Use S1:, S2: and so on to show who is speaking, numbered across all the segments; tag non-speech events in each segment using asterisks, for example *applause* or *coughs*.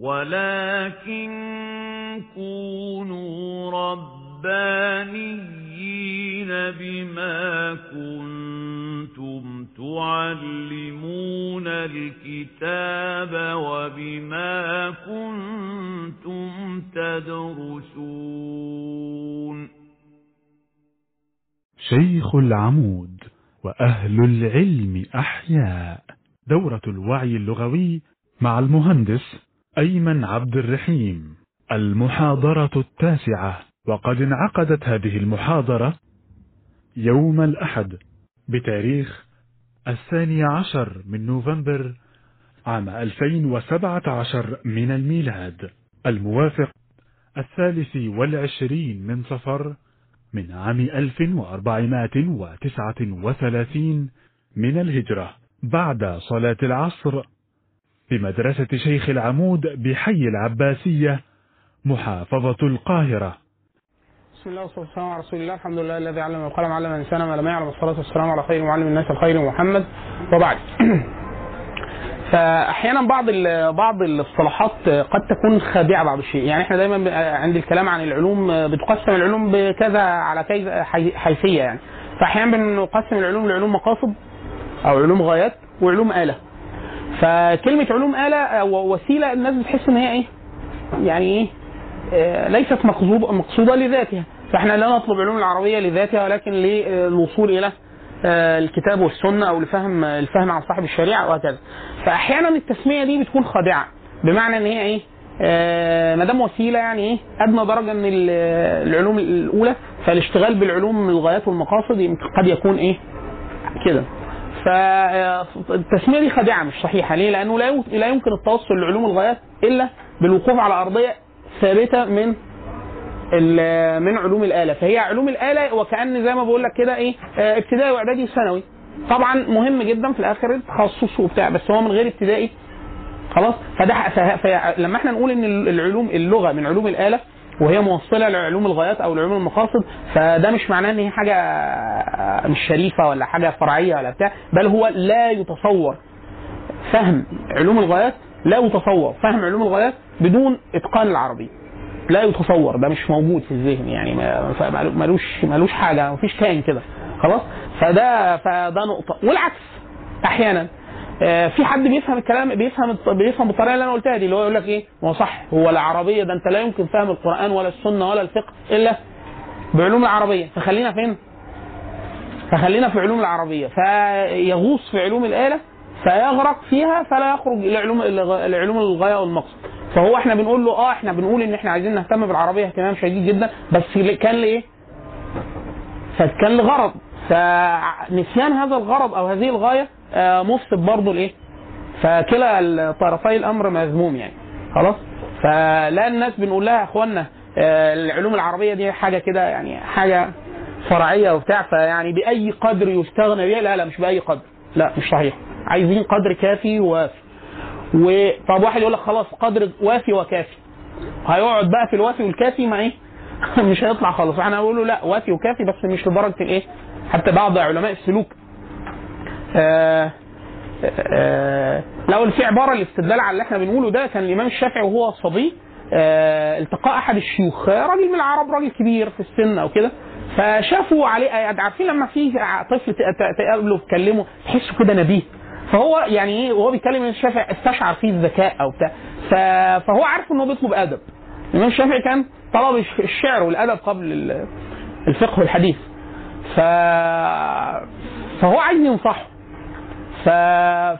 S1: ولكن كونوا ربانيين بما كنتم تعلمون الكتاب وبما كنتم تدرسون.
S2: شيخ العمود وأهل العلم أحياء. دورة الوعي اللغوي مع المهندس أيمن عبد الرحيم المحاضرة التاسعة. وقد انعقدت هذه المحاضرة يوم الأحد بتاريخ الثاني عشر من نوفمبر عام 2017 من الميلاد الموافق الثالث والعشرين من صفر من عام 1439 من الهجرة بعد صلاة العصر بمدرسة شيخ العمود بحي العباسية محافظة القاهرة.
S3: بسم الله والصلاة والسلام على رسول الله. الحمد لله الذي علم القلم علم الإنسان ما لم يعلم. الصلاه والسلام على خير معلم الناس الخير محمد. وبعد. *clears throat* فأحيانا بعض بعض الاصطلاحات قد تكون خادعة بعض الشيء. يعني إحنا دايما عند الكلام عن العلوم بتقسم العلوم بكذا على كذا حي- حيثية يعني. فأحيانا بنقسم العلوم لعلوم مقاصد أو علوم غايات وعلوم آلة. فكلمة علوم آلة أو وسيلة الناس بتحس إن هي إيه؟ يعني إيه؟ آه، ليست مقصود مقصودة لذاتها. فإحنا لا نطلب علوم العربية لذاتها ولكن للوصول إلى آه، الكتاب والسنة أو لفهم الفهم عن صاحب الشريعة وهكذا. فاحيانا التسمية دي بتكون خادعة بمعنى إن هي إيه؟ آه، ما دام وسيلة يعني إيه؟ أدنى درجة من ال- العلوم الأولى فالاشتغال بالعلوم الغايات والمقاصد قد يكون إيه؟ كده. فالتسمية دي خادعه مش صحيحة. ليه؟ لأنه لا لا يمكن التوصل لعلوم الغايات إلا بالوقوف على أرضية ثابتة من من علوم الآلة. فهي علوم الآلة وكأن زي ما بقول لك كده إيه آه، ابتدائي وإعدادي وثانوي. طبعا مهم جدا في الآخر التخصص وبتاع بس هو من غير ابتدائي خلاص. فده فلما إحنا نقول إن العلوم اللغة من علوم الآلة وهي موصلة لعلوم الغايات أو لعلوم المقاصد فده مش معناه إن هي حاجة مش شريفة ولا حاجة فرعية ولا بتاع بل هو لا يتصور فهم علوم الغايات لا يتصور فهم علوم الغايات بدون إتقان العربيه لا يتصور ده مش موجود في الذهن يعني ملوش ملوش حاجة مفيش كائن كده خلاص؟ فده فده نقطة والعكس أحيانا آه، في حد بيفهم الكلام بيفهم بيفهم بالطريقة اللي أنا قلتها دي اللي هو يقول لك إيه؟ ما هو صح هو العربيه ده أنت لا يمكن فهم القرآن ولا السنة ولا الفقه إلا بعلوم العربية. فخلينا فين؟ فخلينا في علوم العربية. فيغوص في علوم الآلة فيغرق فيها فلا يخرج إلى علوم العلوم الغاية والمقصد. فهو إحنا بنقول له آه إحنا بنقول إن إحنا عايزين نهتم بالعربية اهتمام شديد جدا بس كان لإيه؟ فكان لغرض. فنسيان هذا الغرض أو هذه الغاية آه، مفسد برضه لإيه؟ فكلا طرفي الأمر مذموم يعني. خلاص؟ فلا الناس بنقول لها يا إخوانا آه، العلوم العربية دي حاجة كده يعني حاجة فرعية وبتاع فيعني بأي قدر يستغنى بها لا لا مش بأي قدر. لا مش صحيح. عايزين قدر كافي ووافي. وطب واحد يقول لك خلاص قدر وافي وكافي. هيقعد بقى في الوافي والكافي مع إيه؟ *laughs* مش هيطلع خالص. فاحنا نقول له لا وافي وكافي بس مش لدرجة الإيه؟ حتى بعض علماء السلوك آه آه لو في عباره الاستدلال على اللي إحنا بنقوله ده كان الإمام الشافعي وهو صبي آه التقاء أحد الشيوخ. آه، راجل من العرب راجل كبير في السن أو كده. فشافوا عليه آه، عارفين لما في طفل تقابله تكلمه تحسه كده نبيه. فهو يعني إيه وهو بيتكلم الإمام الشافعي استشعر فيه الذكاء أو بتاع. فهو عارف إن هو بيطلب أدب. الإمام الشافعي كان طلب الش- الشعر والأدب قبل ال- الفقه والحديث. ف فهو عايز ينصحه.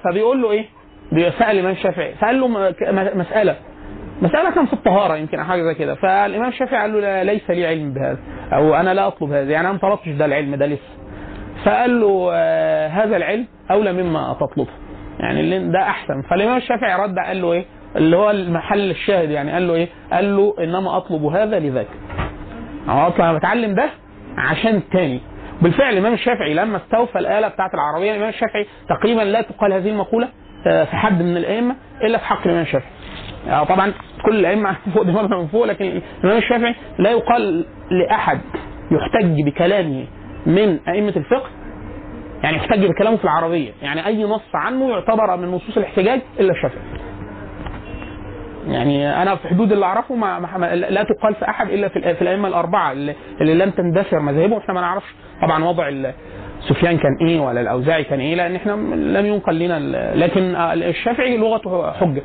S3: فبيقول له إيه؟ سأل الإمام الشافعي. فقال له م- ك- م- مسألة. كان في الطهارة يمكن أو حاجة زي كده. فالإمام الشافعي قال له لا ليس لي علم بهذا. أو أنا لا أطلب هذا. يعني أنا ما طلبتش ده العلم ده لسه. فقال له آه هذا العلم أولى مما تطلبه. يعني ده أحسن. فالإمام الشافعي رد قال له إيه؟ اللي هو المحل الشاهد يعني. قال له إيه؟ قال له إنما أطلب هذا لذاك. أنا أطلع بتعلم ده عشان التاني بالفعل الإمام الشافعي لما استوفى الآلة بتاعت العربية الإمام الشافعي تقريبا لا تقال هذه المقولة آه، في حد من الأئمة إلا في حق الإمام الشافعي. آه، طبعا كل الأئمة *laughs* فوق دماغنا من فوق لكن الإمام الشافعي لا يقال لأحد يحتج بكلامه من أئمة الفقه يعني يحتج بكلامه في العربية يعني أي نص عنه يعتبر من نصوص الاحتجاج إلا الشافعي. يعني أنا في حدود اللي أعرفه ما ما لا تقال في أحد إلا في الأئمة الأربعة اللي, اللي لم تندثر مذاهبهم إحنا ما نعرفش طبعا وضع سفيان كان إيه ولا الأوزاعي كان إيه لأن إحنا لم ينقل لنا لكن الشافعي لغته حجه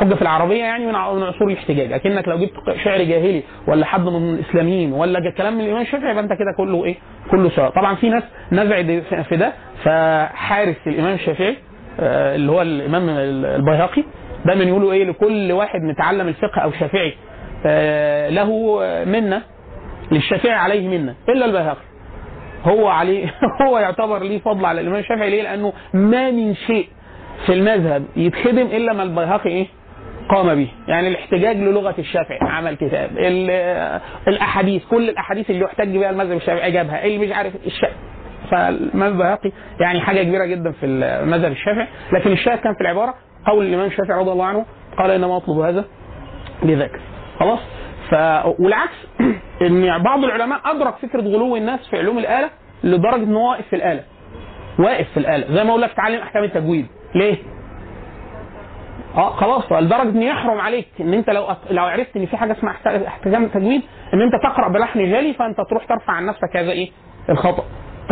S3: حجه في العربية يعني من عصور الاحتجاج. اكنك لو جبت شعر جاهلي ولا حد من الإسلاميين ولا كلام من الإمام الشافعي يبقى أنت كده كله إيه؟ كله سواء. طبعا في ناس نزعت في- في ده فحارس الإمام الشافعي آه، اللي هو الإمام البيهقي دايما يقولوا إيه لكل واحد متعلم الفقه أو شافعي آه، له منة للشافعي عليه منة إلا البيهقي. هو عليه *laughs* هو يعتبر ليه فضل على الإمام الشافعي. ليه؟ لأنه ما من شيء في المذهب يتخدم إلا ما البيهقي إيه؟ قام به، يعني الاحتجاج للغة الشافعي عمل كتاب، ال- الأحاديث كل الأحاديث اللي يحتج بها المذهب الشافعي جابها، اللي مش عارف الشافعي فالإمام البيهقي يعني حاجة كبيرة جدا في المذهب الشافعي، لكن الشاهد كان في العبارة قول الإمام الشافعي رضي الله عنه قال إنما أطلب هذا لذاك خلاص؟ ف والعكس *clears throat* إن بعض العلماء أدرك فكرة غلو الناس في علوم الآلة لدرجة إن هو واقف في الآلة واقف في الآلة زي ما أقول لك تعلم أحكام التجويد ليه؟ آه خلاص لدرجة إن يحرم عليك إن أنت لو لو عرفت إن في حاجة اسمها أحكام التجويد إن أنت تقرأ بلحن جالي فأنت تروح ترفع عن نفسك هذا إيه؟ الخطأ.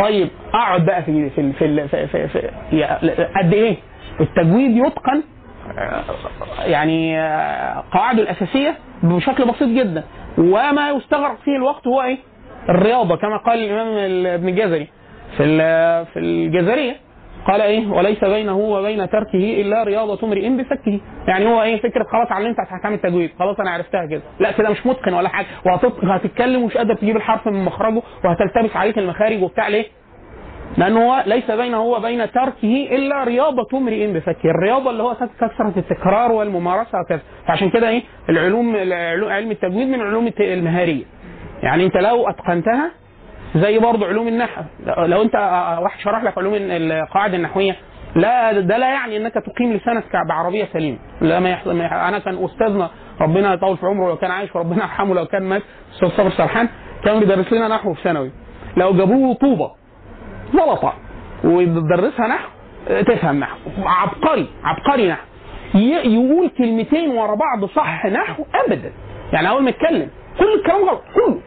S3: طيب أقعد بقى في في في, في, في, في يا- قد إيه؟ التجويد يتقن يعني قواعده الاساسيه بشكل بسيط جدا. وما يستغرق فيه الوقت هو إيه؟ الرياضة كما قال الإمام ال- ابن الجزري. في في الجزرية قال إيه؟ وليس بينه وبين تركه إلا رياضة امرئ بفكه. يعني هو إيه؟ فكرة خلاص علمت احكام التجويد خلاص أنا عرفتها كده. لا كده مش متقن ولا حاجة. وهتتكلم ومش قادر تجيب الحرف من مخرجه وهتلتبس عليك المخارج وبتاع ليه؟ لأنه ليس بينه وبين تركه إلا رياضة امرئ بفكه. الرياضة اللي هو كثره التكرار والممارسة وكذا فعشان كده إيه؟ العلوم علم التجويد من العلوم المهارية. يعني أنت لو أتقنتها زي برضه علوم النحو. لو انت واحد شرح لك علوم القواعد النحوية لا ده لا يعني أنك تقيم لسانك بعربية سليمة. لا ما يحصل. أنا كان أستاذنا ربنا يطول في عمره لو كان عايش وربنا يرحمه لو كان مات أستاذ صابر سرحان كان بيدرس لنا نحو في ثانوي. لو جابوه طوبة زلطه ويدرسها نحو تفهم نحو. عبقري عبقري نحو. يقول كلمتين ورا بعض صح نحو ابدا. يعني أول ما يتكلم كل الكلام غلط كله.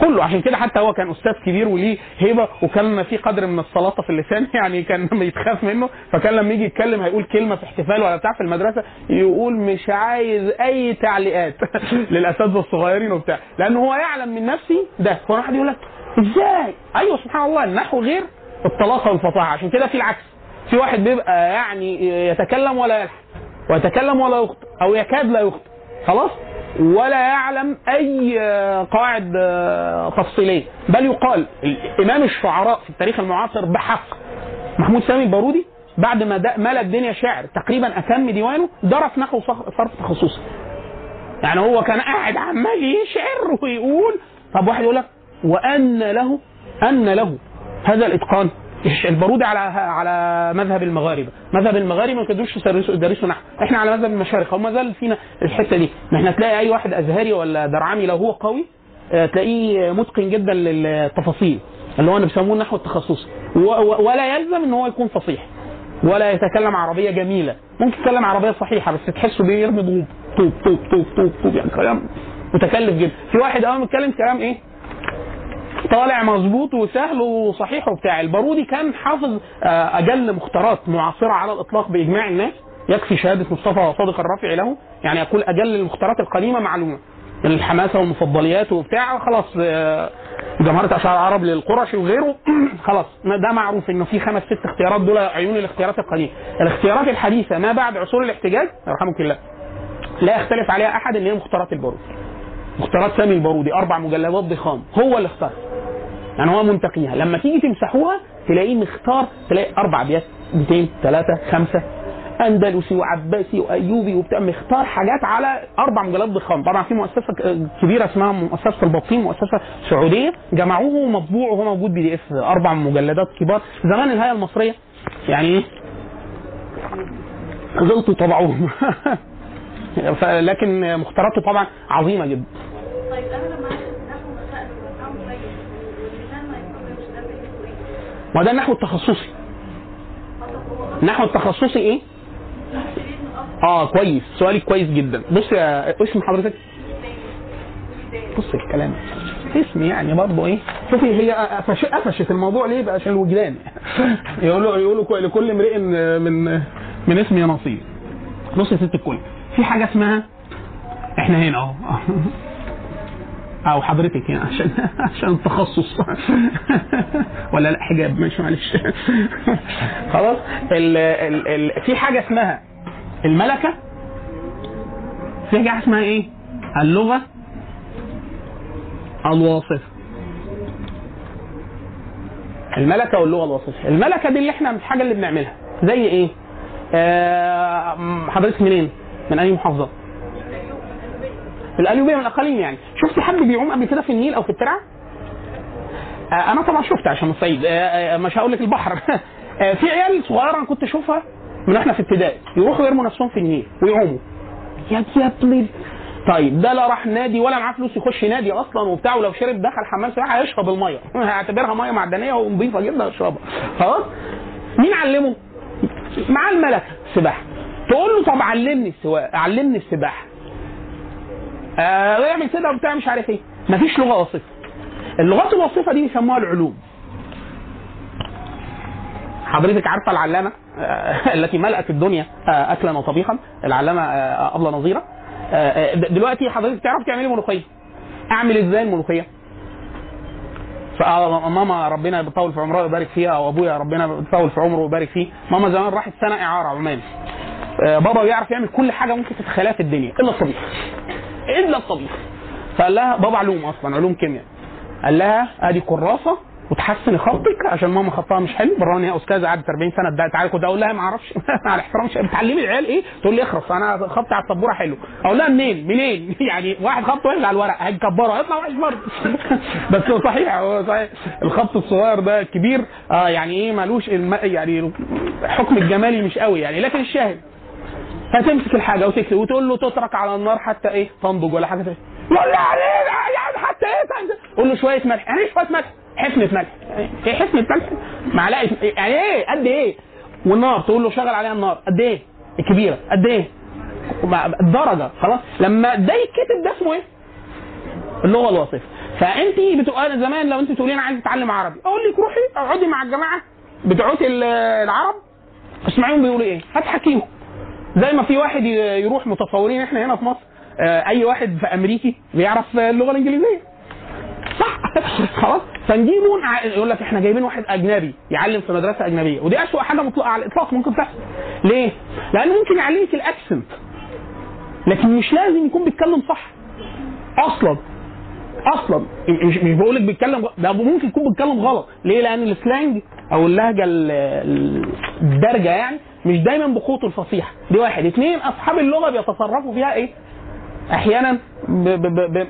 S3: كله. عشان كده حتى هو كان أستاذ كبير وليه هيبة وكان في قدر من السلاطه في اللسان. *laughs* يعني كان يتخاف منه فكان لما يجي يتكلم هيقول كلمة في احتفال ولا بتاع في المدرسة يقول مش عايز أي تعليقات. *laughs* للأساتذة الصغيرين وبتاع. لأن هو يعلم من نفسه ده. فواحد يقول لك إزاي؟ أيوه سبحان الله النحو غير الطلاقه والفصاحه عشان كده في العكس. في واحد بيبقى يعني يتكلم ولا يلحن ويتكلم ولا يخطئ. أو يكاد لا يخطئ. خلاص؟ ولا يعلم أي قواعد تفصيلية. بل يقال امام الشعراء في التاريخ المعاصر بحق. محمود سامي البارودي بعد ما ملأ الدنيا شعر تقريبا أتم ديوانه درس نحو صرف تخصصي يعني هو كان قاعد عمال يشعر ويقول. طب واحد يقول لك وأن له أن له هذا الإتقان. الش- البارودي على على مذهب المغاربة، مذهب المغاربة ما كانوش يدرسوا نحو، إحنا على مذهب المشارقه وما زال فينا الحتة دي، ما إحنا تلاقي أي واحد أزهري ولا درعمي لو هو قوي آه، تلاقيه متقن جدا للتفاصيل. اللي هو اللي بيسموه النحو التخصصي. ولا يلزم إن هو يكون فصيح. ولا يتكلم عربية جميلة. ممكن يتكلم عربية صحيحة بس تحسه بيرمي ضوب طوب طوب طوب طوب طوب يعني كلام متكلف جدا. في واحد أول ما يتكلم كلام إيه؟ طالع مظبوط وسهل وصحيح وبتاع. البارودي كان حافظ آه، أجل مختارات معاصرة على الإطلاق بإجماع الناس. يكفي شهادة مصطفى صادق الرافعي له. يعني يقول أجل المختارات القديمة معلومة. من الحماسة والمفضليات وبتاع. خلاص آه، جمهورة اشعار العرب للقرشي وغيره. *clears throat* خلاص ده معروف إنه في خمس ست اختيارات. دول عيون الاختيارات القديمة. الاختيارات الحديثة ما بعد عصور الاحتجاج؟ يرحمك الله. لا يختلف عليها أحد إن هي مختارات البارودي. مختارات سامي البارودي أربع مجلدات ضخام. هو اللي اختار. يعني هو منتقيها. لما تيجي تمسحوها تلاقيه مختار تلاقي أربع ابيات 200 3 5 أندلسي وعباسي وأيوبي وبتاع مختار حاجات على أربع مجلدات ضخام. طبعا في مؤسسة كبيرة اسمها مؤسسة البطين مؤسسة سعودية. جمعوه مطبوع وهو موجود PDF. أربع مجلدات كبار. زمان الهيئة المصرية يعني إيه؟ غلطوا *laughs* لكن مختاراته طبعا عظيمة جدا.
S4: طيب أنا لما ناخد مسائل ونفهم كويس واللسان ما يفهمش ده بيقول إيه؟
S3: ما ده النحو التخصصي. النحو التخصصي
S4: إيه؟
S3: آه كويس. سؤالك كويس جدا. بص يا اسم حضرتك. بص الكلام. اسم يعني برضه إيه؟ شوفي هي قفش قفشت الموضوع ليه؟ بقى عشان الوجدان. *laughs* يقولوا يقولوا لكل امرئ من من اسم يا نصيب بص يا ست الكل. في حاجة اسمها؟ إحنا هنا أهو. *laughs* أو حضرتك يعني عشان عشان التخصص ولا لا حجاب ماشي معلش. خلاص ال ال ال في حاجة اسمها الملكة. في حاجة اسمها إيه؟ اللغة الواصفة. الملكة واللغة الوصفه الملكة دي اللي إحنا الحاجة اللي بنعملها. زي إيه؟ آه حضرتك منين؟ من اي محافظة؟ القليوبيه من الاقاليم يعني. شفت حد بيعوم قبل كده في النيل أو في الترعة؟ آه أنا طبعا شفت عشان الصعيد. آه آه مش هقول لك البحر. *laughs* في عيال صغيرة أنا كنت أشوفها من إحنا في ابتدائي يروحوا يرموا نفسهم في النيل ويعوموا. يا يا طيب ده لا راح نادي ولا معاه فلوس يخش نادي أصلا وبتاع ولو شرب دخل حمام سباحة هيشرب المية. *laughs* هيعتبرها مية معدنية ونظيفه جدا يشربها خلاص؟ مين علمه؟ معاه الملكة. سباحة. تقول له طب علمني السواقه علمني السباحة. آه يعمل كده وبتاع مش عارف إيه. مفيش لغة وصفة. اللغات الوصفة دي بيسموها العلوم. حضرتك عارفة العلامة آه، *laughs* التي ملأت الدنيا آه، اكلا وطبيخا العلامة آه، ابله نظيرة. آه، آه، دلوقتي حضرتك تعرف تعملي ملوخية. أعمل إزاي الملوخية؟ فماما ربنا يطول في عمرها ويبارك فيها وابويا ربنا يطول في عمره ويبارك فيه. ماما زمان راحت سنه إعارة عمان. آه، بابا بيعرف يعمل كل حاجة ممكن تتخيلها في الدنيا إلا الطبيخ. إلا الطبيخ. فقال لها بابا علوم أصلا علوم كيمياء. قال لها أدي كراسة وتحسني خطك عشان ماما خطها مش حلو. ان هي أستاذة قعدت 40 سنة ادعت عليك. كنت أقول لها ما أعرفش. *laughs* على احترام مش بتعلمي العيال إيه؟ تقول لي اخرس. أنا خطي على السبورة حلو. أقول لها منين؟ منين؟ *laughs* يعني واحد خط وحش على الورق. هنكبره هيطلع وحش برضه. *laughs* بس هو صحيح هو صحيح. الخط الصغير ده كبير. آه يعني إيه؟ مالوش. يعني حكم الجمالي مش قوي يعني. لكن الشاهد. هتمسك الحاجة وتكتب وتقول له تترك على النار حتى إيه؟ تنضج ولا حاجة يقول لي يعني حتى إيه؟ تنضج؟ قول له شوية ملح. يعني إيه شوية ملح؟ حفنه ملح. إيه حفنه ملح؟ معلقه يعني إيه؟ قد إيه؟ والنار تقول له شغل عليها النار. قد إيه؟ الكبيرة. قد إيه؟ الدرجة. خلاص؟ لما ده يتكتب ده اسمه إيه؟ اللغة الوصفه فأنت بتبقى زمان لو أنت تقولي أنا عايز اتعلم عربي. أقول لك روحي اقعدي مع الجماعة ال- العرب اسمعيهم بيقولوا إيه؟ هتحكيهم. زي ما في واحد يروح متصورين إحنا هنا في مصر آه، أي واحد في أمريكي بيعرف اللغة الإنجليزية. صح؟ *laughs* خلاص. فنجيبه يقول لك إحنا جايبين واحد أجنبي يعلم في مدرسة أجنبية ودي اسوء حاجة مطلقة على الإطلاق ممكن تحصل. ليه؟ لأنه ممكن يعلمك الأكسنت لكن مش لازم يكون بيتكلم صح. أصلا. أصلا. مش مش بقول لك بيتكلم ده ممكن يكون بيتكلم غلط. ليه؟ لأن السلانج أو اللهجة ال- ال- الدارجة يعني مش دايما بقوه الفصيحة. دي واحد. اثنين أصحاب اللغة بيتصرفوا فيها إيه؟ أحيانا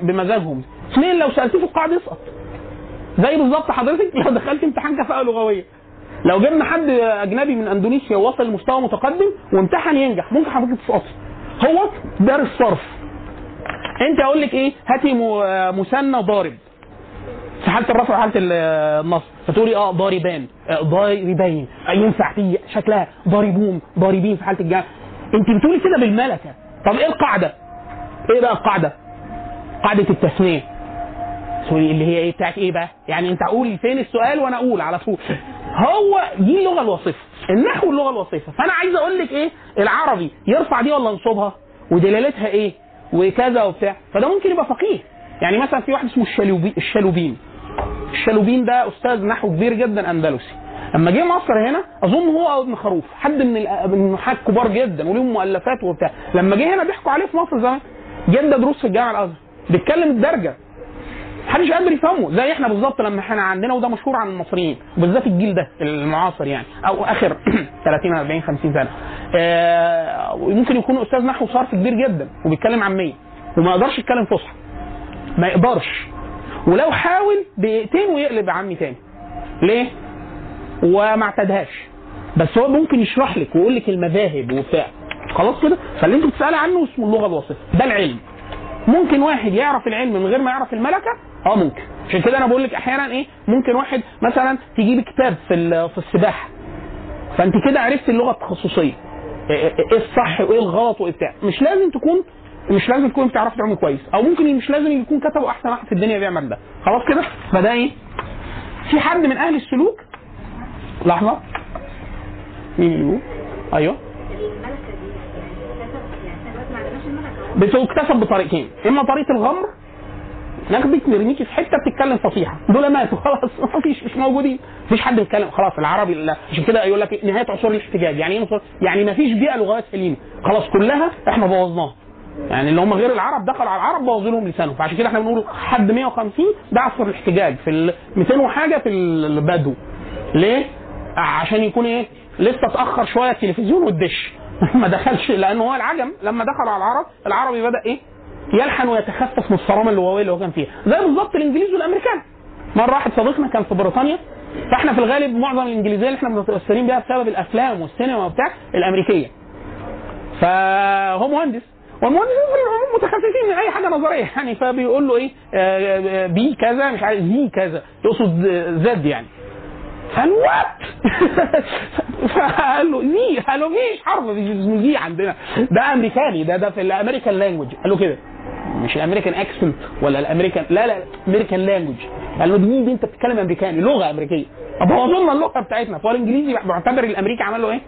S3: بمزاجهم. اثنين لو سألتيه في القاعدة يسقط زي بالظبط حضرتك *laughs* لو دخلت امتحان كفاءة لغوية. لو جبنا حد أجنبي من أندونيسيا ووصل لمستوى متقدم وامتحن ينجح ممكن حضرتك تسقطي هو دارس صرف أنت أقول لك إيه؟ هاتي مثنى ضارب. في حالة الرفع وحالة ال- النصب فتقولي آه ضاربان آه، ضاربين آه، ينفع في شكلها ضاربون ضاربين في حالة الجمع انت بتقولي كده بالملكة طب إيه القاعدة؟ إيه بقى القاعدة؟ قاعدة التثنيه سوري اللي هي إيه بتاعت إيه بقى؟ يعني أنت أقول فين السؤال وأنا أقول على طول. هو دي اللغة الوصفه، النحو اللغة الوصفه، فأنا عايز أقول لك إيه؟ العربي يرفع دي ولا ينصبها؟ ودلالتها إيه؟ وكذا وبتاع، فده ممكن يبقى فقيه. يعني مثلا في واحد اسمه الشالوبي الشالوبين. الشالوبين ده أستاذ نحو كبير جدا أندلسي. لما جه مصر هنا أظن هو أو ابن خروف حد من النحاة كبار جدا وليهم مؤلفات وبتاع. لما جه هنا بيحكوا عليه في مصر زمان جاب دروس في الجامعة الأزهر. بيتكلم الدرجه محدش قادر يفهمه. زي إحنا بالظبط لما إحنا عندنا وده مشهور عن المصريين وبالذات الجيل ده المعاصر يعني أو آخر 30 40 50 سنة. آه ممكن يكون أستاذ نحو صرف كبير جدا وبيتكلم عاميه وما يقدرش يتكلم فصحى. ما يقدرش. ولو حاول دقيقتين ويقلب عمي تاني. ليه؟ وما اعتدهاش بس هو ممكن يشرح لك ويقول لك المذاهب وبتاع. خلاص كده؟ فاللي انت بتسألي عنه اسمه اللغة الوصفه ده العلم. ممكن واحد يعرف العلم من غير ما يعرف الملكة؟ آه ممكن. عشان كده أنا بقول لك أحيانا إيه ممكن واحد مثلا تجيب كتاب في في السباحة. فانت كده عرفت اللغة التخصصية. إيه إيه الصح وإيه الغلط وإيه بتاع. مش لازم تكون مش لازم تكون بتعرف تعوم كويس. أو ممكن مش لازم يكون كتبه أحسن واحد في الدنيا بيعمل ده. خلاص كده؟ فده إيه؟ في حد من أهل السلوك؟ لحظة. مين اللي بيقول؟
S4: أيوه.
S3: بتكتسب بطريقتين. إما طريقة الغمر ناخدك نرميكي في حتة بتتكلم فصيحة. دول ماتوا. *laughs* خلاص ما فيش مش موجودين. مفيش حد بيتكلم. خلاص العربي لا. عشان كده يقول لك؟ نهاية عصور الاحتجاج. يعني إيه يعني ما فيش بيئة لغات سليمة. خلاص كلها إحنا بوظناها. يعني اللي هم غير العرب دخلوا على العرب بوظوا لهم لسانهم. فعشان كده إحنا بنقول حد 150 ده عصر الاحتجاج في ال 200 وحاجة في البدو. ليه؟ عشان يكون إيه؟ لسه اتأخر شوية التلفزيون والدش. *laughs* ما دخلش لأن هو العجم لما دخلوا على العرب العربي بدأ إيه؟ يلحن ويتخفف من الصرامة اللغويه اللي هو كان فيها. زي بالظبط الإنجليز والأمريكان. مرة واحد صديقنا كان في بريطانيا فاحنا في الغالب معظم الإنجليزية اللي إحنا متأثرين بيها بسبب الأفلام والسينما وبتاع الأمريكية. فهو مهندس. والمهندس في العموم متخصصين من أي حاجة نظرية. يعني فبيقول له إيه؟ آه، آه، B كذا مش عارف Z كذا. يقصد Zed يعني. قال what *laughs* فقال له Zee. قال له مفيش حرف اسمه Zee عندنا. ده أمريكاني ده ده في ال American language قال له كده. مش ال American accent ولا الامريكان لا لا American language قال له دي, أنت بتتكلم أمريكاني لغة أمريكية. طب هو اللغة بتاعتنا. فهو الإنجليزي معتبر الأمريكي عمل له إيه؟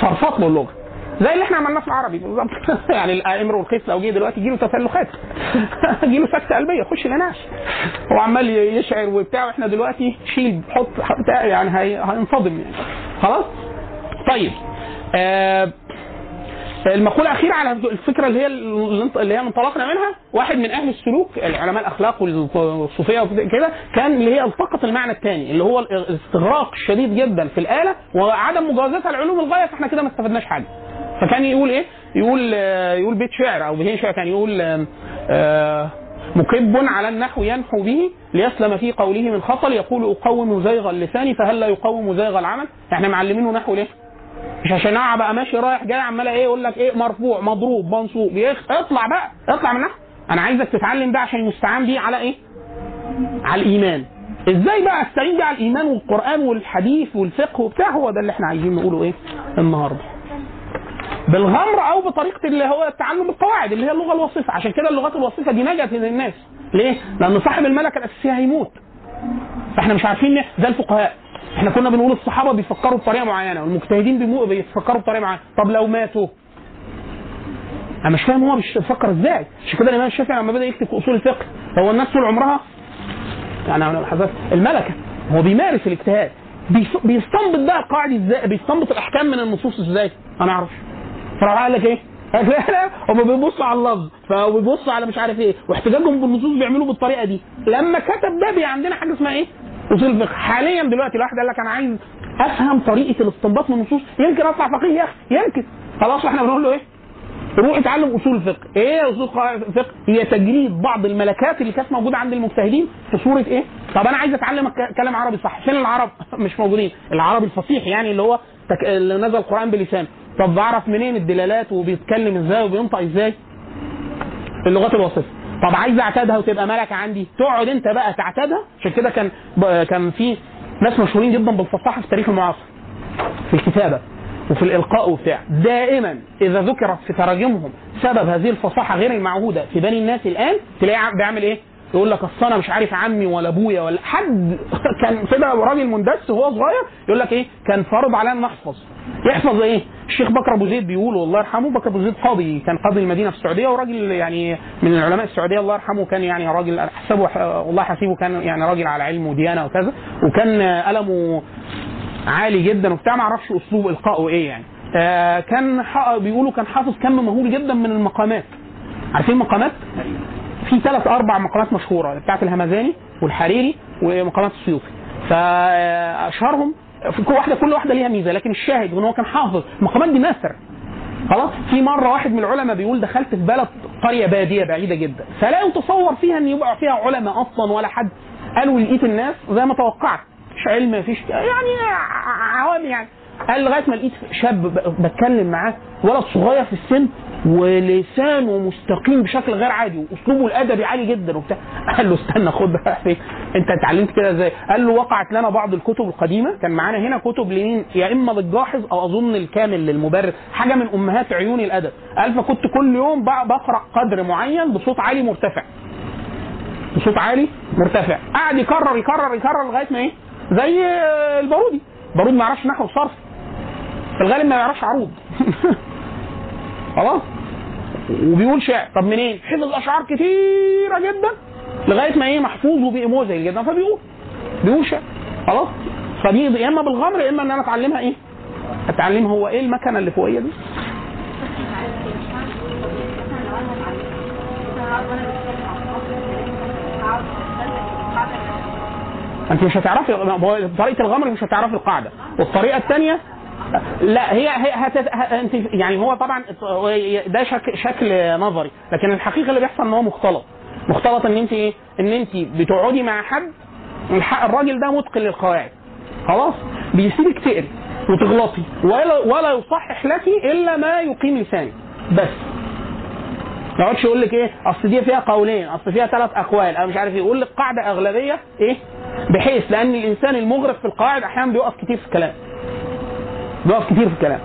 S3: صرفت له اللغة. زي اللي إحنا عملناه في العربي. بالظبط *laughs* يعني الأمر والخيس لو جه دلوقتي يجي له تسلخات. *laughs* يجي له سكتة قلبية يخش الانعاش هو عمال يشعر وبتاع وإحنا دلوقتي شيل حط بتاع يعني هي- هينصدم يعني. خلاص؟ طيب. آه المقولة الأخيرة على الفكرة اللي هي اللي هي انطلقنا منها واحد من أهل السلوك العلماء الأخلاق والصوفية وكده كان اللي هي التقط المعنى الثاني اللي هو الاستغراق الشديد جدا في الآلة وعدم مجاوزتها العلوم الغاية فاحنا كده ما استفدناش حاجة. فكان يقول إيه؟ يقول آه، يقول بيت شعر أو بيت شعر كان يقول آه، آه، مكب على النحو ينحو به ليسلم في قوله من خطل يقول أقوم زيغ اللسان فهل لا يقوم زيغ العمل؟ إحنا معلمينه نحو ليه؟ مش عشان أنا بقى ماشي رايح جاي عمال إيه يقول لك إيه مرفوع مضروب منصوب. اطلع بقى اطلع من نحو أنا عايزك تتعلم ده عشان يستعان بيه على إيه؟ على الإيمان إزاي بقى أستعين بيه على الإيمان والقرآن والحديث والفقه وبتاع هو ده اللي إحنا عايزين نقوله إيه النهارده بالغمر أو بطريقة اللي هو التعلم القواعد اللي هي اللغة الوصفه عشان كده اللغات الوصفه دي نجت للناس ليه؟ لأن صاحب الملكه الاساسيه هيموت. فإحنا مش عارفين زي الفقهاء. إحنا كنا بنقول الصحابة بيفكروا بطريقة معينة والمجتهدين بيفكروا بطريقة معينة. طب لو ماتوا؟ أنا مش فاهم هو مش بيفكر إزاي؟ عشان كده الإمام الشافعي لما بدأ يكتب في أصول الفقه هو الناس طول عمرها يعني حضرتك الملكة. هو بيمارس الاجتهاد. بيس- بيستنبط بقى القواعد إزاي؟ بيستنبط الأحكام من النصوص إزاي؟ أنا اعرف فراح قال لك إيه؟ هم بيبصوا على اللفظ فبيبصوا على مش عارف إيه واحتجاجهم بالنصوص بيعملوا بالطريقة دي. لما كتب ده بي عندنا حاجة اسمها إيه؟ أصول الفقه. حاليا دلوقتي الواحد قال لك أنا عايز أفهم طريقة الاستنباط من النصوص. يمكن أطلع فقيه يا أخي يمكن. خلاص إحنا بنقول له إيه؟ روح اتعلم أصول الفقه. إيه أصول الفقه هي تجريد بعض الملكات اللي كانت موجودة عند المجتهدين في صورة إيه؟ طب أنا عايز أتعلم كلام عربي صح. فين العرب؟ *laughs* مش موجودين. العربي الفصيح يعني اللي هو تك... اللي نزل القرآن بلسان طب بعرف منين الدلالات وبيتكلم إزاي وبينطق إزاي؟ اللغات الوصفة. طب عايز اعتادها وتبقى ملكة عندي تقعد انت بقى تعتادها؟ عشان كده كان كان في ناس مشهورين جدا بالفصاحة في التاريخ المعاصر. في الكتابة وفي الإلقاء وبتاع. دائما إذا ذكرت في تراجمهم سبب هذه الفصاحة غير المعهودة في بني الناس الآن تلاقيه عم- بيعمل إيه؟ يقول لك اصل أنا مش عارف عمي ولا أبويا ولا حد. *laughs* كان كده راجل مندس وهو صغير يقول لك إيه؟ كان فرض علينا إن نحفظ. يحفظ إيه؟ الشيخ بكر أبو زيد بيقول والله يرحمه بكر أبو زيد قاضي كان قاضي المدينة في السعودية وراجل يعني من العلماء السعودية الله يرحمه كان يعني راجل أحسبه والله حسيبه كان يعني راجل على علم وديانة وكذا وكان قلمه عالي جدا وبتاع ما أعرفش أسلوب إلقائه إيه يعني. آه كان بيقولوا كان حافظ كم مهول جدا من المقامات. عارفين المقامات في ثلاث أربع مقامات مشهورة بتاعت الهمذاني والحريري ومقامات السيوطي فاشهرهم كل واحدة كل واحدة ليها ميزة لكن الشاهد ان هو كان حافظ المقامات دي نثر خلاص؟ في مرة واحد من العلماء بيقول دخلت في بلد قرية بادية بعيدة جدا فلا يتصور فيها إن يبقى فيها علماء أصلا ولا حد. قالوا لقيت الناس زي ما توقعت مش علم مفيش يعني عوام يعني. قال لغاية ما لقيت شاب بتكلم معاه ولد صغير في السن ولسانه مستقيم بشكل غير عادي وأسلوبه الأدبي عالي جدا وبتاع. *laughs* قال له استنى خد بقى أنت اتعلمت كده إزاي؟ قال له وقعت لنا بعض الكتب القديمة. كان معانا هنا كتب لمين؟ يا إما للجاحظ أو أظن الكامل للمبرر. حاجة من أمهات عيون الأدب. قال فكنت كل يوم بق- بقرأ قدر معين بصوت عالي مرتفع. بصوت عالي مرتفع. قعد يكرر يكرر يكرر لغاية ما إيه؟ زي البارودي. البارودي ما يعرفش نحو وصرف في الغالب ما يعرفش عروض. *laughs* خلاص؟ وبيقول شعر. طب منين؟ حفظ أشعار كتيرة جدا لغاية ما إيه؟ محفوظ وبايموجي جدا. فبيقول بيقول شعر. خلاص؟ فدي يا إما بالغمر يا إما إن أنا أتعلمها إيه؟ أتعلمها هو إيه المكنة اللي فوقية دي؟ أنت مش هتعرفي طريقة الغمر مش هتعرفي القاعدة. والطريقة الثانية لا هي هي هتت... انت يعني هو طبعا ده شك... شكل نظري لكن الحقيقة اللي بيحصل إن هو مختلط. مختلط إن أنت إيه؟ إن أنت بتقعدي مع حد الراجل ده متقن للقواعد. خلاص؟ بيسيبك تقري وتغلطي ولا ولا يصحح لك إلا ما يقيم لسانك. بس. ما يقعدش يقول لك إيه؟ أصل دي فيها قولين أصل فيها ثلاث أقوال أنا مش عارف إيه. يقول لك قاعدة أغلبية إيه؟ بحيث لأن الإنسان المغرق في القواعد أحيانا بيقف كتير في الكلام. بيقف كتير في الكلام.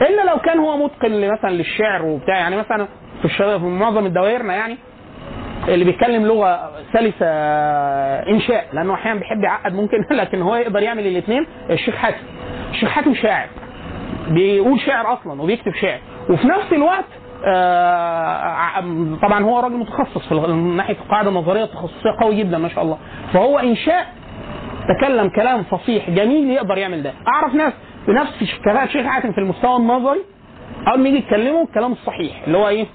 S3: إلا لو كان هو متقن مثلا للشعر وبتاع يعني مثلا في الشباب في معظم الدوائرنا يعني اللي بيتكلم لغة سلسة إنشاء لأنه أحيانا بيحب يعقد ممكن *laughs* لكن هو يقدر يعمل الاثنين الشيخ حاتم. الشيخ حاتم شاعر. بيقول شعر أصلا وبيكتب شعر. وفي نفس الوقت آه طبعا هو راجل متخصص في من ناحية القاعدة النظرية تخصصية قوي جدا ما شاء الله. فهو إنشاء تكلم كلام فصيح جميل يقدر يعمل ده. أعرف ناس بنفس كفاءه الشيخ حاتم في المستوى النظري أول ما يجي يتكلموا الكلام الصحيح اللي هو إيه؟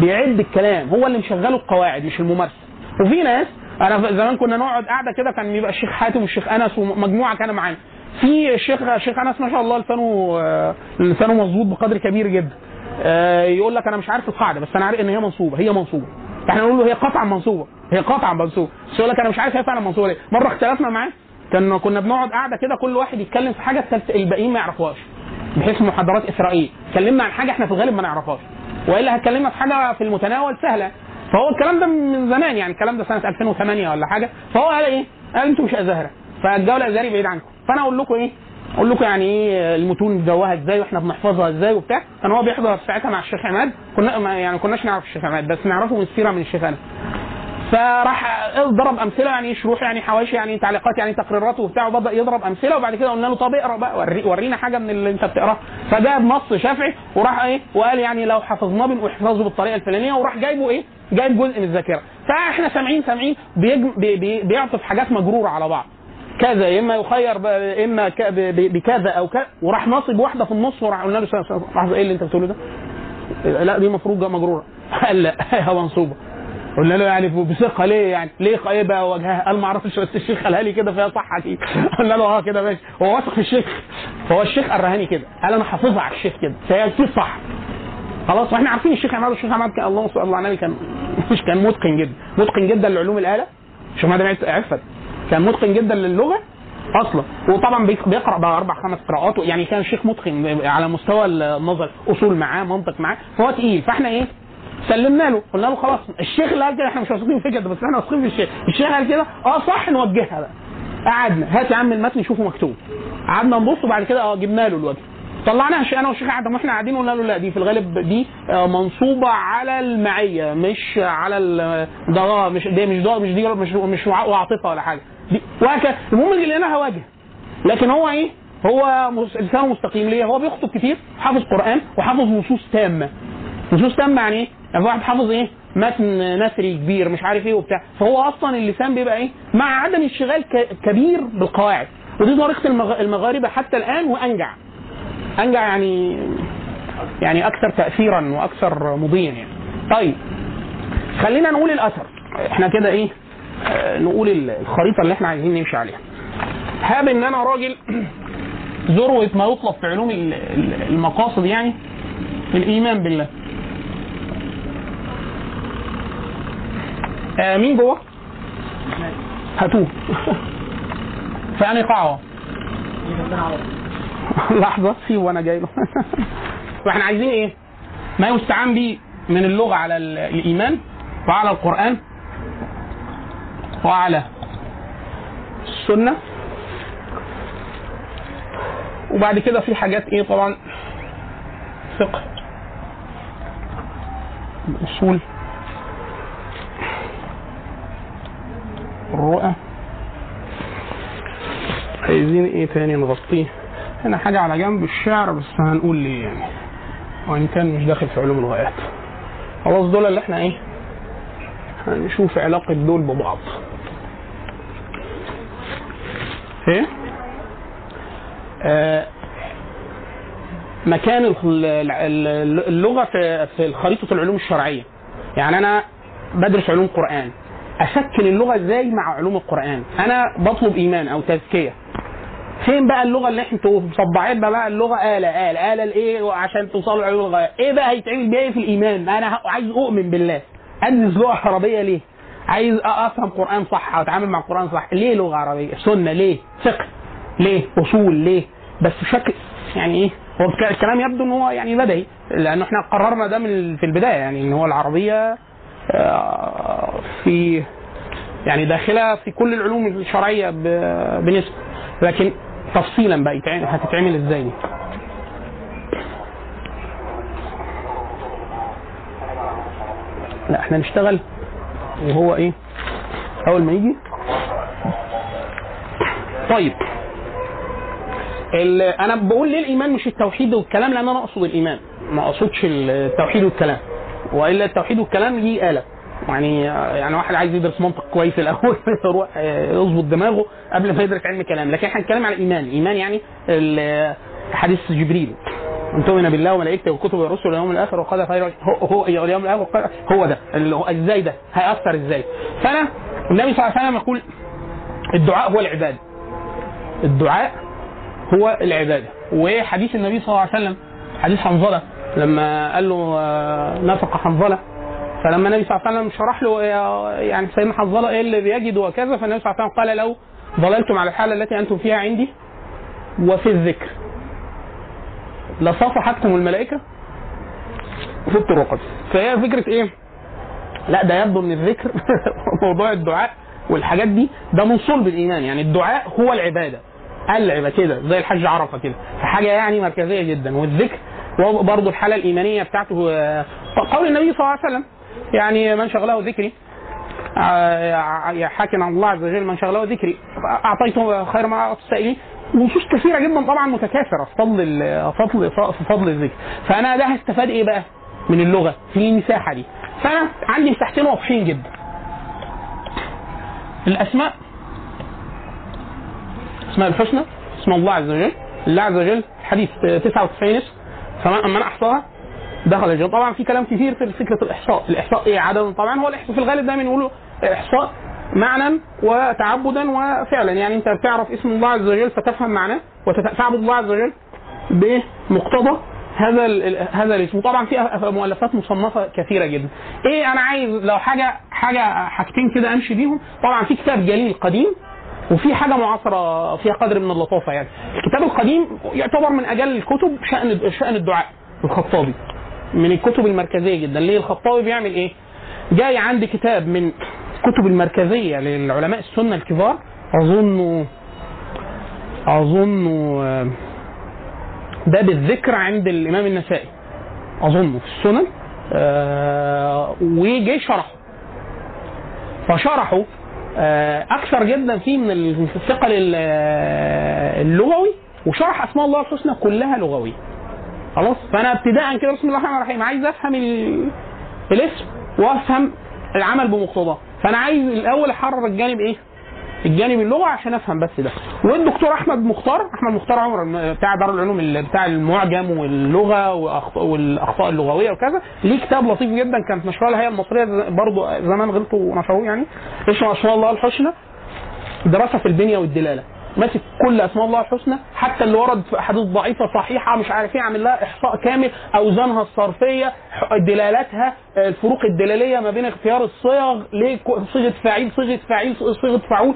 S3: بيعد الكلام هو اللي مشغله القواعد مش الممارسة. وفي ناس أنا زمان كنا نقعد قاعدة كده كان بيبقى الشيخ حاتم والشيخ أنس ومجموعه كانوا معانا. في الشيخ الشيخ أنس ما شاء الله لسانه آه، لسانه مظبوط بقدر كبير جدا. آه، يقول لك أنا مش عارف القاعدة بس أنا عارف إن هي منصوبة هي منصوبة. إحنا نقول له هي قطعا منصوبة هي قطعا منصوبة. بس يقول لك أنا مش عارف هي فعلا منصوبة ليه. مرة اختلفنا معاه كان كنا بنقعد قاعدة كده كل واحد يتكلم في حاجة الباقيين ما يعرفوهاش. بحيث محاضرات إسرائيل. اتكلمنا عن حاجة إحنا في الغالب ما نعرفهاش. وإلا هتكلمنا في حاجة في المتناول سهلة. فهو الكلام ده من زمان يعني الكلام ده سنة 2008 ولا حاجة. فهو قال إيه؟ قال أنتوا مش أزهرة. فالجو الأزهري بعيد عنكم. فأنا أقول لكم إيه؟ أقول لكم يعني إيه المتون جواها إزاي وإحنا بنحفظها إزاي وبتاع. كان هو بيحضر ساعتها مع الشيخ عماد. كنا ما- يعني كناش نعرف الشيخ عماد بس نعرفه من السيرة من الشيخ انس فراح ضرب أمثلة يعني شروح يعني حواشي يعني تعليقات يعني تقريرات وبتاع وبدأ يضرب أمثلة وبعد كده قلنا له طب اقرأ بقى وري ورينا حاجة من اللي انت بتقراه فجاب نص شافعي وراح إيه وقال يعني لو حفظناه بنحفظه بالطريقة الفلانية وراح جايبه إيه جايب جزء من الذاكرة. فاحنا سامعين سامعين بي بي بيعطف حاجات مجرورة على بعض. كذا يا إما يخير إما بكذا أو كذا وراح ناصب واحدة في النص وراح قلنا له لحظة إيه اللي انت بتقوله ده؟ لا دي مفروض مجرورة. *laughs* قال لا هي منصوبه قلنا له يعني بثقة ليه يعني؟ ليه بقى وجهها؟ قال ما أعرفش بس الشيخ قالها لي كده فيها صحة دي. *laughs* قلنا له آه كده ماشي. هو واثق في الشيخ. فهو الشيخ قرهاني كده. قال أنا حافظها على الشيخ كده. فهي أكيد صح؟ خلاص وإحنا عارفين الشيخ عماد الشيخ عماد كان اللهم صل على النبي كان *laughs* مش كان متقن جدا. متقن جدا لعلوم الآلة. الشيخ عماد عفت كان متقن جدا للغة أصلا. وطبعا بيق- بيقرأ بقى أربع خمس قراءات. يعني كان شيخ متقن على مستوى النظر. أصول معاه منطق معاه. فهو تقيل. فإحنا إيه؟ سلمنا له قلنا له خلاص الشيخ اللي قال كده إحنا مش واثقين في كده بس إحنا واثقين في الشيخ. الشيخ قال كده آه صح نوجهها بقى. قعدنا. هات يا عم المتن شوفه مكتوب. قعدنا نبص وبعد كده آه جبنا له الوجه. طلعناها أنا والشيخ قعدنا. وإحنا قاعدين قلنا له لا دي في الغالب دي آه، منصوبة على المعية مش على ده مش دي مش ده مش دي مش مش وع- وعاطفة ولا حاجة. دي وهكذا. المهم اللي لقيناها وجه. لكن هو إيه؟ هو لسانه مستقيم ليه؟ هو بيخطب كتير حافظ قرآن وحافظ نصوص تامة. نصوص تامه يعني إيه يعني واحد حافظ إيه؟ متن نثري كبير مش عارف إيه وبتاع. فهو أصلا اللسان بيبقى إيه؟ مع عدم انشغال كبير بالقواعد. ودي طريقة المغ- المغاربة حتى الآن وأنجع. أنجع يعني يعني أكثر تاثيرا وأكثر مضيا يعني. طيب خلينا نقول الأثر. إحنا كده إيه؟ آه، نقول ال- الخريطة اللي إحنا عايزين نمشي عليها. هاب إن أنا راجل ذروة ما يطلب في علوم ال- ال- المقاصد يعني الإيمان بالله. آه مين جوه؟ هاتوه. *laughs* فأني قاعة؟ *laughs* لحظة سيبه وأنا جاي له. *laughs* وإحنا عايزين إيه؟ ما يستعان به من اللغة على ال- الإيمان وعلى القرآن وعلى السنة. وبعد كده في حاجات إيه طبعا؟ فقه. اصول الرؤى. عايزين إيه تاني نغطيه؟ هنا حاجة على جنب الشعر بس هنقول ليه يعني. وان كان مش داخل في علوم الغايات. خلاص دول اللي إحنا إيه؟ هنشوف علاقة دول ببعض. إيه؟ آه مكان ال- ال- اللغة في خريطة العلوم الشرعية. يعني أنا بدرس علوم قرآن. أسكن اللغة إزاي مع علوم القرآن؟ أنا بطلب إيمان أو تزكية. فين بقى اللغة اللي أنتوا مصبعين بقى اللغة؟ آلة آلة آلة لإيه؟ عشان توصلوا لعلوم الغاية إيه بقى هيتعمل بيها؟ إيه في الإيمان؟ أنا ه- عايز أؤمن بالله. أدرس لغة عربية ليه؟ عايز أفهم قرآن صح أو أتعامل مع القرآن صح. ليه لغة عربية؟ سنة ليه؟ فقه ليه؟ أصول ليه؟ بس بشكل يعني إيه؟ هو الك- الكلام يبدو إن هو يعني بدهي لأنه إحنا قررنا ده من في البداية. يعني إن هو العربية آه، في يعني داخله في كل العلوم الشرعية بنسبة. لكن تفصيلا بقى هتتعمل إزاي؟ دي لا إحنا نشتغل وهو إيه؟ أول ما يجي. طيب. أنا بقول ليه الايمان مش التوحيد والكلام لأن أنا أقصد الإيمان. ما أقصدش التوحيد والكلام. وإلا التوحيد والكلام ليه آلة. يعني يعني واحد عايز يدرس منطق كويس الأول *laughs* يروح يظبط دماغه قبل ما يدرس علم الكلام لكن إحنا هنتكلم على الإيمان. الإيمان يعني حديث جبريل. ان تؤمن بالله وملائكته وكتبه ورسله واليوم الآخر وقدر خير هو هو اليوم الآخر هو ده. إزاي ده؟ هيأثر إزاي؟ فأنا النبي صلى الله عليه وسلم يقول الدعاء هو العبادة. الدعاء هو العبادة. وحديث النبي صلى الله عليه وسلم حديث حنظلة لما قال له آه، نفق حنظلة. فلما النبي صلى الله عليه وسلم شرح له يعني سيدنا حنظلة إيه اللي بيجد وكذا فالنبي صلى الله عليه وسلم قال لو ضللتم على الحالة التي أنتم فيها عندي وفي الذكر. لصافحتكم الملائكة في الطرقات فهي فكرة إيه؟ لا ده يبدو إن الذكر *laughs* موضوع الدعاء والحاجات دي ده من صلب الايمان يعني الدعاء هو العبادة العبه كده زي الحج عرفة كده. فحاجة يعني مركزية جدا. والذكر هو برضه الحالة الإيمانية بتاعته آه، قول النبي صلى الله عليه وسلم يعني من شغله ذكري. آه، حاكم عن الله عز وجل من شغله ذكري. اعطيته خير ما اعطى السائلين نصوص كثيرة جدا طبعا متكاثرة في فضل فضل في فضل الذكر. فأنا ده هستفاد إيه بقى؟ من اللغة في المساحه دي. فأنا عندي مساحتين واضحين جدا. الأسماء اسماء الحسنى اسم الله عز وجل الله عز وجل حديث 99 اسم. فمن من أحصاها دخل الجنه طبعا في كلام كثير في فكرة الإحصاء. الإحصاء إيه؟ عددا طبعا هو الإحصاء في الغالب دايما يقولوا إحصاء معنى وتعبدا وفعلا. يعني أنت بتعرف اسم الله عز وجل فتفهم معناه وتعبد الله عز وجل بمقتضى هذا هذا الاسم. وطبعا في مؤلفات مصنفة كثيرة جدا. إيه أنا عايز لو حاجة حاجة حاجتين كده أمشي بيهم. طبعا في كتاب جليل قديم وفي حاجة معاصرة فيها قدر من اللطافة يعني. الكتاب القديم يعتبر من أجل الكتب شأن شأن الدعاء الخطابي. من الكتب المركزية جدا. ليه الخطابي بيعمل إيه؟ جاي عندي كتاب من الكتب المركزية للعلماء السنة الكبار. اظن أظن آه، باب الذكر عند الإمام النسائي. أظن في السنن. آه وجه شرحه. فشرحه أكثر جدا فيه من الثقل ال- آه، اللغوي وشرح أسماء الله الحسنى كلها لغويه خلاص؟ فأنا ابتداء كده بسم الله الرحمن الرحيم. عايز أفهم ال- الاسم وأفهم العمل بمقتضاه. فأنا عايز الأول أحرر الجانب إيه؟ الجانب اللغة عشان أفهم بس ده. والدكتور أحمد مختار أحمد مختار عمر بتاع دار العلوم ال- بتاع المعجم واللغة والأخطاء اللغوية وكذا. ليه كتاب لطيف جدا كان في مشروع الهيئة المصرية برضه زمان غلطوا ونشروه يعني. اسمه اسماء الله الحسنى دراسة في البنية والدلالة. ماسك كل أسماء الله الحسنى حتى اللي ورد في أحاديث ضعيفة صحيحة مش عارف إيه عامل لها إحصاء كامل أوزانها الصرفية دلالاتها آه، الفروق الدلالية ما بين اختيار الصيغ ليه صيغة فاعل صيغة فاعل صيغة فاعول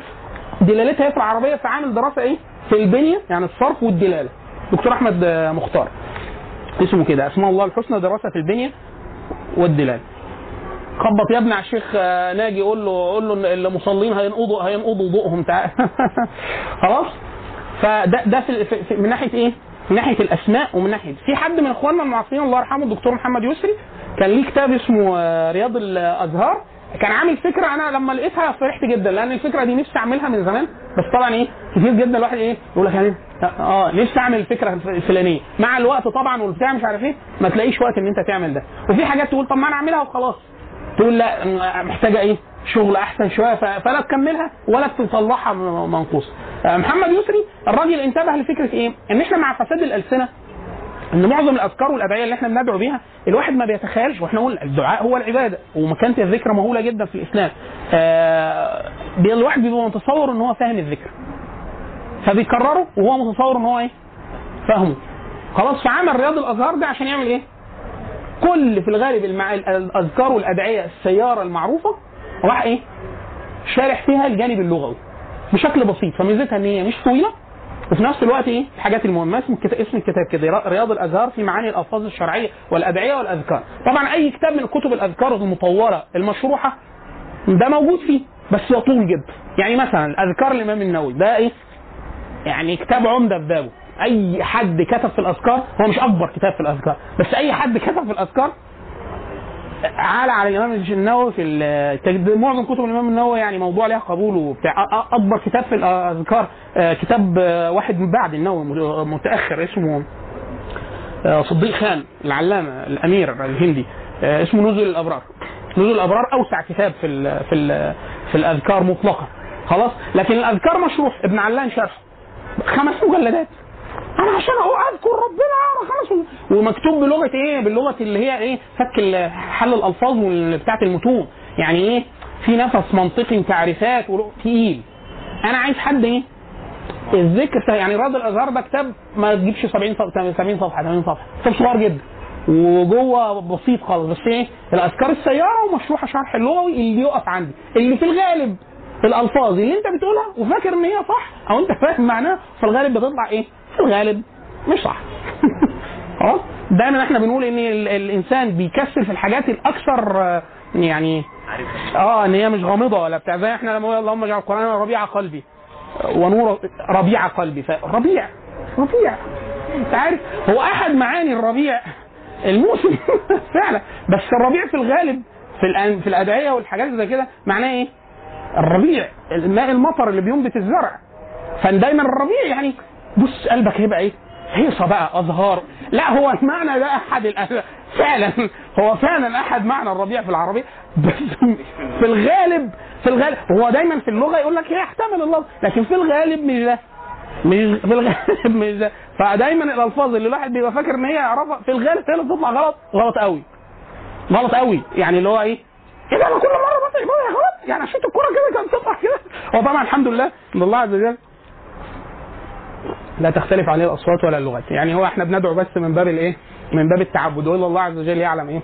S3: دلالتها في العربيه فعامل دراسة إيه؟ في البنية يعني الصرف والدلالة. دكتور أحمد آه، مختار. اسمه كده أسماء الله الحسنى دراسة في البنية والدلالة. خبط يا ابني على الشيخ آه، ناجي قول له قول له المصلين هينقضوا هينقضوا ضوءهم تعال. *laughs* خلاص؟ فده ده في في من ناحية إيه؟ من ناحية الأسماء ومن ناحية. في حد من إخواننا المعاصرين الله يرحمه الدكتور محمد يسري كان ليه كتاب اسمه آه، رياض الأزهار. كان عامل فكرة أنا لما لقيتها فرحت جدا لأن الفكرة دي نفسي أعملها من زمان بس طبعا إيه؟ كتير جدا الواحد إيه؟ يقول لك يعني آه نفسي أعمل الفكرة الفلانية. مع الوقت طبعا والبتاع مش عارف إيه ما تلاقيش وقت إن أنت تعمل ده. وفي حاجات تقول طب ما أنا أعملها وخلاص. تقول لا محتاجة إيه؟ شغل أحسن شوية فلا تكملها ولا تطلعها م- منقوصه آه، محمد يسري الراجل انتبه لفكرة إيه؟ إن إحنا مع فساد الألسنة إن معظم الأذكار والأدعية اللي إحنا بندعو بيها الواحد ما بيتخيلش وإحنا قلنا الدعاء هو العبادة ومكانة الذكر مهولة جدا في الاسلام آه الواحد بيبقى متصور إن هو فاهم الذكر فبيكرره وهو متصور إن هو إيه؟ فاهمه. خلاص فعمل رياض الأزهار ده عشان يعمل إيه؟ كل في الغالب المع... الأذكار والأدعية السيارة المعروفة راح إيه؟ شارح فيها الجانب اللغوي بشكل بسيط فميزتها إن هي مش طويلة وفي نفس الوقت إيه؟ الحاجات المهمة اسم الكتاب اسم الكتاب كده رياض الأزهار في معاني الألفاظ الشرعية والأدعية والأذكار. طبعا أي كتاب من كتب الأذكار المطوله المشروحة ده موجود فيه بس يطول جدا. يعني مثلا الأذكار الامام النووي ده إيه؟ يعني كتاب عمدة في بابه. أي حد كتب في الأذكار هو مش أكبر كتاب في الأذكار بس أي حد كتب في الأذكار عالى على الإمام النووي في معظم كتب الإمام النووي يعني موضوع لها قبول وبتاع. أكبر كتاب في الأذكار آه، كتاب آه، واحد من بعد النووي م- متأخر اسمه آه، صديق خان العلامة الأمير الهندي آه، اسمه نزل الأبرار. نزل الأبرار أوسع كتاب في ال في ال في الأذكار مطلقا. خلاص؟ لكن الأذكار مشروح ابن علان شرح. خمس مجلدات. أنا عشان اهو اذكر ربنا مجلدات. ومكتوب بلغة إيه؟ باللغة اللي هي إيه؟ فك حل الألفاظ بتاعت المتون. يعني إيه؟ في نفس منطقي تعريفات ولغة- تقيل أنا عايز حد إيه؟ الذكر يعني رياض الأزهار ده كتاب ما تجيبش 70 صفحه 70 صفحة 80 صفحة. كتاب صغير جدا. وجوه بسيط خالص. بس إيه؟ الأذكار السيارة ومشروحة شرح اللغوي اللي يقف عندي. اللي في الغالب الألفاظ اللي انت بتقولها وفاكر ان هي صح أو انت فاهم معناها في الغالب بتطلع إيه؟ في الغالب مش صح. *laughs* خلاص؟ دايما إحنا بنقول إن ال- الإنسان بيكسل في الحاجات الأكثر يعني آه إن هي مش غامضة ولا بتاع. زي إحنا لما اللهم اجعل القرآن ربيع قلبي ونور ربيع قلبي. فربيع ربيع أنت عارف هو أحد معاني الربيع الموسم؟ *laughs* فعلا. بس الربيع في الغالب في في الأدعية والحاجات زي كده معناه إيه؟ الربيع الماء المطر اللي بينبت الزرع. فدايما الربيع يعني بص قلبك هيبقى إيه؟ هيصة بقى أزهار. لا هو المعنى ده أحد فعلا. هو فعلا أحد معنى الربيع في العربيه بس في الغالب في الغالب هو دايما في اللغة يقول لك يحتمل اللفظ لكن في الغالب مش ده. مش في الغالب مش ده. فدايما الألفاظ اللي الواحد بيبقى فاكر إن هي يعرفها في الغالب هي اللي بتطلع غلط. غلط قوي. غلط قوي. يعني اللي هو إيه؟ إيه ده؟ أنا كل مرة بطلع غلط؟ يعني اشوط الكورة كده كانت تطلع كده. هو طبعا الحمد لله. ان الله عز وجل. لا تختلف عليه الأصوات ولا اللغات. يعني هو إحنا بندعو بس من باب الإيه؟ من باب التعبد وإلا الله عز وجل يعلم إيه؟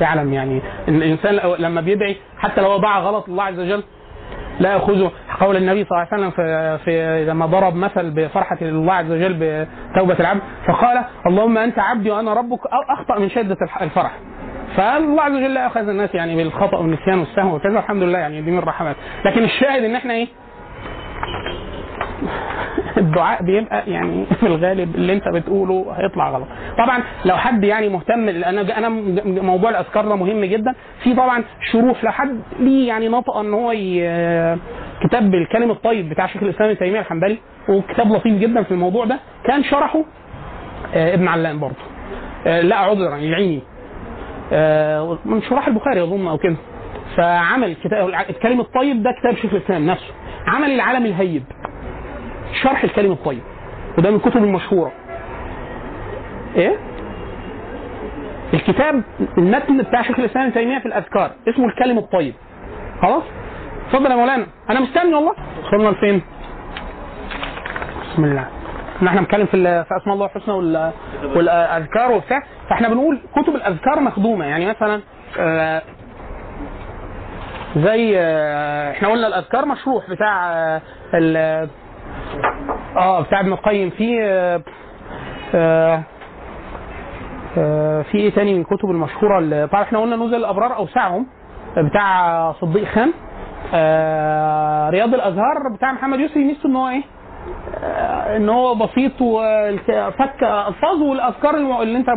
S3: يعلم يعني. ان الانسان لما بيدعي حتى لو دعا غلط الله عز وجل لا يأخذه. قول النبي صلى الله عليه وسلم في, في لما ضرب مثل بفرحة الله عز وجل بتوبة العبد فقال اللهم أنت عبدي وأنا ربك. أخطأ من شدة الفرح. فالله عز وجل لا اخذ الناس يعني بالخطأ والنسيان والسهو وكذا الحمد لله يعني دي من الرحمات. لكن الشاهد إن إحنا إيه؟ الدعاء بيبقى يعني *laughs* في الغالب اللي انت بتقوله هيطلع غلط. طبعا لو حد يعني مهتم أنا أنا موضوع الأذكار ده مهم جدا. في طبعا شروح لو حد ليه يعني نطق إن هو كتاب الكلم الطيب بتاع شيخ الإسلام ابن تيمية الحنبلي وكتاب لطيف جدا في الموضوع ده. كان شرحه آه، ابن علان برضه. آه، لا عذرا العيني آه، من شراح البخاري أظن أو كده. فعمل كتاب الكلم الطيب ده كتاب شيخ الإسلام نفسه. عمل العالم الهيب. شرح الكلم الطيب. وده من الكتب المشهوره إيه؟ الكتاب المتن بتاع شيخ الإسلام ابن تيمية في الأذكار. اسمه الكلم الطيب. خلاص؟ اتفضل يا مولانا. أنا مستني والله. وصلنا لفين؟ بسم الله. ان إحنا بنتكلم في في أسماء الله الحسنى وال- والأذكار وبتاع. فإحنا بنقول كتب الأذكار مخدومة. يعني مثلا آه، زي آه، إحنا قلنا الأذكار مشروح بتاع آه، آه بتاع ابن القيم. في آه، آه، آه، في إيه تاني من الكتب المشهورة اللي طبعا إحنا قلنا نزل الأبرار أوسعهم بتاع صديق خان آه، رياض الأزهار بتاع محمد يوسف ميزته إن هو إيه؟ إن هو بسيط وفك الفاظ والاذكار اللي أنت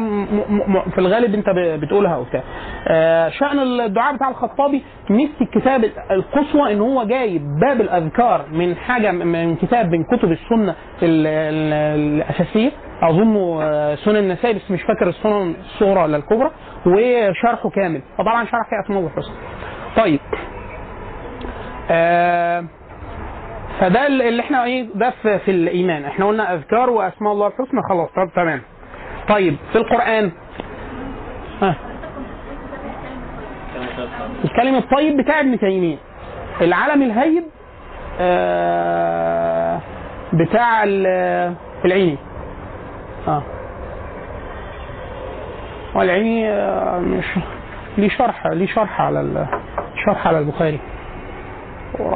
S3: في الغالب أنت بتقولها وبتاع. آه، شأن الدعاء بتاع الخطابي ميزة الكتاب القصوى إن هو جايب باب الأذكار من حاجة من كتاب من كتب السنة ال- ال- الأساسية. أظن آه، سنن النسائي بس مش فاكر السنن الصغرى ولا الكبرى. وشرحه كامل. فطبعا شرح فيه اسماء طيب. آه فده اللي إحنا إيه ده في, في الإيمان. إحنا قلنا أذكار وأسماء الله الحسنى خلاص طب تمام. طيب في القرآن. ها. الكلم الطيب بتاع ابن تيمية. العلم الهيب آه بتاع ال- العيني. آه والعيني مش ليه شرح ليه شرح على شرح على البخاري.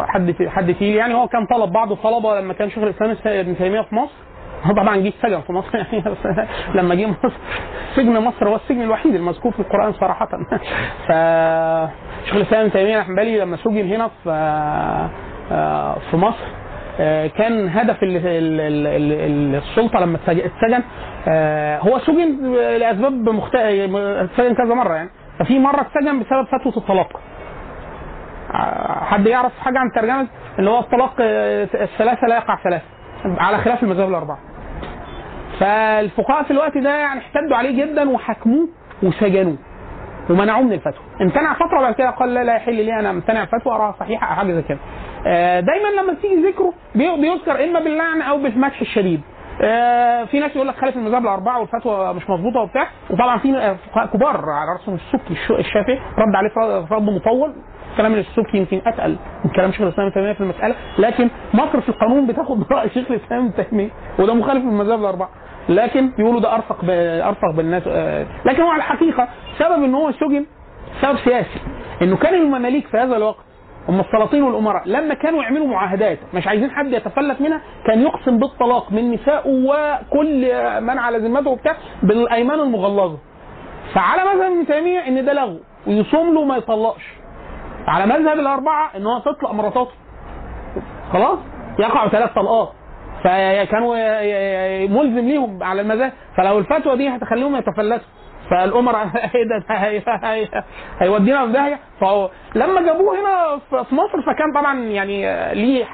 S3: حد حد فيه يعني هو كان طلب بعض الطلبة لما كان شيخ الإسلام ابن تيمية في مصر. هو *laughs* طبعا جه سجن في مصر يعني *laughs* لما جه مصر. *laughs* سجن مصر هو السجن الوحيد المذكور في القرآن صراحة. ف شيخ الإسلام ابن تيمية الحنبلي لما سجن هنا في آه، في مصر آه، كان هدف ال- ال- ال- ال- السلطة لما اتسج- اتسجن آه، هو سجن لأسباب مخت... اتسجن كذا مرة يعني. ففي مرة اتسجن بسبب فتوى الطلاق. حد يعرف حاجة عن ترجمه اللي هو الطلاق آه، الثلاثة لا يقع ثلاثة. على خلاف المذاهب الأربعة. فالفقهاء في الوقت ده يعني احتدوا عليه جدا وحكموه وسجنوه ومنعوه من الفتوى. امتنع فتره وبعد كده قال لا لا يحل لي أنا امتنع فتوى اراها صحيحة أو حاجة زي كده. آه، دايما لما تيجي ذكره بي- بيذكر إما باللعن أو بالمدح الشديد. آه، في ناس يقول لك خالف المذاهب الأربعة والفتوى مش مظبوطة وبتاع. وطبعا في فقهاء كبار على رأسهم السبكي الش- الشافعي رد عليه رد مطول. كلام السبكي يمكن أتقل من كلام شيخ الإسلام ابن تيمية في المسألة لكن مصر في القانون بتاخد *laughs* رأي شيخ الإسلام ابن تيمية وده مخالف للمذاهب الأربعة. لكن بيقولوا ده أرفق أرفق بالناس آه، لكن هو على الحقيقة سبب إن هو سجن سبب سياسي. إنه كان المماليك في هذا الوقت هم السلاطين والأمراء لما كانوا يعملوا معاهدات مش عايزين حد يتفلت منها كان يقسم بالطلاق من نسائه وكل من على ذمته وبتاع بالأيمان المغلظة. فعلى مذهب ابن تيمية إن ده لغو ويصوم له ما يطلقش. على مذهب الأربعة إن هو تطلق مراتاته. خلاص؟ يقع ثلاث طلقات. فكانوا ملزم ليهم على المذاهب. فلو الفتوى دي هتخليهم يتفلتوا. فالأمراء إيه ده ده هي- هي- هيودينا في داهية. فهو لما جابوه هنا في- مصر فكان طبعا يعني ليه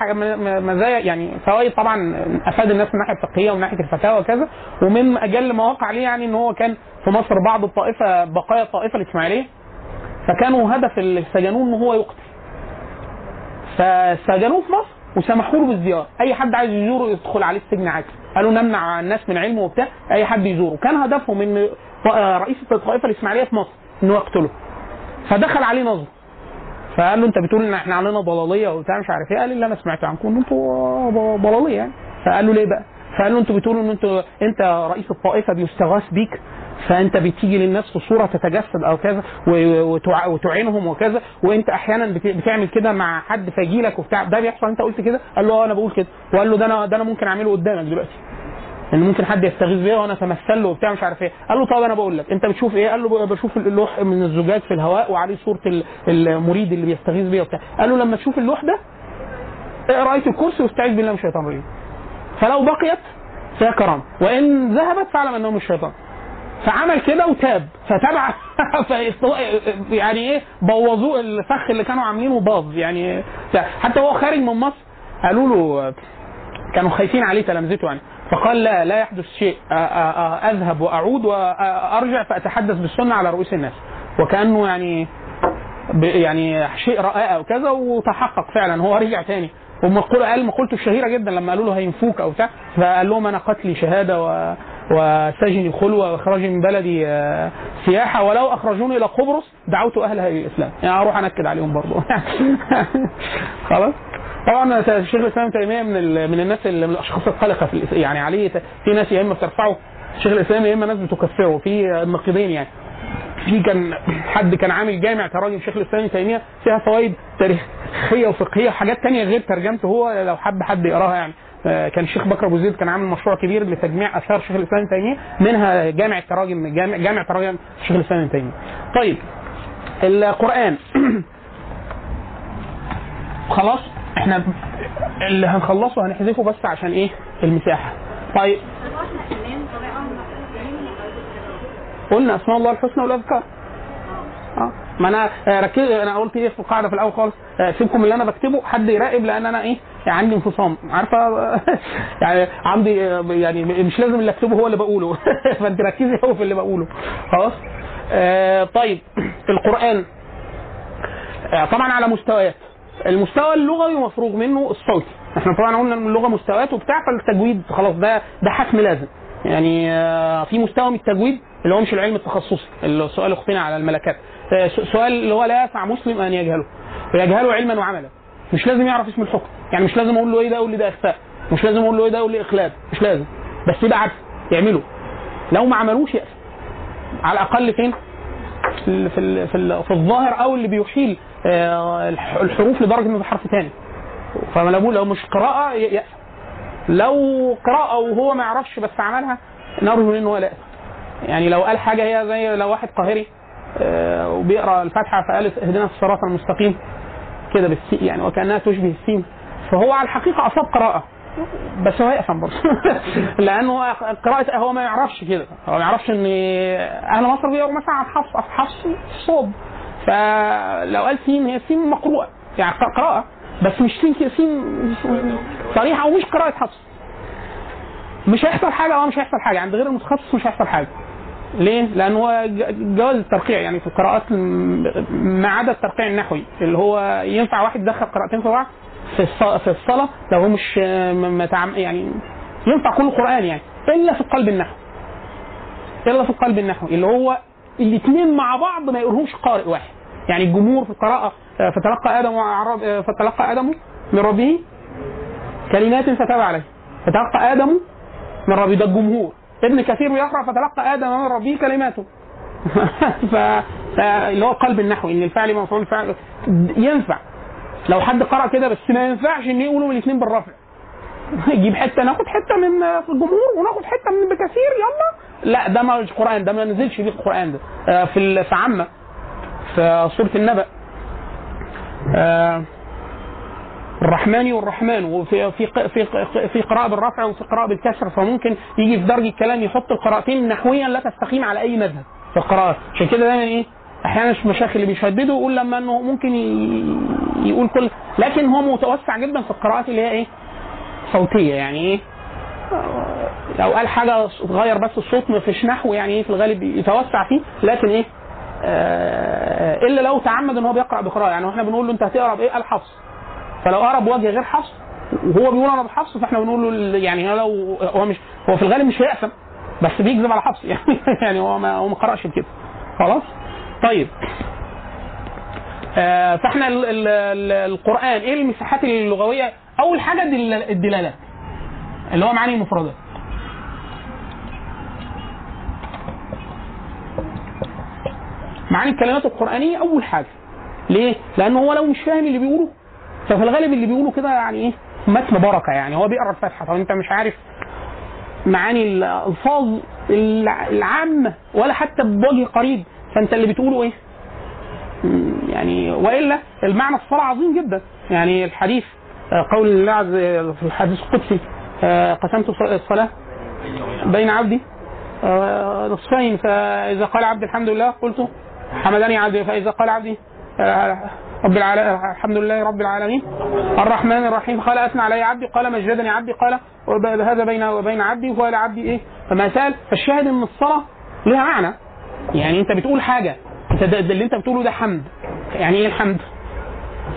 S3: مزايا. يعني فوائد طبعا أفاد الناس من الناحيه الفقهيه ومن ناحية الفتاوى وكذا. ومن أجل ما وقع ليه يعني إن هو كان في مصر بعض الطائفة بقايا الطائفة الاسماعيليه فكانوا هدف اللي سجنوه إن هو يقتل. فسجنوه في مصر وسمحوا له بالزيارة. أي حد عايز يزوره يدخل عليه السجن عادي. قالوا نمنع الناس من علمه وبتاع أي حد يزوره. كان هدفهم إن رئيس الطائفه الإسماعيلية في مصر إنه يقتله. فدخل عليه نظر فقال له أنت بتقول إن إحنا علينا ضلاليه وبتاع مش عارف إيه؟ قال اللي أنا سمعت عنكم إن أنتوا ضلاليه يعني. فقال له ليه بقى؟ فقال له أنتوا بتقولوا إن أنتوا أنت رئيس الطائفة بيستغاث بيك. فأنت بتيجي للناس في صورة تتجسد أو كذا وتعينهم وكذا وأنت أحيانا بت- بتعمل كده مع حد فيجي لك وبتاع ده بيحصل أنت قلت كده؟ قال له آه أنا بقول كده. وقال له ده أنا ده أنا ممكن أعمله قدامك دلوقتي. ان ممكن حد يستغيث بيا وأنا أتمثل له وبتاع مش عارف إيه. قال له طب أنا بقول لك أنت بتشوف إيه؟ قال له بشوف اللوح من الزجاج في الهواء وعليه صورة ال- المريد اللي بيستغيث بيا وبتاع. قال له لما تشوف اللوح ده اقرأ إيه الكرسي واستعيذ بالله من الشيطان الرجيم. فلو بقيت فهي كرامة وإن ذهبت فاعلم أنه مش شيطان. فعمل كده وتاب. فتابع *laughs* يعني إيه بوظوه الفخ اللي كانوا عاملينه باظ. يعني حتى هو خارج من مصر قالوا له كانوا خايفين عليه تلامذته يعني. فقال لا لا يحدث شيء. أذهب وأعود وأرجع فأتحدث بالسنة على رؤوس الناس. وكأنه يعني يعني شيء رائع وكذا وتحقق فعلا. هو رجع تاني. قال مقولته الشهيرة جدا لما قالوا له هينفوك أو بتاع فقال لهم أنا قتلي شهادة و وسجني خلوة وإخراجي من بلدي آه، سياحة ولو أخرجوني إلى قبرص دعوت اهلها إلى الإسلام. يعني أروح أنكد عليهم برضه *laughs* خلاص؟ طبعا شيخ الإسلام تيمية من ال- من الناس اللي من الأشخاص القلقة في يعني عليه في ناس يا إما بترفعه شيخ الإسلام يا إما ناس بتكفره في نقيضين يعني. في كان حد كان عامل جامع تراجم شيخ الإسلام ابن تيمية فيها فوائد تاريخية وفقهية وحاجات تانية غير ترجمته هو لو حب حد يقراها يعني. آه، كان الشيخ بكر أبو زيد كان عامل مشروع كبير لتجميع آثار شيخ الإسلام ابن تيمية منها جامع التراجم جامع, جامع تراجم شيخ الإسلام ابن تيمية. طيب القرآن. *coughs* خلاص إحنا اللي هنخلصه هنحذفه بس عشان إيه؟ المساحة. طيب
S4: طب إحنا كمان طريقه من
S3: قلنا أسماء الله الحسنى والأذكار. آه. ما أنا آه، ركز أنا قلت إيه في القاعدة في الأول خالص. آه، سيبكم اللي أنا بكتبه. حد يراقب لأن أنا إيه عندي انفصام. عارفة؟ *laughs* يعني عندي آه، يعني مش لازم اللي أكتبه هو اللي بقوله. *laughs* فأنت ركزي قوي في اللي بقوله. خلاص؟ آه طيب. *clears throat* القرآن. آه، طبعا على مستويات. المستوى اللغوي مفروغ منه الصوتي إحنا طبعا قلنا اللغة مستويات وبتاع فالتجويد خلاص ده ده حتم لازم. يعني آه، في مستوى من التجويد اللي هو مش العلم التخصصي اللي سؤال اختنا على الملكات. آه، سؤال اللي هو لا يسع مسلم أن يجهله. ويجهله علما وعملا. مش لازم يعرف اسم الحكم. يعني مش لازم أقول له إيه ده أقول لي ده إخفاء. مش لازم أقول له إيه ده أقول لي اخلاد مش لازم. بس يبقى عارف يعمله. لو ما عملوش يأثم على الأقل فين؟ في ال- في ال- في, ال- في الظاهر أو اللي بيحيل آه، الح- الحروف لدرجة إنه حرف ثاني فلو لو مش قراءة ي- يأثم لو قراءة وهو ما يعرفش بس عملها نرجو منه ولا يأثم يعني لو قال حاجة هي زي لو واحد قاهري آه، وبيقرأ الفاتحة فقال اهدنا الصراط المستقيم كده بالسين يعني وكانها تشبه السين. فهو على الحقيقة أصاب قراءة بس هو يفهم برضه. *laughs* لأنه هو قراءة هو ما يعرفش كده. هو ما يعرفش إن أهل مصر بيقروا مثلا على حفص حفص صوب. فلو قال سين هي سين مقروءة. يعني قراءة بس مش سين سين صريحة ومش قراءة حفص. مش هيحصل حاجة آه مش هيحصل حاجة. عند غير المتخصص مش هيحصل حاجة. ليه؟ لأن هو جواز الترقيع يعني في القراءات ما عدا الترقيع النحوي اللي هو ينفع واحد يدخل قراءتين في بعض؟ في الص- في الصلاة لو هو مش يعني ينفع كل قرآن يعني إلا في القلب النحوي. إلا في القلب النحوي اللي هو الاثنين مع بعض ما يقولهمش قارئ واحد. يعني الجمهور في القراءة آه، فتلقى آدم وعرب آه، فتلقى آدم من ربه كلمات فتاب عليه. فتلقى آدم من ربه ده الجمهور. ابن كثير بيقرا فتلقى آدم من ربه كلماته. *laughs* ف... اللي هو القلب النحوي إن الفعل مفعول فعل ينفع. لو حد قرأ كده بس ما ينفعش إن يقولوا الاثنين بالرفع. *laughs* يجيب حتة ناخد حتة من في الجمهور وناخد حتة من بكثير يلا. لا ده مش قرآن ده ما نزلش فيه القرآن ده. آه، في في عامة في سورة النبأ. آه، الرحمن والرحمن وفي في في في قراءة بالرفع وفي قراءة بالكسر فممكن يجي في درج الكلام يحط القراءتين نحويا لا تستقيم على أي مذهب في القراءة. عشان كده دايما إيه أحيانا المشايخ اللي بيشددوا يقول لما إنه ممكن يقول كل لكن هو متوسع جدا في القراءات اللي هي إيه صوتية. يعني إيه لو قال حاجة غير بس الصوت ما فيش نحو يعني إيه في الغالب يتوسع فيه. لكن إيه آه إلا لو تعمد إن هو بيقرأ بقراءة. يعني وإحنا بنقول له أنت هتقرأ بإيه؟ قال حفص فلو قرا بوجه غير حفص وهو بيقول أنا بحفص فإحنا بنقول له يعني لو هو مش هو في الغالب مش هيأثم بس بيكذب على حفص *laughs* يعني يعني هو ما هو ما قرأش بكده. خلاص؟ طيب. آه فإحنا ال ال ال القرآن إيه المساحات اللغوية؟ أول حاجة دل- الدلالات اللي هو معاني المفردات. معاني الكلمات القرآنية أول حاجة. ليه؟ لأنه هو لو مش فاهم اللي بيقوله ففي الغالب اللي بيقوله كده يعني إيه؟ متن بركة يعني هو بيقرأ الفاتحة طب أنت مش عارف معاني الألفاظ الع- العامة ولا حتى بوجه قريب فأنت اللي بتقوله؟ مم، يعني وإلا المعنى الصلاه عظيم جدا يعني الحديث قول الله عز في الحديث القدسي آه، قسمت الص- الصلاة بين عبدي آه، نصفين فإذا قال عبدي الحمد لله قلت حمدني عبدي فإذا قال عبدي آه، رب العالمين الحمد لله رب العالمين. الرحمن الرحيم. قال أثنى علي عبدي قال مجدني عبدي قال هذا بين وبين عبدي وقال عبدي إيه؟ فما سأل. فالشاهد إن الصلاة لها معنى. يعني أنت بتقول حاجة. أنت ده اللي أنت بتقوله ده حمد. يعني إيه الحمد؟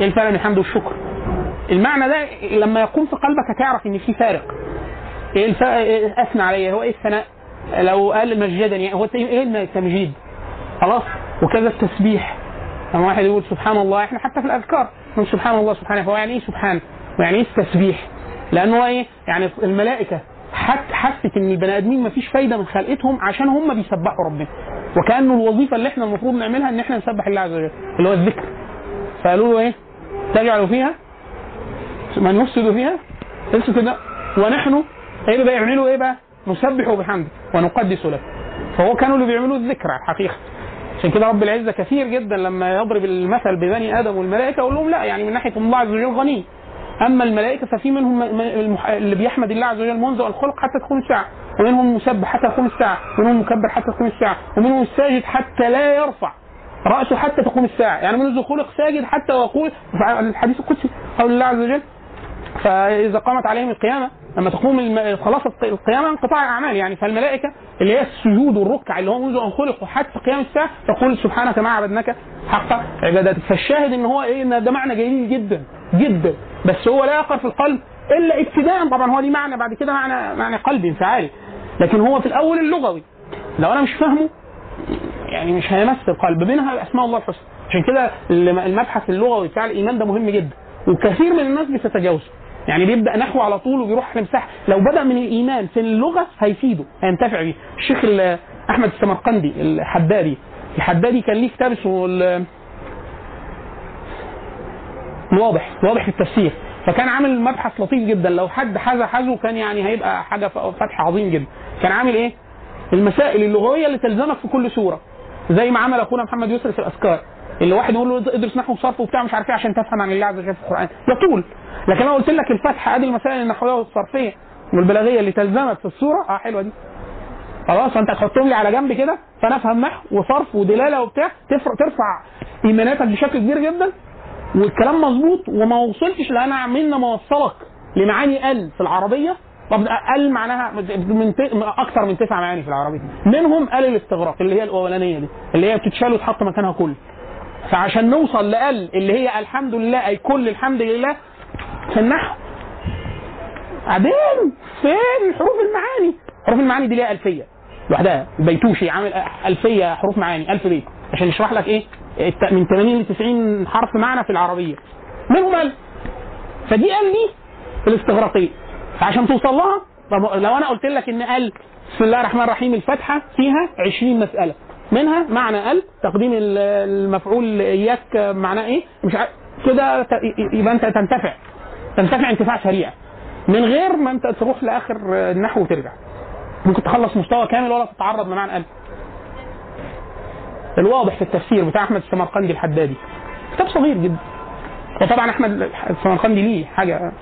S3: إيه الفرق بين الحمد والشكر؟ المعنى ده لما يكون في قلبك هتعرف إن في فارق. إيه الفرق إيه أثنى علي؟ هو إيه الثناء؟ لو قال مجدني هو إيه التمجيد؟ خلاص. وكذا التسبيح. لما واحد يقول سبحان الله إحنا حتى في الأذكار نقول سبحان الله سبحانه فهو يعني إيه سبحان؟ ويعني إيه التسبيح؟ لأنه إيه؟ يعني الملائكة حت حست إن البني آدمين مفيش فايدة من خلقتهم عشان هم بيسبحوا ربنا وكأنه الوظيفة اللي إحنا المفروض نعملها إن إحنا نسبح الله عز وجل اللي هو الذكر فقالوا له إيه؟ تجعل فيها من يفسد فيها يفسد كده ونحن إيه بقى يعملوا إيه بقى؟ نسبح بحمده ونقدس له فهو كانوا اللي بيعملوا الذكر على الحقيقة عشان كده رب العزة كثير جدا لما يضرب المثل ببني آدم والملائكة يقول لهم لا يعني من ناحية الله عز وجل غني. أما الملائكة ففي منهم اللي بيحمد الله عز وجل منذ الخلق حتى تقوم الساعة. ومنهم مسبح حتى تقوم الساعة. ومنهم مكبر حتى تقوم الساعة. ومنهم الساجد حتى لا يرفع رأسه حتى تقوم الساعة. يعني منذ خلق ساجد حتى يقول الحديث القدسي قول الله عز وجل فإذا قامت عليهم القيامة لما تقوم. خلاص الق- القيامة انقطاع الأعمال. يعني فالملائكة اللي هي السجود والركع اللي هو منذ أن خلقوا حتى قيام الساعة تقول سبحانك ما عبدناك حق عبادتك. فالشاهد إن هو إيه؟ إن ده معنى جميل جدا جدا. بس هو لا يقع في القلب إلا ابتداء. طبعا هو دي معنى بعد كده معنى معنى قلبي انفعالي. لكن هو في الأول اللغوي. لو أنا مش فاهمه يعني مش هيمس القلب. منها اسماء الله الحسنى. عشان كده الم- المبحث اللغوي بتاع الإيمان ده مهم جدا. وكثير من الناس بتتجاوزه. يعني بيبدأ نحو على طول وبيروح لمساحه لو بدأ من الإيمان في اللغة هيفيده هينتفع بيه. الشيخ ال- أحمد السمرقندي الحدادي الحدادي كان ليه كتاب اسمه ال- الواضح الواضح في التفسير. فكان عامل مبحث لطيف جدا. لو حد حاز حازه كان يعني هيبقى حاجة فتح عظيم جدا. كان عامل إيه؟ المسائل اللغوية اللي تلزمك في كل سورة. زي ما عمل أخونا محمد يسري في الأذكار اللي واحد يقول له ادرس نحو وصرف وبتاع مش عارف إيه عشان تفهم عن الله عز وجل في القرآن. يطول. لكن أنا قلت لك الفتحة ادي المسائل النحويه والصرفيه والبلاغية اللي تلزمك في السوره آه حلوة دي. خلاص فأنت تحطهم لي على جنب كده فانا افهم نحو وصرف ودلالة وبتاع. تفرق ترفع ايماناتك بشكل كبير جدا. والكلام مظبوط وما وصلتش لأن عملنا ما وصلك لمعاني ال في العربية. طب ال معناها من. أكثر من تسع معاني في العربية. منهم ال الاستغراق اللي هي الأولانية دي اللي هي بتتشال وتحط مكانها كل فعشان نوصل لال اللي هي الحمد لله أي كل الحمد لله في النحو. بعدين فين حروف المعاني؟ حروف المعاني دي ليها ألفية لوحدها. البيتوشي عامل ألفية حروف معاني. ألف بيت. عشان يشرح لك الت- من 80 ل 90 حرف معنى في العربية. منهم ال فدي ال دي الاستغراقية. فعشان توصل لها لو أنا قلت لك إن ال بسم الله الرحمن الرحيم الفاتحه فيها 20 مسألة. منها معنى ال تقديم ال- المفعول إياك معناه إيه؟ مش عارف كده يبقى أنت تنتفع. تنتفع انتفاع سريع. من غير ما انت تروح لآخر النحو وترجع. ممكن تخلص مستوى كامل ولا تتعرض لمعنى ال الواضح في التفسير بتاع أحمد السمرقندي الحدادي. كتاب صغير جدا. وطبعا أحمد السمرقندي ليه حاجة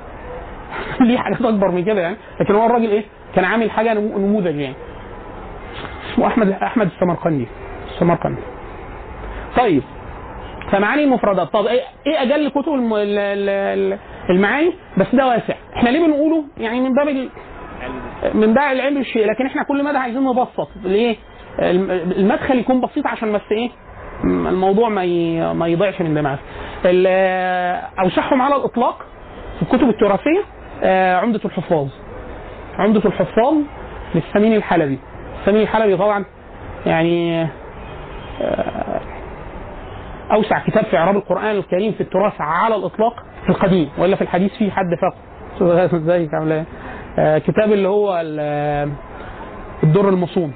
S3: *laughs* ليه حاجات أكبر من كده يعني. لكن هو الراجل إيه؟ كان عامل حاجة نمو- نموذج يعني. اسمه احمد أحمد السمرقندي. السمرقندي. طيب. فمعاني المفردات. طب إيه إيه أجل كتب الم- ال- ال- ال- المعاني بس ده واسع. إحنا ليه بنقوله؟ يعني من باب من باب العلم الشيء لكن إحنا كل مدى عايزين نبسط. ليه؟ الم- المدخل يكون بسيط عشان بس إيه؟ الموضوع ما ي- ما يضيعش من دماغك. أوسعهم على الإطلاق في الكتب التراثية آه، عمدة الحفاظ. عمدة الحفاظ للسمين الحلبي. السمين الحلبي طبعا يعني آه، أوسع كتاب في إعراب القرآن الكريم في التراث على الإطلاق. في القديم والا في الحديث في حد فاق ازيك عامله إيه؟ آه، كتاب اللي هو ال- الدر المصون.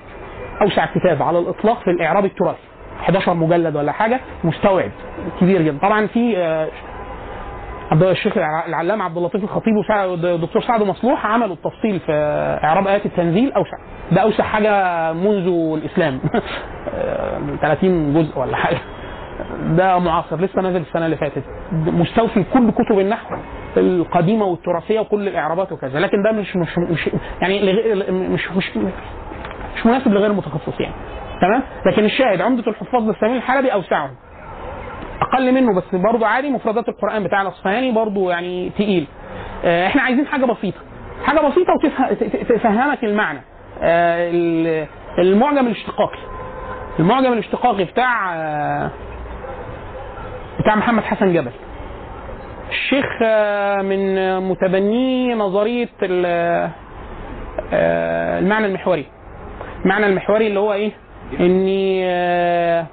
S3: أوسع كتاب على الإطلاق في الإعراب التراثي. 11 مجلد ولا حاجة مستوعب كبير جدا. طبعا في آه، عبد الشيخ الع- العلامة عبد اللطيف الخطيب والدكتور سعد مصلوح عملوا التفصيل في إعراب آيات التنزيل. أوسع. ده أوسع حاجة منذ الإسلام. *laughs* آه، 30 جزء ولا حاجة. ده معاصر لسه نازل السنة اللي فاتت. مستوفي كل كتب النحو القديمة والتراثية وكل الإعرابات وكذا. لكن ده مش مش, مش يعني مش مش مش مناسب لغير المتخصص يعني. تمام؟ لكن الشاهد عمدة الحفاظ للسمين الحلبي أوسعهم. أقل منه بس برضه عادي مفردات القرآن بتاع الأصفهاني برضه يعني تقيل. آه، إحنا عايزين حاجة بسيطة. حاجة بسيطة وتفهمك المعنى. آه، ال- المعجم الاشتقاقي. المعجم الاشتقاقي بتاع آه، بتاع محمد حسن جبل. الشيخ آه، من آه، متبني نظرية ال- آه، المعنى المحوري. المعنى المحوري اللي هو إيه؟ ان آه،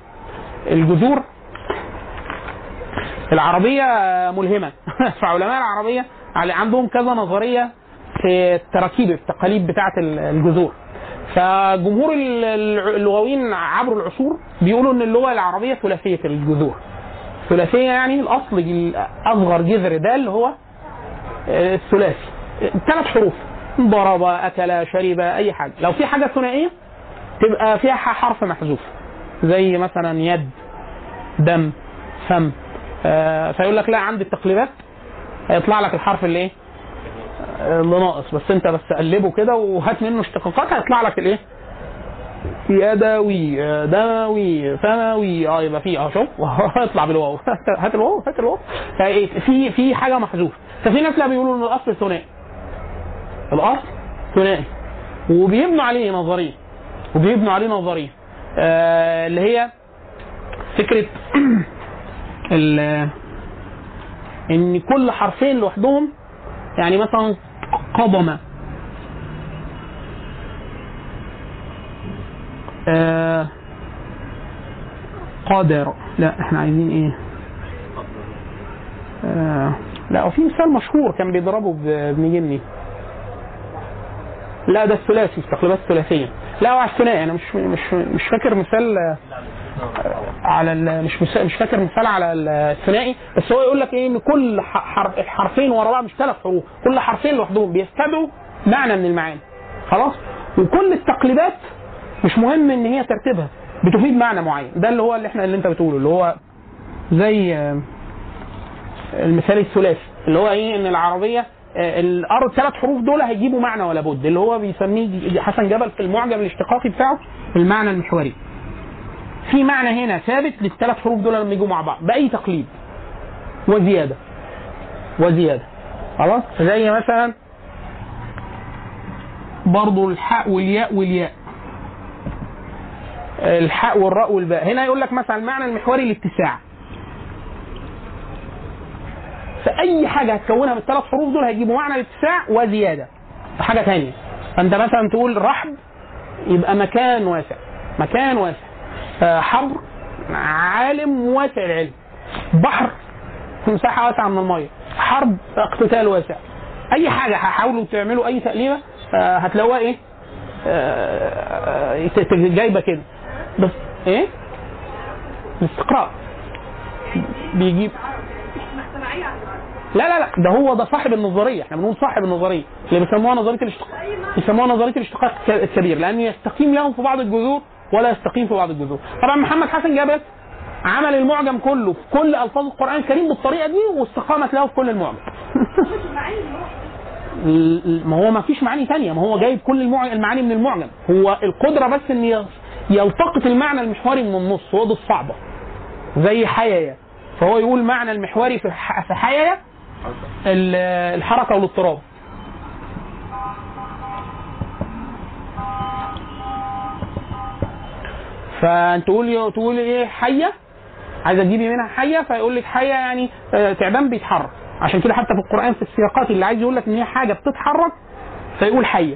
S3: الجذور العربية ملهمة. *laughs* فعلماء العربية على- عندهم كذا نظرية في التراكيب التقاليد بتاعة الجذور. فجمهور ال- ال- اللغويين عبر العصور بيقولوا إن اللغة العربية ثلاثية الجذور. ثلاثية يعني الأصل ال- أصغر جذر ده اللي هو آه، الثلاثي. ثلاث حروف. ضرب أكل شرب أي حاجة. لو في حاجة ثنائية تبقى فيها حرف محذوف. زي مثلا يد دم فم. آه فيقول لك لا عند التقليبات. هيطلع لك الحرف اللي إيه؟ آه، اللي ناقص. بس أنت بس قلبه كده وهات منه اشتقاقات هيطلع لك الإيه؟ يدوي دموي ثانوي آه يبقى في آه شوف. *laughs* هيطلع بالواو. *laughs* هات الواو هات الواو. فإيه، في في حاجة محذوفة. ففي ناس لا بيقولوا إن الأصل ثنائي الأصل ثنائي. وبيبنوا عليه نظرية. وبيبنوا عليه نظرية. آه اللي هي فكرة *clears throat* إن كل حرفين لوحدهم يعني مثلا قضم آه قادر. لا إحنا عايزين إيه؟ آه لا وفي مثال مشهور كان بيضربه ب- ابن جني. لا ده الثلاثي التقليبات الثلاثية. لا هو على الثنائي أنا مش مش مش فاكر مثال آه، على ال- مش مش فاكر مثال على الثنائي بس هو يقول لك إيه؟ إن كل حرف الحرفين ورا بعض مش ثلاث حروف كل حرفين لوحدهم بيستدعوا معنى من المعاني. خلاص؟ وكل التقليبات مش مهم إن هي ترتيبها بتفيد معنى معين. ده اللي هو اللي إحنا اللي أنت بتقوله اللي هو زي آه، المثال الثلاثي اللي هو إيه؟ إن العربية آه، الأرض ثلاث حروف دول هيجيبوا معنى ولا بد. اللي هو بيسميه حسن جبل في المعجم الاشتقاقي بتاعه المعنى المحوري. في معنى هنا ثابت للثلاث حروف دول لما يجوا مع بعض. بأي تقليد. وزيادة. وزيادة. خلاص؟ زي مثلا برضو الحاء والياء والياء. الحاء والراء والباء. هنا يقول لك مثلا المعنى المحوري الاتساع. فأي حاجة هتكونها من الثلاث حروف دول هيجيبوا معنى الاتساع وزيادة. حاجة ثانية فأنت مثلا تقول رحب يبقى مكان واسع. مكان واسع. آه، حبر عالم واسع العلم. بحر مساحة واسعة من المية. حرب اقتتال واسع. أي حاجة هحاولوا تعملوا أي تقليبة آه، هتلاقوها إيه؟ آه، جايبة كده. بس. إيه؟ الاستقراء. بيجيب. لا لا لا ده هو ده صاحب النظرية. إحنا بنقول صاحب النظرية. اللي بيسموها نظرية الاشتقاق. يسموها نظرية الاشتقاق الك- الكبير لأن يستقيم لهم في بعض الجذور ولا يستقيم في بعض الجذور. طبعا محمد حسن جابت عمل المعجم كله في كل ألفاظ القرآن الكريم بالطريقة دي واستقامت له في كل المعجم. ال- *laughs* ال- ما هو ما فيش معاني تانية. ما هو جايب كل المع... المعاني من المعجم. هو القدرة بس إن يلتقط المعنى المحوري من النص هو ده الصعبة. زي حيايا. فهو يقول معنى المحوري في في حيايا ال- الحركة والاضطراب. فأنت تقول إيه حية؟ عايزه تجيبي منها حية؟ فيقول لك حية يعني آه، تعبان بيتحرك. عشان كده حتى في القرآن في السياقات اللي عايز يقول لك إن هي حاجة بتتحرك فيقول حية.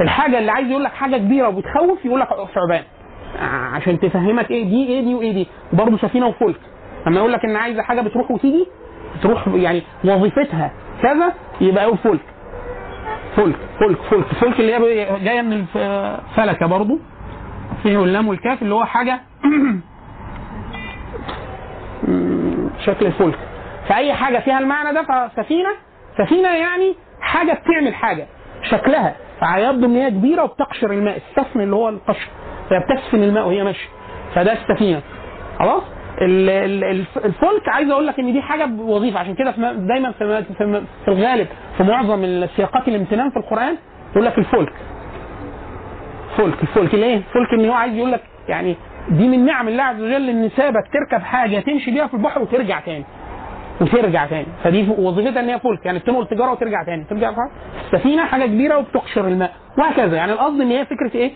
S3: الحاجة اللي عايز يقول لك حاجة كبيرة وبتخوف يقول لك ثعبان. عشان تفهمك إيه دي إيه دي وايه دي برضه سفينة وفلك. لما يقول لك إن عايزة حاجة بتروح وتيجي بتروح يعني وظيفتها كذا يبقى يقول فلك. فلك فلك فلك. فلك اللي هي جاية من الف- فلكة برضه. فيه اللام والكاف اللي هو حاجة *clears throat* شكل الفلك. فأي حاجة فيها المعنى ده فسفينة سفينة يعني حاجة بتعمل حاجة شكلها. فيبدو إن هي كبيرة وبتقشر الماء السفن اللي هو القشر. هي بتسفن الماء وهي ماشية. فده السفينة. خلاص؟ ال- ال- الف- الفلك عايز أقول لك إن دي حاجة بوظيفه عشان كده دايما في, في, في الغالب في معظم السياقات الامتنان في القرآن يقول لك الفلك فلك الفلك ليه؟ الفلك إن هو عايز يقول لك يعني دي من نعم الله عز وجل إن سابك تركب حاجة تمشي بيها في البحر وترجع تاني. وترجع تاني. فدي وظيفتها إن هي فلك يعني بتنقل تجارة وترجع تاني. ترجع. السفينة حاجة كبيرة وبتقشر الماء. وهكذا. يعني القصد إن هي فكرة إيه؟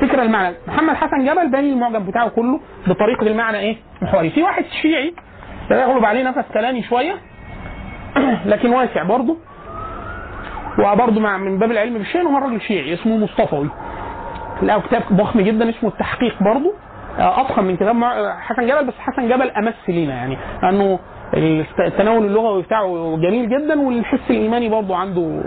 S3: فكره المعنى. محمد حسن جبل باني المعجم بتاعه كله بطريقة المعنى إيه؟ محوري في واحد شيعي يغلب عليه نفس كلامي شوية *clears throat* لكن واسع برضه وبرضه مع من باب العلم بالشيء هو راجل شيعي اسمه مصطفوي له كتاب ضخم جدا اسمه التحقيق برضه. آه، أضخم من كتاب حسن جبل بس حسن جبل أمس لينا يعني لأنه الت- التناول اللغوي بتاعه جميل جدا والحس الإيماني برضه عنده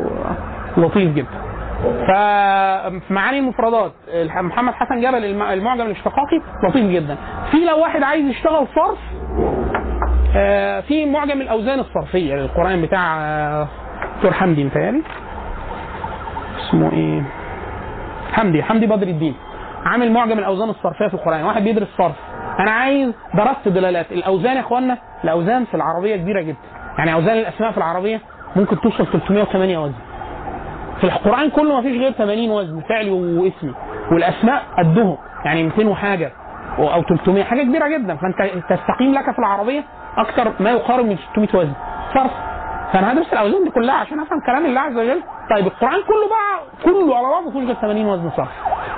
S3: لطيف جدا. ففي معاني المفردات. محمد حسن جبل الم- المعجم الاشتقاقي لطيف جدا. في لو واحد عايز يشتغل صرف آه، في معجم الأوزان الصرفية للقرآن بتاع آه، دكتور حمدي متهيألي. اسمه إيه؟ حمدي حمدي بدر الدين. عامل معجم الأوزان الصرفية في القرآن. واحد بيدرس صرف. أنا عايز درست دلالات. الأوزان يا إخوانا الأوزان في العربية كبيرة جدا. يعني أوزان الأسماء في العربية ممكن توصل 308 وزن. في القرآن كله ما فيش غير 80 وزن فعلي واسمي والأسماء قدهم يعني 200 وحاجة أو 300 حاجة كبيرة جدا. فأنت تستقيم لك في العربية أكثر ما يقارب من 600 وزن. صرف فأنا هدرس الأوزان دي كلها عشان أفهم كلام الله عز وجل. طيب القرآن كله بقى كله على بعضه فيهوش غير 80 وزن صرف.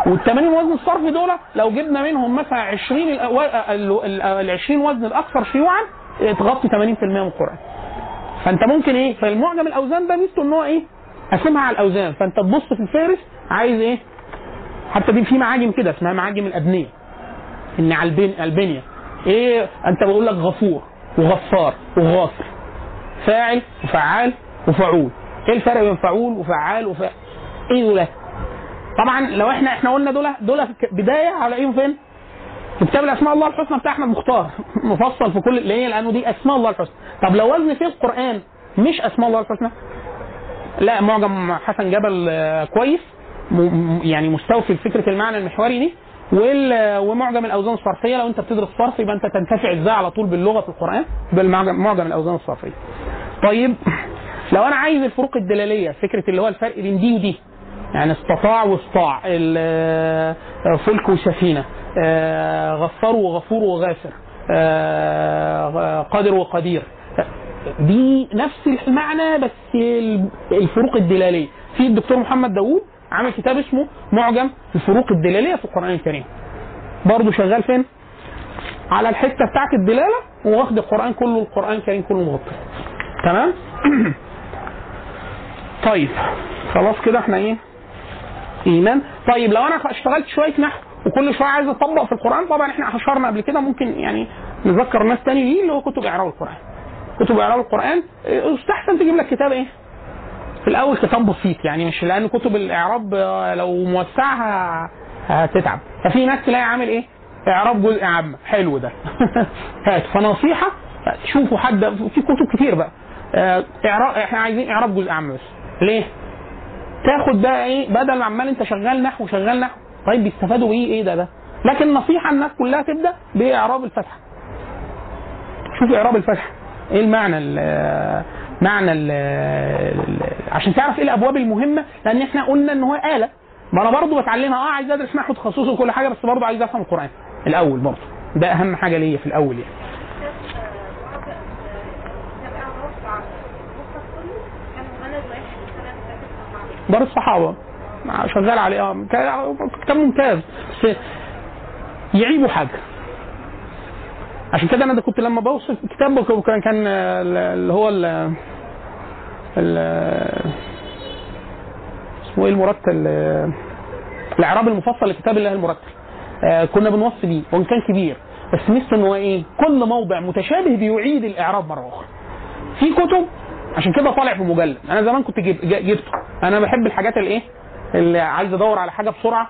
S3: وال 80 وزن الصرف دول لو جبنا منهم مثلا 20 الأو- ال- ال- ال 20 وزن الأكثر شيوعا تغطي 80% من القرآن. فأنت ممكن إيه؟ فالمعجم الأوزان ده ميزته إن هو إيه؟ قسمها على الأوزان. فأنت تبص في الفهرس عايز إيه؟ حتى دي في معاجم كده اسمها معاجم الابنيه إن على البن... البنيه إيه؟ أنت بقول لك غفور وغفار وغافر فاعل وفعال وفعول. إيه الفرق بين فعول وفعال وفاعل إيه دول؟ طبعا لو إحنا إحنا قلنا دول دول بداية هلاقيهم فين؟ في كتاب الأسماء الله الحسنى بتاع أحمد مختار. مفصل في كل ليه لأنه دي أسماء الله الحسنى. طب لو وزن في القرآن مش أسماء الله الحسنى؟ لا معجم حسن جبل آه، كويس. يعني مستوفي فكره المعنى المحوري دي. ومعجم الأوزان الصرفية لو أنت بتدرس صرف يبقى أنت تنتفع إزاي على طول باللغة في القرآن؟ بالمعجم معجم الأوزان الصرفية. طيب لو أنا عايز الفروق الدلالية فكرة اللي هو الفرق بين دي ودي. يعني استطاع واستطاع آه، فلك وسفينة آه، غفار وغفور وغافر قادر وقدير. دي نفس المعنى بس ال- الفروق الدلالية. في الدكتور محمد داوود عامل كتاب اسمه معجم الفروق الدلالية في القرآن الكريم. برضه شغال فين؟ على الحتة بتاعت الدلالة واخد القرآن كله القرآن الكريم كله مغطي تمام؟ *clears throat* طيب خلاص كده إحنا إيه؟ إيمان. طيب لو أنا اشتغلت شوية نحو وكل شوية عايز أطبق في القرآن طبعا إحنا اشرنا قبل كده ممكن يعني نذكر ناس تاني ليه اللي هو كتب إعراب القرآن. كتب اعراب القرآن آه، يستحسن تجيب لك كتاب إيه؟ في الأول كتاب بسيط يعني مش لأن كتب الإعراب آه، لو موسعه ه- هتتعب. ففي ناس تلاقي عامل إيه؟ إعراب جزء عام. حلو ده. *laughs* هات. فنصيحة شوفوا حد في كتب كتير بقى. آه، اعراب إحنا عايزين إعراب جزء عام بس. ليه؟ تاخد بقى إيه؟ بدل ما عمال أنت شغال نحو شغال نحو. طيب بيستفادوا بايه إيه ده ده. لكن نصيحة الناس كلها تبدأ بإعراب الفتحه شوف إعراب الفتحه إيه المعنى ال معنى ال عشان تعرف إيه الابواب المهمة لأن إحنا قلنا ان هو آلة. ما أنا برضه بتعلمها آه عايز ادرس نحو تخصصي وكل حاجة بس برضه عايز افهم القرآن الأول برضه ده أهم حاجة ليا في الأول يعني. دار الصحابة. شغال عليه آه كتاب ممتاز. بس يعيبوا حاجة. عشان كده أنا كنت لما بوصف الكتاب كان كان اللي هو ال اسمه إيه المرتل؟ الإعراب المفصل لكتاب الله المرتل. آه، كنا بنوصي بيه وإن كان كبير. بس ميزته إن هو إيه؟ كل موضع متشابه بيعيد الإعراب مرة أخرى. في كتب عشان كده طالع في مجلد. أنا زمان كنت جبته. أنا بحب الحاجات الإيه؟ اللي عايز أدور على حاجة بسرعة.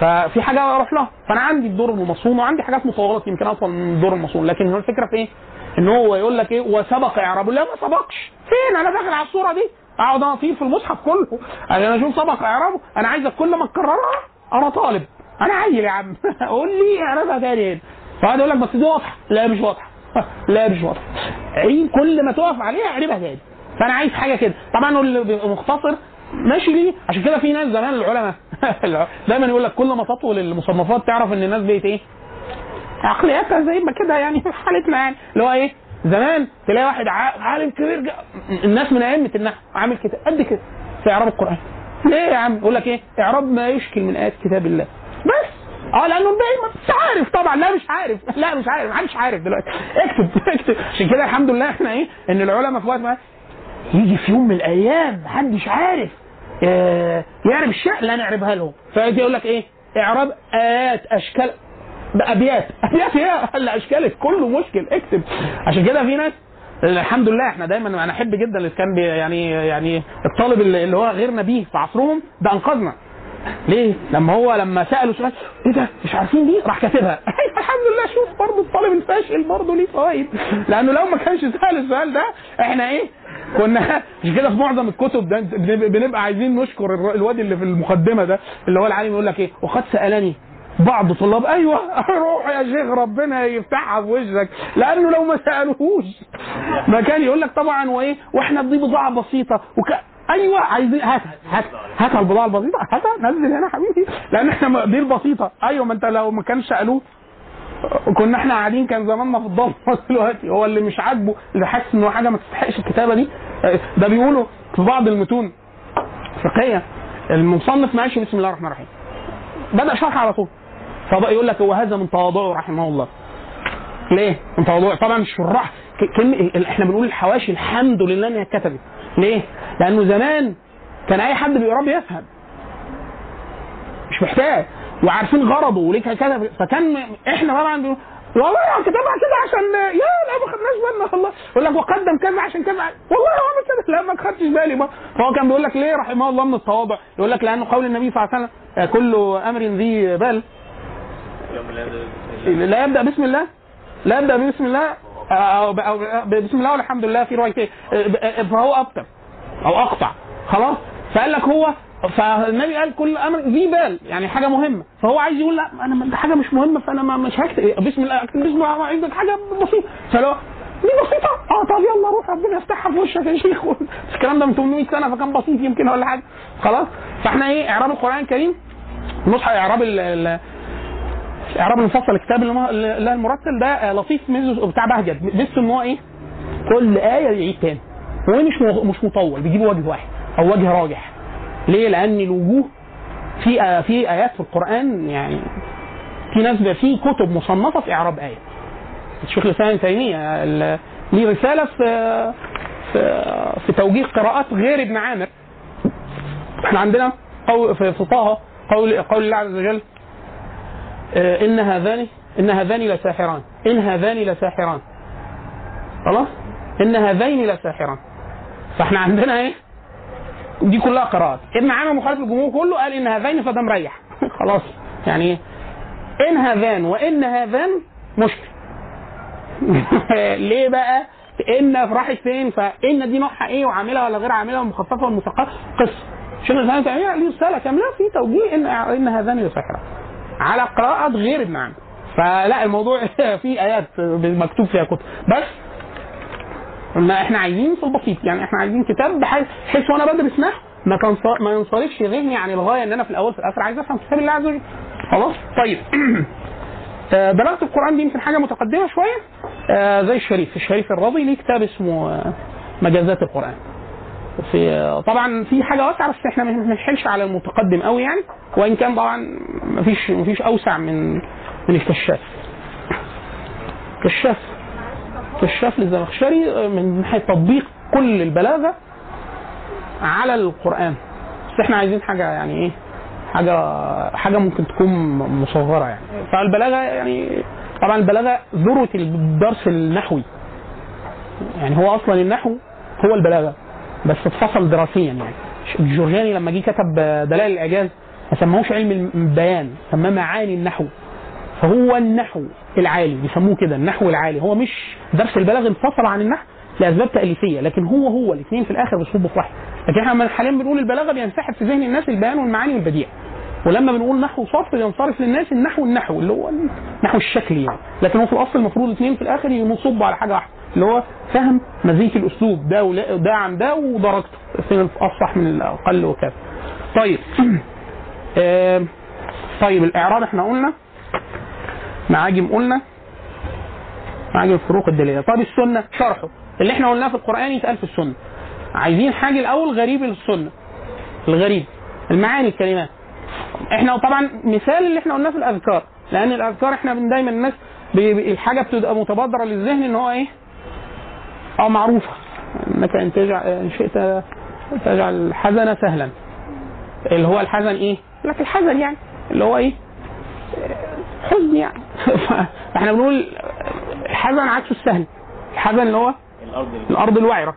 S3: ففي حاجة أروح لها. فأنا عندي الدور المصون وعندي حاجات مطولات يمكن اطول من الدور المصون. لكن هو الفكرة في إيه؟ إن هو يقول لك إيه؟ وسبق اعرابه لا ما سبقش. فين؟ أنا داخل على الصورة دي. أقعد أطير في المصحف كله. عشان أشوف سبق اعرابه أنا عايزك كل ما تكررها أنا طالب. أنا عيل يا عم. *laughs* قول لي اعربها تاني هنا. فقعد يقول لك بس دي واضحة. لا مش واضحة. *laughs* لا مش واضحة. عيد كل ما تقف عليها اعربها تاني. فأنا عايز حاجة كده. طبعا اللي مختصر. ماشي ليه؟ عشان كده في ناس زمان العلماء *laughs* دايما يقول لك كل ما تطول المصنفات تعرف إن الناس بقت إيه؟ عقلياتها زي ما كده يعني في حالتنا يعني. اللي هو إيه؟ زمان تلاقي واحد عالم كبير. الناس من أئمة النحو عامل كده قد كده. في اعراب القرآن. ليه يا عم؟ يقول لك إيه؟ إعراب ما يشكل من آيات كتاب الله. بس. آه لأنه الباقي ما مش عارف طبعا. لا مش عارف. لا مش عارف. محدش عارف دلوقتي. اكتب اكتب. عشان كده الحمد لله إحنا إيه؟ إن العلماء في وقت ما يجي في يوم من الأيام محدش عارف. آه، يعرف الشعر لا نعربها لهم. فيجي يقول لك إيه؟ اعراب ايات أشكال. أبيات. *laughs* أبيات هي هلا اشكالك كله مشكل. اكتب. عشان كده في ناس الحمد لله إحنا دايما أنا أحب جدا اللي كان يعني يعني الطالب اللي اللي هو غير نبيه في عصرهم ده أنقذنا. ليه؟ لما هو لما سالوا سؤال إيه ده؟ مش عارفين دي راح كاتبها. *laughs* الحمد لله. شوف برضه الطالب الفاشل برضه ليه فوائد. لأنه لو ما كانش سأل السؤال ده إحنا إيه؟ كنا *laughs* مش كده في معظم الكتب ده بنبقى عايزين نشكر الواد اللي في المقدمة ده اللي هو العالم يقول لك إيه؟ وقد سألني بعض طلاب أيوه *laughs* روح يا شيخ ربنا يفتحها في وشك لأنه لو ما سالوهوش ما كان يقول لك طبعا وايه وإحنا دي بضاعة بسيطة وك... أيوه عايزين هات هات هات البضاعة البسيطة هاتها نزل هنا حبيبي لأن إحنا دي البسيطه أيوه ما أنت لو ما كانش سألوه كنا إحنا قاعدين كان زماننا في الضلمة *laughs* دلوقتي. هو اللي مش عاجبه اللي حاسس انه حاجة ما تستحقش الكتابة دي. ده بيقولوا في بعض المتون. الفقهيه المصنف ماشي بسم الله الرحمن الرحيم. بدأ شرح على طول. فبقى يقول لك وهذا من تواضعه رحمه الله. ليه؟ من تواضعه. طبعا الشراح ك- كلمة إحنا بنقول الحواشي الحمد لله إنها اتكتبت. ليه؟ لأنه زمان كان أي حد بيقرأ بيفهم. مش محتاج. وعارفين غرضه وليه كذا. فكان فكان طبعا والله كتبها كده عشان يا لا ما خدناش بالنا والله. يقول لك وقدم كذا عشان كذا. والله هو عمل كده. لا ما خدتش بالي. ما فهو كان بيقول لك ليه رحمه الله من التواضع؟ يقول لك لأنه قول النبي صلى الله عليه وسلم آه، كل أمر ذي بال. لا يبدأ بسم الله. لا يبدأ بسم الله. أو, بسم الله والحمد لله في روايتين. فهو ابتر أو أقطع. خلاص؟ فقال لك هو فالنبي قال كل أمر ذي بال يعني حاجة مهمة. فهو عايز يقول لا أنا حاجة مش مهمة فأنا ما مش هكتب. بسم الله اكتب بسم الله عندك حاجة بسيطة. فلو دي بسيطة. آه طب يلا روح ربنا يفتحها في وشك يا شيخ. *laughs* الكلام ده من 800 سنة فكان بسيط يمكن ولا حاجة. خلاص؟ فإحنا إيه إعراب القرآن الكريم. نصح إعراب ال- ال- إعراب المفصل الكتاب اللي المرتل ده آه، لطيف ميزه بتاع بهجت بس إن هو إيه كل آية يعيد تاني. هو مش مغ- مش مطول بيجيب وجه واحد أو وجه راجح. ليه؟ لأن الوجوه في في آيات في القرآن يعني في ناس في كتب مصنفة في إعراب آية. الشيخ الإسلام ابن تيمية ال- ليه رسالة في في في توجيه قراءات غير ابن عامر. إحنا عندنا قول في في طه قول قول الله عز وجل آه، إن هذان إن هذان لساحران. إن هذان لساحران. خلاص؟ إن هذين لساحران. فإحنا عندنا إيه؟ دي كلها قراءات ابن عامر مخالف الجمهور كله قال إن هذين فده مريح. *laughs* خلاص. يعني إيه؟ إن هذان وإن هذان مشكل. *laughs* ليه بقى؟ ان راحت فين فإن دي نوعها إيه؟ وعاملها ولا غير عاملها ومخففة والمثقفه قصة. شيخ الاسلام تيميه ليه رسالة كاملة في توجيه ان إن هذان لساحران على قراءة غير ابن عامر فلا الموضوع *laughs* فيه آيات مكتوب فيها كتب. بس قلنا إحنا عايزين في البسيط. يعني إحنا عايزين كتاب بحيث وأنا بدرس ما كان ما ينصرفش ذهني عن الغاية ان أنا في الأول في الآخر عايز افهم كتاب الله عز وجل. خلاص؟ طيب. *clears throat* آه، بلاغه القرآن دي يمكن حاجة متقدمة شوية. آه، زي الشريف. الشريف الرضي ليه كتاب اسمه آه، مجازات القرآن. في طبعا في حاجة واسعة بس إحنا ما بنحلش على المتقدم قوي يعني. وإن كان طبعا مفيش مفيش أوسع من من الكشاف. كشاف. كشاف للزمخشري آه، من ناحيه تطبيق كل البلاغة على القرآن. بس إحنا عايزين حاجة يعني إيه حاجة حاجة ممكن تكون مصغرة يعني. فالبلاغة يعني طبعا البلاغة ذروة الدرس النحوي. يعني هو أصلا النحو هو البلاغة بس اتفصل دراسيا يعني. الجورجاني لما جه كتب دلائل الإعجاز ما سماهوش علم البيان سماه معاني النحو. فهو النحو العالي بيسموه كده النحو العالي. هو مش درس البلاغ انفصل عن النحو لأسباب تأليفية لكن هو هو الاثنين في الآخر بيصبوا في واحد لكن إحنا حاليا بنقول البلاغه بينسحب في ذهن الناس البيان والمعاني والبديع. ولما بنقول نحو صرف بينصرف للناس النحو النحو اللي هو النحو الشكلي يعني. لكن هو في الأصل المفروض اثنين في الآخر يصبوا على حاجة واحدة اللي هو فهم مزيج الأسلوب ده ولا- ده عن ده ودرجته فين من الأقل وكذا. طيب. *clears throat* آه طيب الإعراب إحنا قلنا معاجم قلنا معاجم الفروق الدليليه طب السنة؟ شرحه. اللي إحنا قلناه في القرآن يتقال في السنة. عايزين حاجة الأول غريب السنة. الغريب. المعاني الكلمات. إحنا طبعا مثال اللي إحنا قلناه في الأذكار. لأن الأذكار إحنا دايما الناس الحاجة بتبقى متبادرة للذهن إن هو إيه؟ آه معروفة. إنك إن تجعل إن شئت تجعل الحزن سهلا. اللي هو الحزن إيه؟ لك الحزن يعني. اللي هو إيه؟ حزن يعني. *laughs* فاحنا بنقول الحزن عكس السهل. الحزن اللي هو الأرض الوعرة.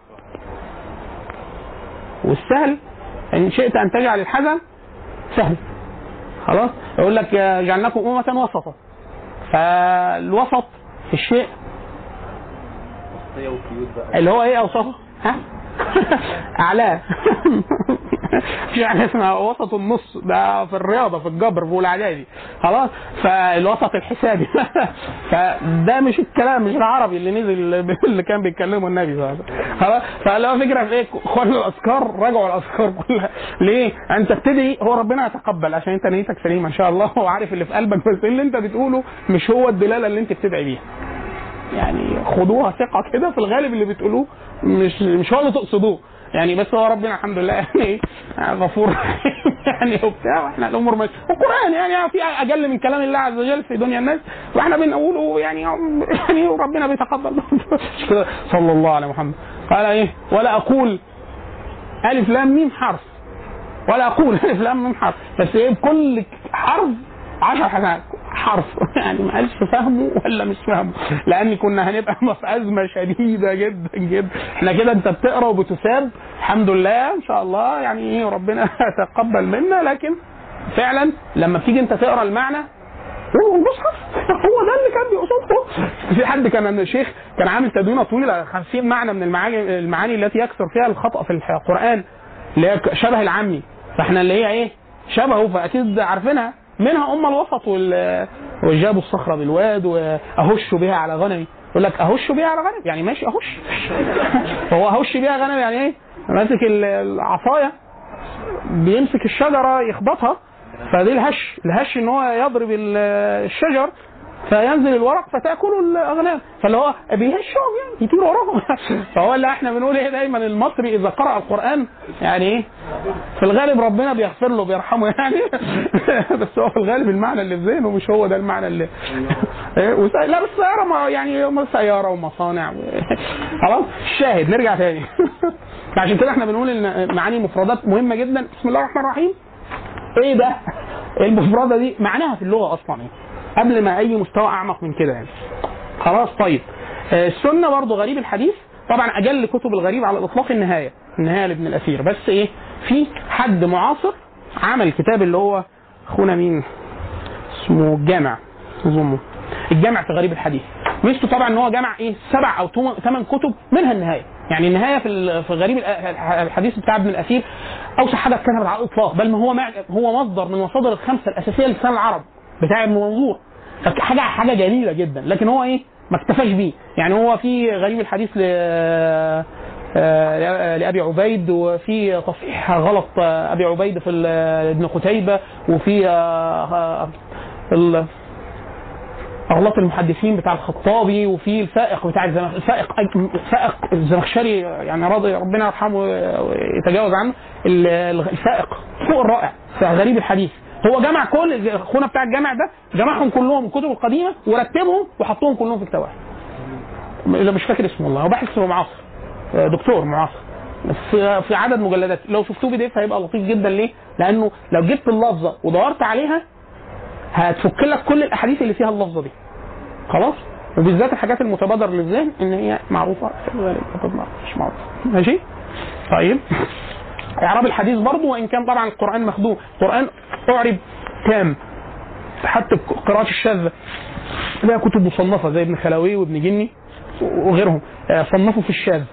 S3: والسهل إن شئت أن تجعل الحزن سهل. خلاص؟ يقول لك جعلناكم أمة وسطا. فالوسط في الشيء اللي هو إيه اوصافه ها؟ *laughs* اعلاه *laughs* حاجة *laughs* اسمها وسط النص. ده في الرياضة في الجبر في الاعدادي خلاص؟ فالوسط الحسابي. *laughs* فده مش الكلام مش العربي اللي نزل اللي كان بيتكلمه النبي صلى الله عليه وسلم. خلاص؟ فاللي هو فكرة في إيه؟ خلوا الأذكار راجعوا الأذكار كلها. ليه؟ أنت بتدعي هو ربنا يتقبل عشان أنت نيتك سليمة إن شاء الله. *laughs* هو عارف اللي في قلبك بس اللي أنت بتقوله مش هو الدلالة اللي أنت بتدعي بيها. يعني خدوها ثقة كده في الغالب اللي بتقولوه مش مش هو اللي تقصدوه. يعني بس هو ربنا الحمد لله يعني غفور يعني وبتاع وإحنا الأمور ماشية. القران يعني في أجل من كلام الله عز وجل في دنيا الناس وإحنا بنقوله يعني يعني ربنا بيتقبل. *laughs* صلى الله على محمد. قال إيه؟ ولا أقول ألف لام ميم حرف. ولا أقول ألف لام ميم حرف. بس إيه؟ بكل حرف عشر حسنات حرف. *laughs* يعني ما قالش فاهمه ولا مش فاهمه لأن كنا هنبقى *laughs* في أزمة شديدة جدا جدا. إحنا كده أنت بتقرأ وبتثاب الحمد لله إن شاء الله يعني إيه ربنا *laughs* يتقبل منا. لكن فعلا لما بتيجي أنت تقرأ المعنى هو المصحف هو ده اللي كان بيقصده. في حد كان شيخ كان عامل تدوينة طويلة 50 معنى من المعاني المعاني التي يكثر فيها الخطأ في القرآن اللي هي شبه العمي. فإحنا اللي هي إيه؟ شبهه فأكيد عارفينها. منها أم الوسط وال وجابوا الصخرة بالواد وأهش بها على غنمي. يقول لك أهش بها على غنم يعني ماشي أهش. *laughs* فهو أهش بها غنم يعني إيه؟ ماسك العصاية بيمسك الشجرة يخبطها فدي الهش. الهش إن هو يضرب الشجر فينزل الورق فتاكله الاغنام فاللي هو بيهشهم يعني يطير وراهم. *laughs* فهو اللي إحنا بنقول إيه دايما المصري إذا قرأ القرآن يعني إيه؟ في الغالب ربنا بيغفر له بيرحمه يعني. *laughs* بس هو في الغالب المعنى اللي في ذهنه مش هو ده المعنى اللي *laughs* وس... لا بس سيارة ما يعني سيارة ومصانع. خلاص. الشاهد نرجع تاني. عشان كده إحنا بنقول إن معاني مفردات مهمة جدا. بسم الله الرحمن الرحيم. إيه ده؟ المفردة دي؟ معناها في اللغة أصلا إيه؟ قبل ما أي مستوى أعمق من كده يعني. خلاص طيب. آه السنة برضو غريب الحديث. طبعا أجل كتب الغريب على الإطلاق النهاية النهاية لابن الأثير. بس إيه؟ في حد معاصر عمل الكتاب اللي هو أخونا مين؟ اسمه الجامع أظنه. الجامع في غريب الحديث. ميزته طبعا إن هو جمع إيه؟ سبع أو ثمان كتب منها النهاية. يعني النهاية في في غريب الحديث بتاع ابن الأثير أوسع حاجة اتكتبت على الإطلاق. بل ما هو هو مصدر من مصادر الخمسة الأساسية للسنه العرب. بتاع ابن منظور حاجة حاجة جميلة جدا. لكن هو إيه؟ ما اكتفاش بيه. يعني هو في غريب الحديث ل لأبي عبيد وفي تصحيح غلط أبي عبيد في ابن قتيبة وفي أغلاط المحدثين بتاع الخطابي وفي الفائق بتاع. الفائق الفائق الزمخشري يعني راضي ربنا يرحمه ويتجاوز عنه الفائق فوق الرائع. غريب الحديث. هو جمع كل اخونا بتاع الجامع ده جمعهم كلهم الكتب القديمة ورتبهم وحطهم كلهم في كتاب واحد مش فاكر اسمه والله هو باحث معاصر. دكتور معاصر. في عدد مجلدات. لو شفتوه بي دي اف هيبقى لطيف جدا. ليه؟ لأنه لو جبت اللفظة ودورت عليها هتفك لك كل الأحاديث اللي فيها اللفظة دي. خلاص؟ وبالذات الحاجات المتبادر للذهن إن هي معروفه مش معروفة. ماشي. طيب. إعراب الحديث برضه وإن كان طبعا القرآن مخدوم. القرآن أعرب تام حتى قراءات الشاذه لها كتب مصنفة زي ابن خلاوي وابن جني وغيرهم. صنفوا في الشاذ.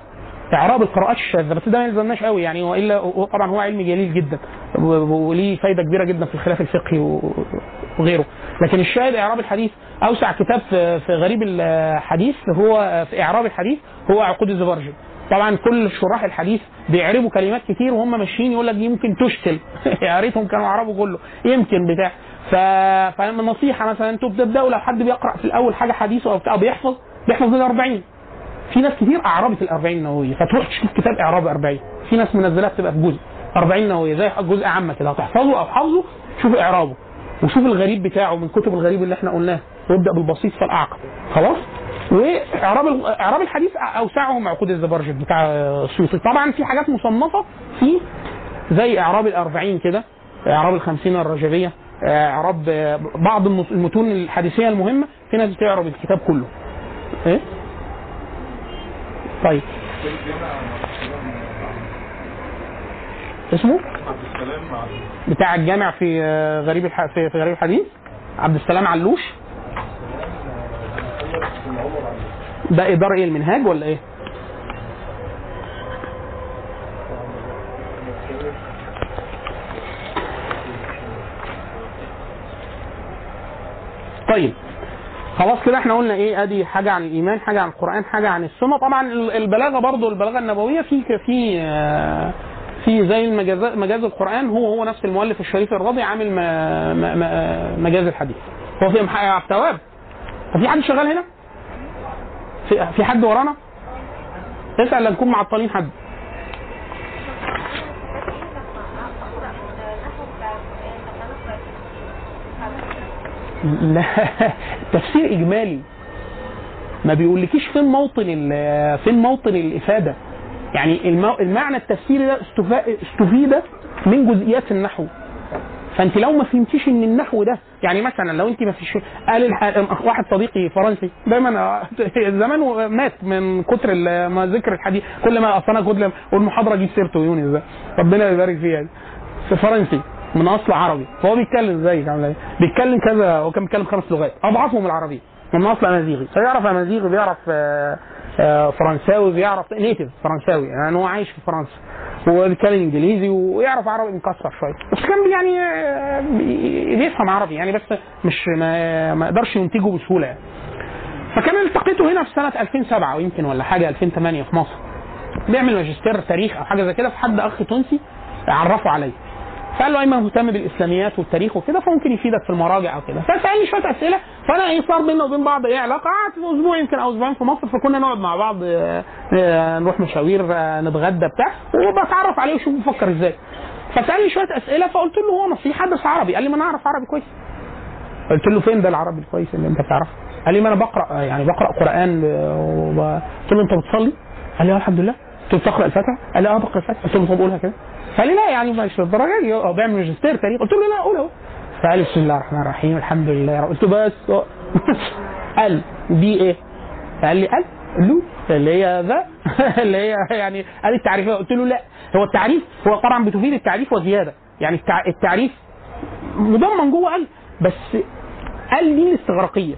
S3: إعراب القراءات الشاذه بس ده ما يلزمناش قوي يعني والا طبعا هو علم جليل جدا وليه فايدة كبيرة جدا في الخلاف الفقهي وغيره. لكن الشاهد إعراب الحديث أوسع كتاب في غريب الحديث هو في إعراب الحديث هو عقود الزبرجي. طبعا كل شراح الحديث بيعربوا كلمات كتير وهم ماشيين يقول لك دي ممكن تشكل. *laughs* يا ريتهم كانوا يعربوا كله. يمكن بتاع. ف... فنصيحه مثلا أنتوا بتبدأوا لو حد بيقرأ في الأول حاجة حديثه أو بيحفظ بيحفظ ال 40 في ناس كتير أعربت ال 40 نوويه فتروح تشوف كتاب إعراب 40 في ناس منزلاه بتبقى في جزء. 40 نووية. زي جزء عامة كده. هتحفظه أو حافظه شوف إعرابه. وشوف الغريب بتاعه من كتب الغريب اللي إحنا قلناه. وابدا بالبسيط فالاعقل خلاص؟ وإعراب إعراب الحديث اوسعهم عقود الزبرجد بتاع السيوطي. طبعا في حاجات مصنفة في زي إعراب الأربعين كده إعراب الخمسين الرجبية إعراب بعض المتون الحديثية المهمة. في ناس بتعرب الكتاب كله. إيه؟ طيب. اسمه؟ بتاع الجامع في غريب الح... في غريب الحديث؟ عبد السلام علوش؟ ده إدار إيه المنهاج ولا إيه؟ طيب خلاص كده إحنا قلنا إيه؟ أدي حاجة عن الإيمان حاجة عن القرآن حاجة عن السنة. طبعا البلاغة برضو البلاغة النبوية في في آه، في زي مجاز القرآن هو هو نفس المؤلف الشريف الرضي عامل مجاز الحديث. هو في محقق آه، التواب عبد التواب هو في حد شغال هنا؟ في, في حد ورانا؟ اسأل لا نكون معطلين حد لا *laughs* تفسير إجمالي ما بيقولكيش فين موطن فين موطن الإفادة يعني. المعنى التفسيري ده. استفيد من جزئيات النحو فانت لو ما فهمتيش ان النحو ده يعني مثلا لو انت ما فيش قال. واحد صديقي فرنسي دايما *laughs* زمان مات من كتر ما ذكر الحديث كل ما أصل أنا والمحاضرة أجيب سيرته يونس ده ربنا يبارك فيه يعني في فرنسي من أصل عربي فهو بيتكلم عامل إيه بيتكلم كذا هو كان بيتكلم خمس لغات أضعفهم العربيه من أصل أمازيغي فيعرف أمازيغي بيعرف آه، آه، فرنساوي بيعرف نيتف فرنساوي يعني هو عايش في فرنسا هو بيتكلم إنجليزي ويعرف عربي مكسر شوية. بس كان يعني آه، بي- بيفهم عربي يعني بس مش ما, يقدرش ينتجه بسهولة يعني. فكان التقيته هنا في سنة 2007 ويمكن ولا حاجة 2008 في مصر بيعمل ماجستير تاريخ أو حاجة زي كده فحد أخ تونسي عرفه عليا. فقال له ايمن مهتم بالإسلاميات والتاريخ وكده فممكن يفيدك في المراجع أو كده فسالني شوية أسئلة فأنا إيه صار بيننا وبين بعض إيه علاقة قعدت أسبوع يمكن أو أسبوعين في مصر فكنا نقعد مع بعض آه، آه، نروح مشاوير آه، نتغدى بتاع وبتعرف عليه وشوف بيفكر إزاي فسألني شوية أسئلة فقلت له هو نصيحة بس عربي قال لي ما أنا أعرف عربي كويس قلت له فين ده العربي الكويس اللي أنت بتعرفه؟ قال لي ما أنا بقرأ يعني بقرأ قرآن. قلت له أنت بتصلي؟ قال لي الحمد لله قلت له بتقرأ الفاتحة؟ قال لي آه بقرأ الفاتحة قلت له طب قولها كده قال لي لا يعني مش للدرجة دي. هو بيعمل ماجستير تاريخ قلت له لا قولها فقال لي بسم الله الرحمن الرحيم الحمد لله قلت له بس. *laughs* قال دي إيه؟ قال لي قال لو. اللي هي ذا. *laughs* اللي هي يعني قال التعريفيه قلت له لا. هو التعريف هو طبعا بتفيد التعريف وزيادة. يعني التع- التعريف مضمن جوه قال بس قال دي الاستغراقية.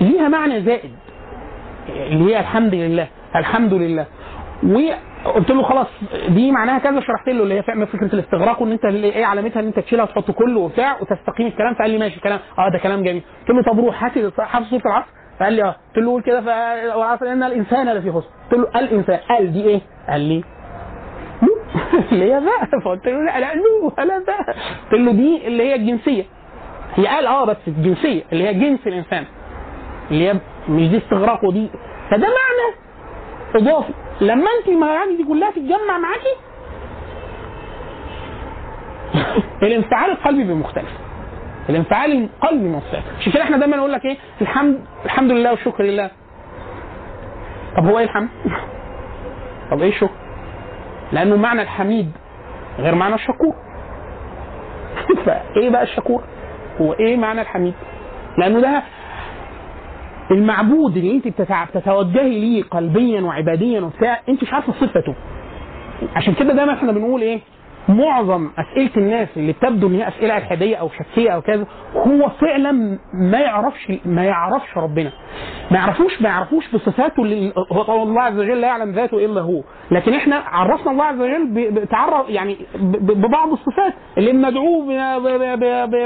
S3: ليها معنى زائد اللي هي الحمد لله الحمد لله. وقلت له خلاص دي معناها كذا شرحت له اللي هي فكرة الاستغراق وإن أنت إيه علامتها إن أنت تشيلها وتحط كله وبتاع وتستقيم الكلام فقال لي ماشي كلام. آه ده كلام جميل. قلت له طب روح هات حافظ سوره العصر. فقال لي آه. قلت له قول كده ف- والعصر إن الإنسان لفي خسر قلت له الإنسان. قال دي إيه؟ قال لي *laughs* اللي هي ذا فقلت له لا لا لو ولا ذا قلت له دي اللي هي الجنسية. هي قال آه بس الجنسية. اللي هي جنس الإنسان. اللي هي مش دي استغراق ودي. فده معنى إضافي. لما انت المعاني دي كلها تتجمع معاكي *laughs* الانفعال القلبي بيبقى مختلف الانفعال القلبي مختلف عشان كده إحنا دايما نقول لك إيه الحمد الحمد لله والشكر لله طب هو إيه الحمد؟ *laughs* طب إيه الشكر؟ لأنه معنى الحميد غير معنى الشكور *laughs* فايه بقى الشكور؟ هو إيه معنى الحميد؟ لأنه ده المعبود اللي انت بتتوجهي ليه قلبيا وعباديا وبتاع انت مش عارفة صفته. عشان كده دايما إحنا بنقول إيه؟ معظم أسئلة الناس اللي بتبدو إن هي أسئلة إلحادية أو شكيه أو كذا هو فعلا ما يعرفش ما يعرفش ربنا. ما يعرفوش ما يعرفوش بصفاته هو الله عز وجل لا يعلم ذاته إلا هو. لكن إحنا عرفنا الله عز وجل بتعرف يعني ببعض الصفات اللي بندعوه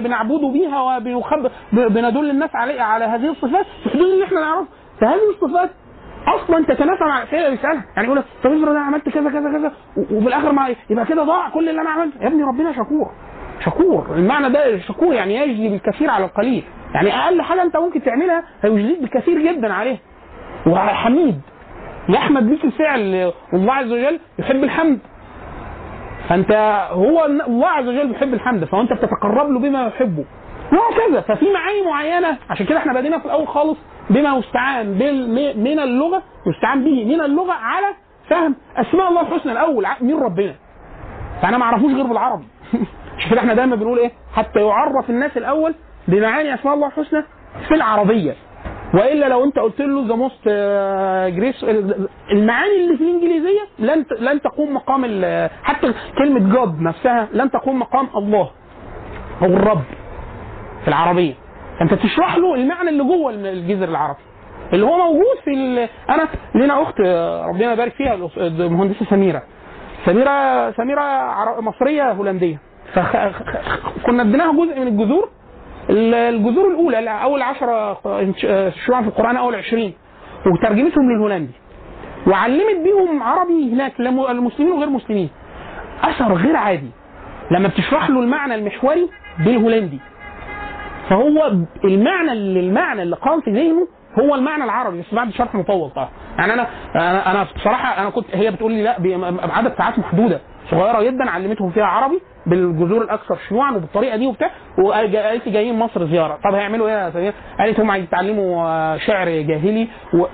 S3: بنعبده بيها وبنخب ب- بندل الناس عليه على هذه الصفات في حدود اللي إحنا نعرفها فهذه الصفات أصلا تتنافى مع اللي بيسالها يعني يقول لك طب افرض أنا عملت كذا كذا كذا. وفي الآخر ما يبقى كده ضاع كل اللي أنا عملته. يا ابني ربنا شكور. شكور. المعنى ده شكور يعني يجزي بالكثير على القليل. يعني أقل حاجة أنت ممكن تعملها هيجزيك بالكثير جدا عليها وحميد يحمد بيك الفعل والله عز وجل يحب الحمد. فانت هو الله عز وجل بيحب الحمد فانت بتتقرب له بما يحبه. وهكذا. ففي معاني معينة. عشان كده إحنا بدينا في الأول خالص بما يستعان من اللغة يستعان به من اللغة على فهم أسماء الله الحسنى الأول مين ربنا. فأنا ما أعرفوش غير بالعربي. *laughs* عشان كده إحنا دايما بنقول إيه؟ حتى يعرف الناس الأول بمعاني أسماء الله الحسنى في العربية. وإلا لو أنت قلت له the most gracious المعاني اللي في الإنجليزية لن لن تقوم مقام حتى كلمة God نفسها لن تقوم مقام الله أو الرب في العربية. انت تشرح له المعنى اللي جوه الجذر العربي. اللي هو موجود في. انا لنا اخت ربنا يبارك فيها المهندسة سميرة. سميرة سميرة مصرية هولندية. فكنا اديناها جزء من الجذور. ال- الجذور الأولى أول 10 شيوعا في القرآن أول 20 وترجمتهم للهولندي. وعلمت بيهم عربي هناك لم- المسلمين وغير مسلمين أثر غير عادي. لما بتشرح له المعنى المحوري بالهولندي. فهو المعنى اللي المعنى اللي قام في ذهنه هو المعنى العربي بس بعد شرح مطول طبعا يعني أنا أنا أنا بصراحة أنا كنت هي بتقول لي لا بعدد ساعات محدودة صغيرة جدا علمتهم فيها عربي بالجذور الأكثر شيوعا وبالطريقة دي وبتاع وقالت لي جايين مصر زيارة طب هيعملوا إيه يا سمير؟ قالت هم هيتعلموا آه، شعر جاهلي و...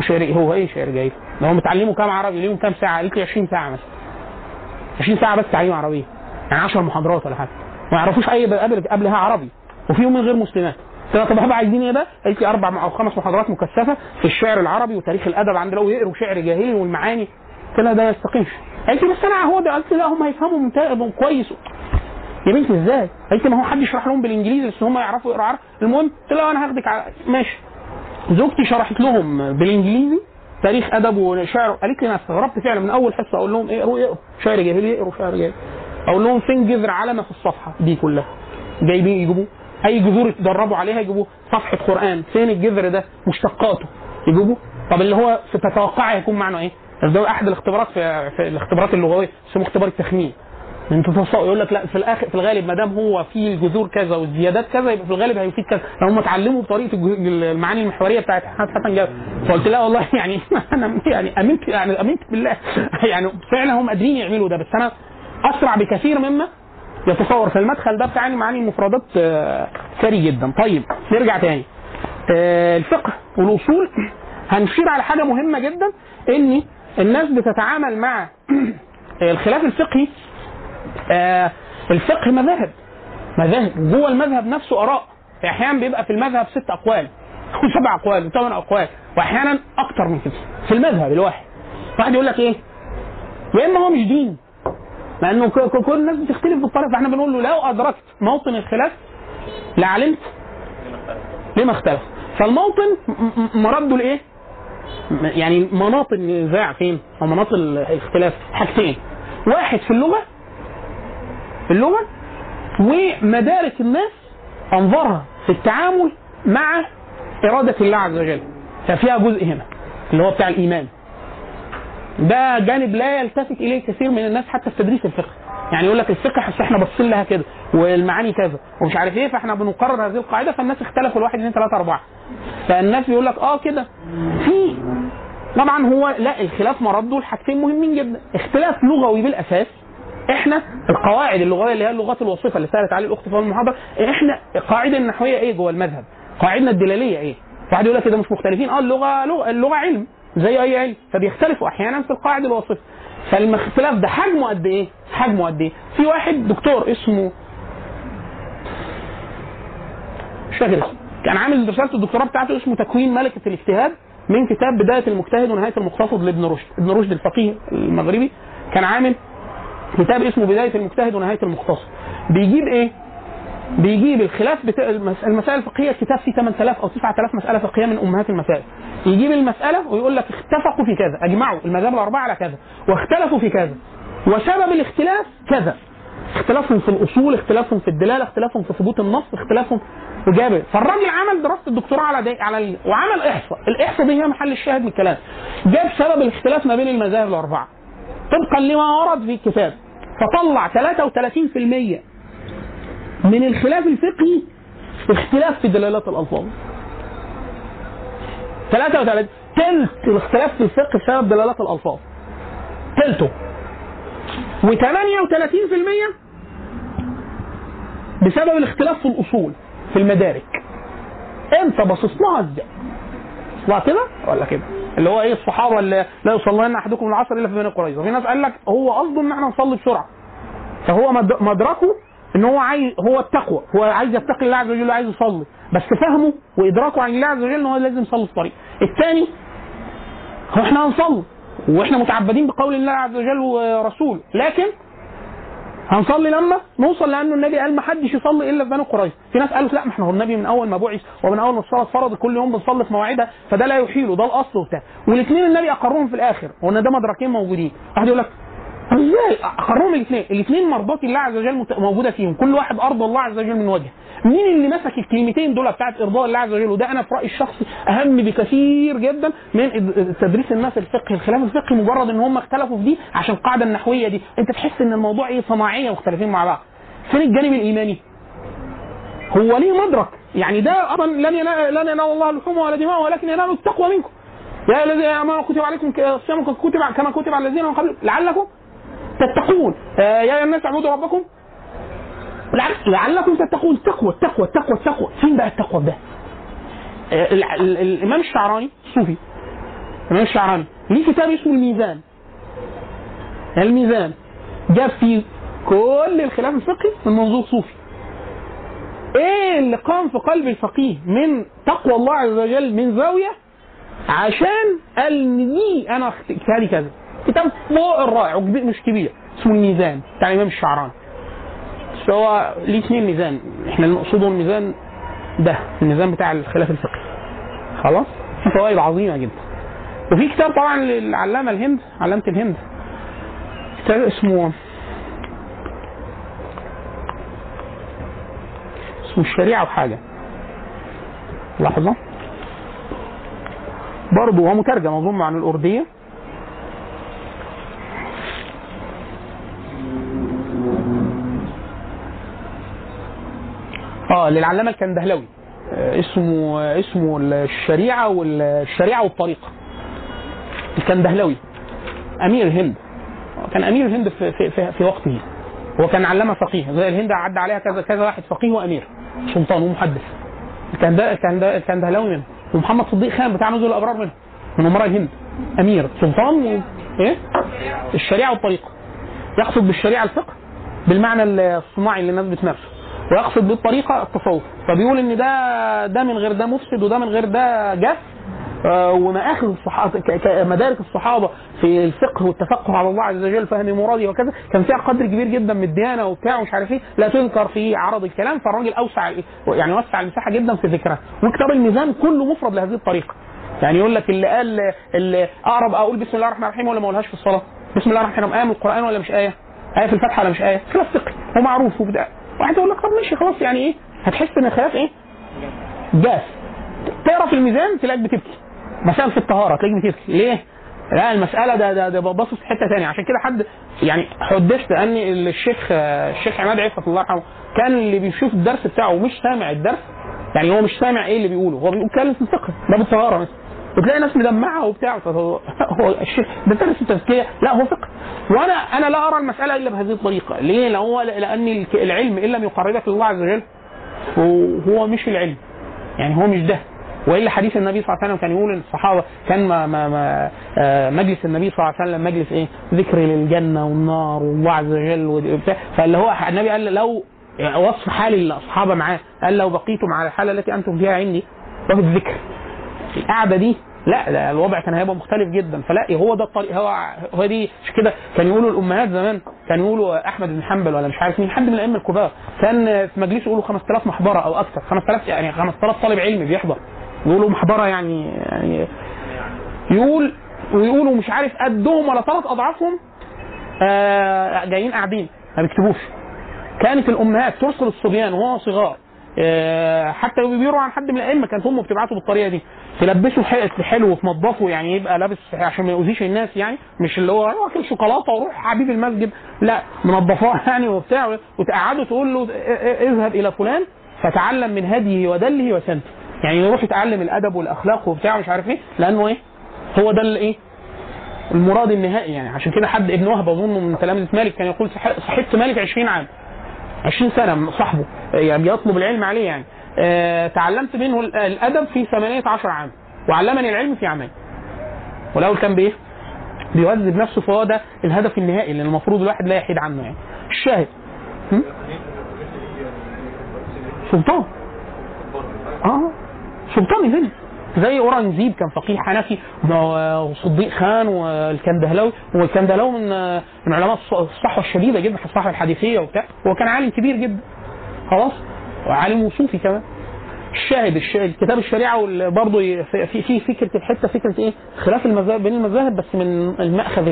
S3: شعر هو إيه شعر جاهلي؟ ده هم اتعلموا كام عربي ليهم كام ساعة؟ قالت لي 20 ساعة مثلا 20 ساعة بس تعليم عربيه يعني 10 محاضرات ولا حاجة ما يعرفوش أي قبل قبلها عربي وفيهم من غير مسلمات. قلت طب هبقى عايزين إيه بقى؟ قالت لي أربع أو خمس محاضرات مكثفة في الشعر العربي وتاريخ الأدب عندنا ويقروا شعر جاهلي والمعاني. قلت لها ده ما يستقيمش. قالت لي بس أنا هو قلت لا هم هيفهموا كويس. يا بنتي إزاي؟ قالت لي ما هو حد يشرح لهم بالإنجليزي بس هم يعرفوا يقروا عربي. المهم قلت لها أنا هاخدك على ماشي. زوجتي شرحت لهم بالإنجليزي تاريخ أدب وشعر. قالت لي أنا استغربت فعلا. من أول حصة أقول لهم اقروا اقروا. شعر جاهلي اقروا شعر جاهلي. أقول لهم فين جذر علامه في الصفحة دي كلها. جايبين يجيبوه. أي جذور يتدربوا عليها يجيبوه صفحة قرآن. فين الجذر ده؟ مشتقاته. يجيبوه طب اللي هو تتوقع هيكون معناه إيه؟ ده أحد الاختبارات في, في الاختبارات اللغوية اسمه اختبار التخمين. انت تصور يقول لك لا في الآخر في الغالب ما دام هو في الجذور كذا والزيادات كذا يبقى في الغالب هيفيد كذا. لو هم اتعلموا بطريقة المعاني المحورية بتاعت حسن جابر. فقلت لها والله *laughs* يعني أنا يعني امنت يعني آمنت بالله. *laughs* يعني فعلا هم قادرين يعملوا ده. بس أنا أسرع بكثير مما يتصور في المدخل ده بتاع معاني المفردات آه، ثري جدا. طيب نرجع تاني. آه، الفقه والأصول. هنشير على حاجة مهمة جدا إن الناس بتتعامل مع *clears throat* الخلاف الفقهي آه، الفقه مذاهب مذاهب جوه المذهب نفسه آراء. أحيانا بيبقى في المذهب ست أقوال *laughs* وسبع أقوال وثمان أقوال واحيانا أكتر من كده في المذهب الواحد. واحد يقول لك إيه؟ يا إما هو مش دين ك- ك- كل الناس بتختلف بالطريقة فاحنا بنقول له لو أدركت موطن الخلاف لعلمت لما اختلف. فالموطن مرده لإيه؟ يعني مناط النزاع فين؟ أو مناط ال- الاختلاف. حاجتين. واحد في اللغة في اللغة ومدارك الناس انظارها في التعامل مع إرادة الله عز وجل. ففيها جزء هنا اللي هو بتاع الإيمان. ده جانب لا يلتفت إليه كثير من الناس حتى في تدريس الفقه. يعني يقول لك الفقه أصل إحنا باصين لها كده والمعاني كذا ومش عارف إيه فإحنا بنقرر هذه القاعدة فالناس اختلفوا الواحد اثنين ثلاثة أربعة. فالناس بيقول لك آه كده. في طبعا هو لا الخلاف مرده لحاجتين مهمين جدا. اختلاف لغوي بالأساس إحنا القواعد اللغوية اللي هي اللغات الوصفه اللي سألت عليه الأخت في المحاضره إحنا القاعده النحوية إيه جوه المذهب؟ قاعدنا الدلالية إيه؟ واحد يقول لك كده مش مختلفين آه اللغة لغة اللغة علم. زي اي علم فبيختلفوا أحيانا في القاعدة الوصفه فالاختلاف ده حجمه قد إيه؟ حجمه قد إيه؟ في واحد دكتور اسمه مش فاكر اسمه كان عامل رساله الدكتوراه بتاعته اسمه تكوين ملكة الاجتهاد من كتاب بداية المجتهد ونهاية المقتصد لابن رشد، ابن رشد الفقيه المغربي كان عامل كتاب اسمه بداية المجتهد ونهاية المقتصد. بيجيب إيه؟ بيجيب الخلاف المس- المسائل الفقهية الكتاب فيه 8000 أو 9000 مسألة فقهية من أمهات المسائل. يجيب المسألة ويقول لك اتفقوا في كذا، أجمعوا المذاهب الأربعة على كذا، واختلفوا في كذا. وسبب الاختلاف كذا. اختلافهم في الأصول، اختلافهم في الدلاله، اختلافهم في ثبوت النص، اختلافهم وجاب فالراجل عمل دراسة الدكتوراه على دي على ال... وعمل إحصاء، الإحصاء دي هي محل الشاهد من الكلام. جاب سبب الاختلاف ما بين المذاهب الأربعة. طبقا لما ورد في الكتاب فطلع 33% من الخلاف الفقهي اختلاف في دلالات الألفاظ. 33 تلت الاختلاف في الفقه بسبب دلالات الألفاظ. تلته. و38% بسبب الاختلاف في الأصول في المدارك. انت باصص لها إزاي؟ لا كده؟ ولا كده؟ اللي هو إيه الصحابة اللي لا يصلين أحدكم العصر إلا في بني قريظه في ناس قال لك هو قصده إن إحنا نصلي بسرعة. فهو مد- مدركه إن هو عايز هو التقوى. هو عايز يتقي الله عز وجل وعايز يصلي. بس فهمه وإدراكه عن الله عز وجل إن هو لازم يصلي في طريق. الثاني هو إحنا هنصلي وإحنا متعبدين بقول الله عز وجل ورسوله. لكن هنصلي لما نوصل لأنه النبي قال ما حدش يصلي إلا في بني قريظه في ناس قالوا لا ما إحنا هو النبي من أول ما بعث ومن أول ما الصلاة فرض كل يوم بنصلي في مواعيدها فده لا يحيله ده الأصل وبتاع والاثنين النبي أقرهم في الآخر. وإن ده مدركين موجودين. واحد يقول لك إزاي؟ اقرهم الاثنين. الاثنين مرضات الله عز وجل موجودة فيهم. كل واحد ارضى الله عز وجل من وجه مين اللي مسك الكلمتين دول بتاعت إرضاء الله عز وجل؟ وده أنا في رأيي الشخصي أهم بكثير جدا من تدريس الناس الفقه الخلاف الفقهي مجرد إن هم اختلفوا في دي عشان القاعدة النحوية دي. أنت تحس إن الموضوع إيه؟ صناعية مختلفين مع بعض. فين الجانب الإيماني؟ هو ليه مدرك؟ يعني ده أصلا لن ينال لن ينال الله لحومه ولا دماءه ولكن ينال التقوى منكم. يا الذين آمنوا كتب عليكم الصيام كتب كما كتب على الذين من قبلكم. لعلكم تتقون. آه، يا أيها الناس اعبدوا ربكم. لعل- لعلكم تتقون. التقوى التقوى التقوى التقوى فين بقى التقوى ده؟ آه، ال- ال- الإمام الشعراني الصوفي الإمام الشعراني. ليه كتاب اسمه الميزان؟ الميزان. جاب فيه كل الخلاف الفقهي من منظور صوفي. إيه اللي قام في قلب الفقيه من تقوى الله عز وجل من زاوية؟ عشان قال دي أنا اجتهادي كذا. كتاب فوق الرائع وكبير مش كبير. اسمه الميزان بتاع الإمام الشعراني بس هو ليه اثنين ميزان. إحنا اللي نقصده الميزان ده الميزان بتاع الخلاف الفقهي. خلاص؟ في فوائد عظيمة جدا. وفي كتاب طبعا للعلامة الهند علامة الهند. كتاب اسمه اسمه الشريعة وحاجه لحظة. برضه هو مترجم اظن عن الأردية. آه للعلامة الكندهلوي. آه، اسمه آه، اسمه الشريعة والشريعه والطريقة الكندهلوي. أمير الهند. كان أمير الهند في في, في, في وقته. هو كان علامة فقيه. زي الهند عدى عليها كذا كذا واحد فقيه وأمير. سلطان ومحدث. كان ده كان ده كان دهلاوي منه. ومحمد صديق خان بتاع نزول الأبرار منه. من أمراء الهند. أمير. سلطان و... إيه؟ الشريعة والطريقة يقصد بالشريعة الفقه بالمعنى الصناعي اللي الناس بتمارسه. ويقصد بالطريقة التصوف. فبيقول إن ده ده من غير ده مفسد وده من غير ده جاف. آه، ومآخذ الصحابة مدارك الصحابة في الفقه والتفقه على الله عز وجل فهم مرادي وكذا. كان فيها قدر كبير جدا من الديانة وبتاع ومش عارف إيه. لا تذكر في عرض الكلام فالراجل أوسع يعني وسع المساحة جدا في ذكرها. وكتاب الميزان كله مفرد لهذه الطريقة. يعني يقول لك اللي قال اللي أقرب أقول بسم الله الرحمن الرحيم ولا ما أقولهاش في الصلاة؟ بسم الله الرحمن الرحيم آية من القرآن ولا مش آية؟ آية في الفاتحة ولا مش آية؟ خلاف فقهي ومعروف وبتاع. واحد يقول لك طب ماشي خلاص يعني إيه؟ هتحس إن الخلاف إيه؟ جاف. تقرا في الميزان؟ تلاقيك بتبكي. مسائل في الطهارة تلاقيك بتبكي. ليه؟ لا المسألة ده ده, ده باصص في حتة تانية. عشان كده حد يعني حدثت أن الشيخ الشيخ عماد عفت الله يرحمه كان اللي بيشوف الدرس بتاعه ومش سامع الدرس يعني هو مش سامع إيه اللي بيقوله. هو بيتكلم في الفقه ده بالطهارة مثلا. وتلاقي ناس مدمعة وبتاع. هو الشيخ ده درس التزكية؟ لا هو فقه. وأنا أنا لا أرى المسألة إلا بهذه الطريقة. ليه؟ لأن هو لأن العلم إن لم يقربك لله عز وجل هو مش العلم. يعني هو مش ده. وإلا حديث النبي صلى الله عليه وسلم كان يقول الصحابه كان ما ما ما آه مجلس النبي صلى الله عليه وسلم مجلس إيه؟ ذكر للجنة والنار والله عز وجل فاللي هو النبي قال لو وصف حال الصحابه معاه. قال لو بقيتم على الحالة التي أنتم فيها عندي وفي الذكر. القعدة دي لا ده الوضع كان هيبقى مختلف جدا. فلا هو ده الطريق هو هو دي مش كده. كان يقولوا الأمهات زمان كان يقولوا أحمد بن حنبل ولا مش عارف مين حد من الائمه الكبار. كان في مجلسه يقولوا 5000 محبره أو أكثر 5000 يعني 5000 طالب علم بيحضر. يقولوا محبره يعني يعني يقول ويقولوا مش عارف قدهم ولا ثلاث أضعافهم آه جايين قاعدين ما بيكتبوش. كانت الأمهات ترسل الصبيان وهو صغار آه حتى لو بيرووا عن حد من الأئمة كانت امه بتبعته بالطريقة دي. تلبسه حلو وتنضفه يعني يبقى لابس عشان ما يؤذيش الناس يعني مش اللي هو واكل شوكولاتة وروح حبيب المسجد لا منضفاه *laughs* يعني وبتاع وتقعده تقول له اذهب إلى فلان فتعلم من هديه ودله وسنته. يعني يروح يتعلم الأدب والأخلاق وبتاع مش عارف إيه لأنه إيه؟ هو ده الايه المراد النهائي يعني. عشان كده حد ابن وهب اظن من تلامذة مالك كان يقول صحبت مالك 20 عام 20 سنة صاحبه يعني بيطلب العلم عليه يعني. تعلمت منه الأدب في 18 عام وعلمني العلم في عامين. والأول كان بإيه؟ بيوذب نفسه فهو ده الهدف النهائي اللي المفروض الواحد لا يحيد عنه يعني. الشاهد. سلطان. آه. سلطان يزن. زي اورنجزيب كان فقيه حنفي وصديق خان والكندهلاوي والكندهلاوي من من علماء الصحوة الشديدة جدا في الصحوة الحديثية وبتاع. هو كان عالم كبير جدا. خلاص. وعالم وصوفي كمان. الشاهد الكتاب الشريعة برضه في في فكرة الحتة فكرة إيه؟ خلاف المذاهب بين المذاهب بس من المأخذ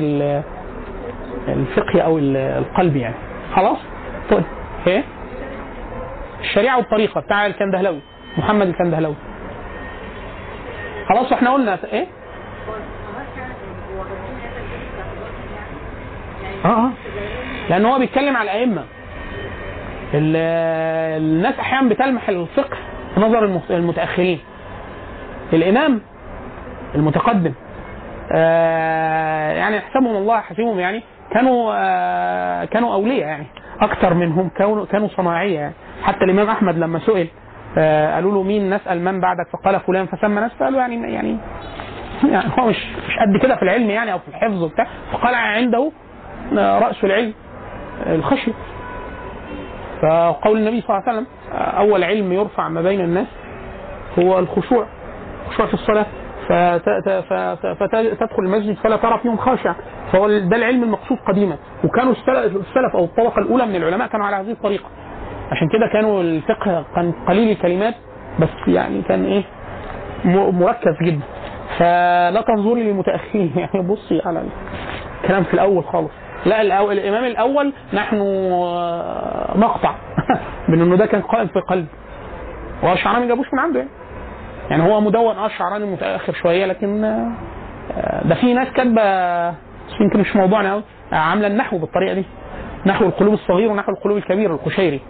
S3: الفقهي أو القلبي يعني. خلاص؟ طيب. إيه؟ الشريعة والطريقة. بتاع الكندهلوي محمد الكندهلوي خلاص إحنا قلنا إيه؟ آه آه. لأن هو بيتكلم على الأئمة. ال- الناس أحيانا بتلمح الفقه في نظر المت- المتأخرين. الإمام المتقدم آه يعني يحسبهم الله حسيبهم يعني كانوا آه كانوا أولياء يعني أكثر منهم كانوا كانوا صناعية يعني. حتى الإمام أحمد لما سئل آه قالوا له مين؟ نسأل من بعدك فقال فلان فسمى نفسه قالوا يعني يعني يعني هو مش مش قد كده في العلم يعني أو في الحفظ وبتاع. فقال عنده رأس العلم الخشيه فقول النبي صلى الله عليه وسلم أول علم يرفع ما بين الناس هو الخشوع الخشوع في الصلاة. فت- فت- فتدخل المسجد فلا ترى فيهم خاشع. فهو ده العلم المقصود قديما. وكانوا السلف أو الطبقة الأولى من العلماء كانوا على هذه الطريقة. عشان كده كانوا الفقه كان قليل الكلمات بس يعني كان إيه مركز جدا. فلا تنظري للمتأخرين. *laughs* يعني بصي على الكلام في الأول خالص. لا الأول الإمام الأول نحن آه، نقطع. *laughs* من إنه ده كان قائم في قلب. والشعراني ما جابوش من عنده. يعني يعني هو مدون آه الشعراني متأخر شوية لكن آه، ده في ناس كاتبة يمكن مش موضوعنا قوي عاملة النحو بالطريقة دي. نحو القلوب الصغير ونحو القلوب الكبير القشيري.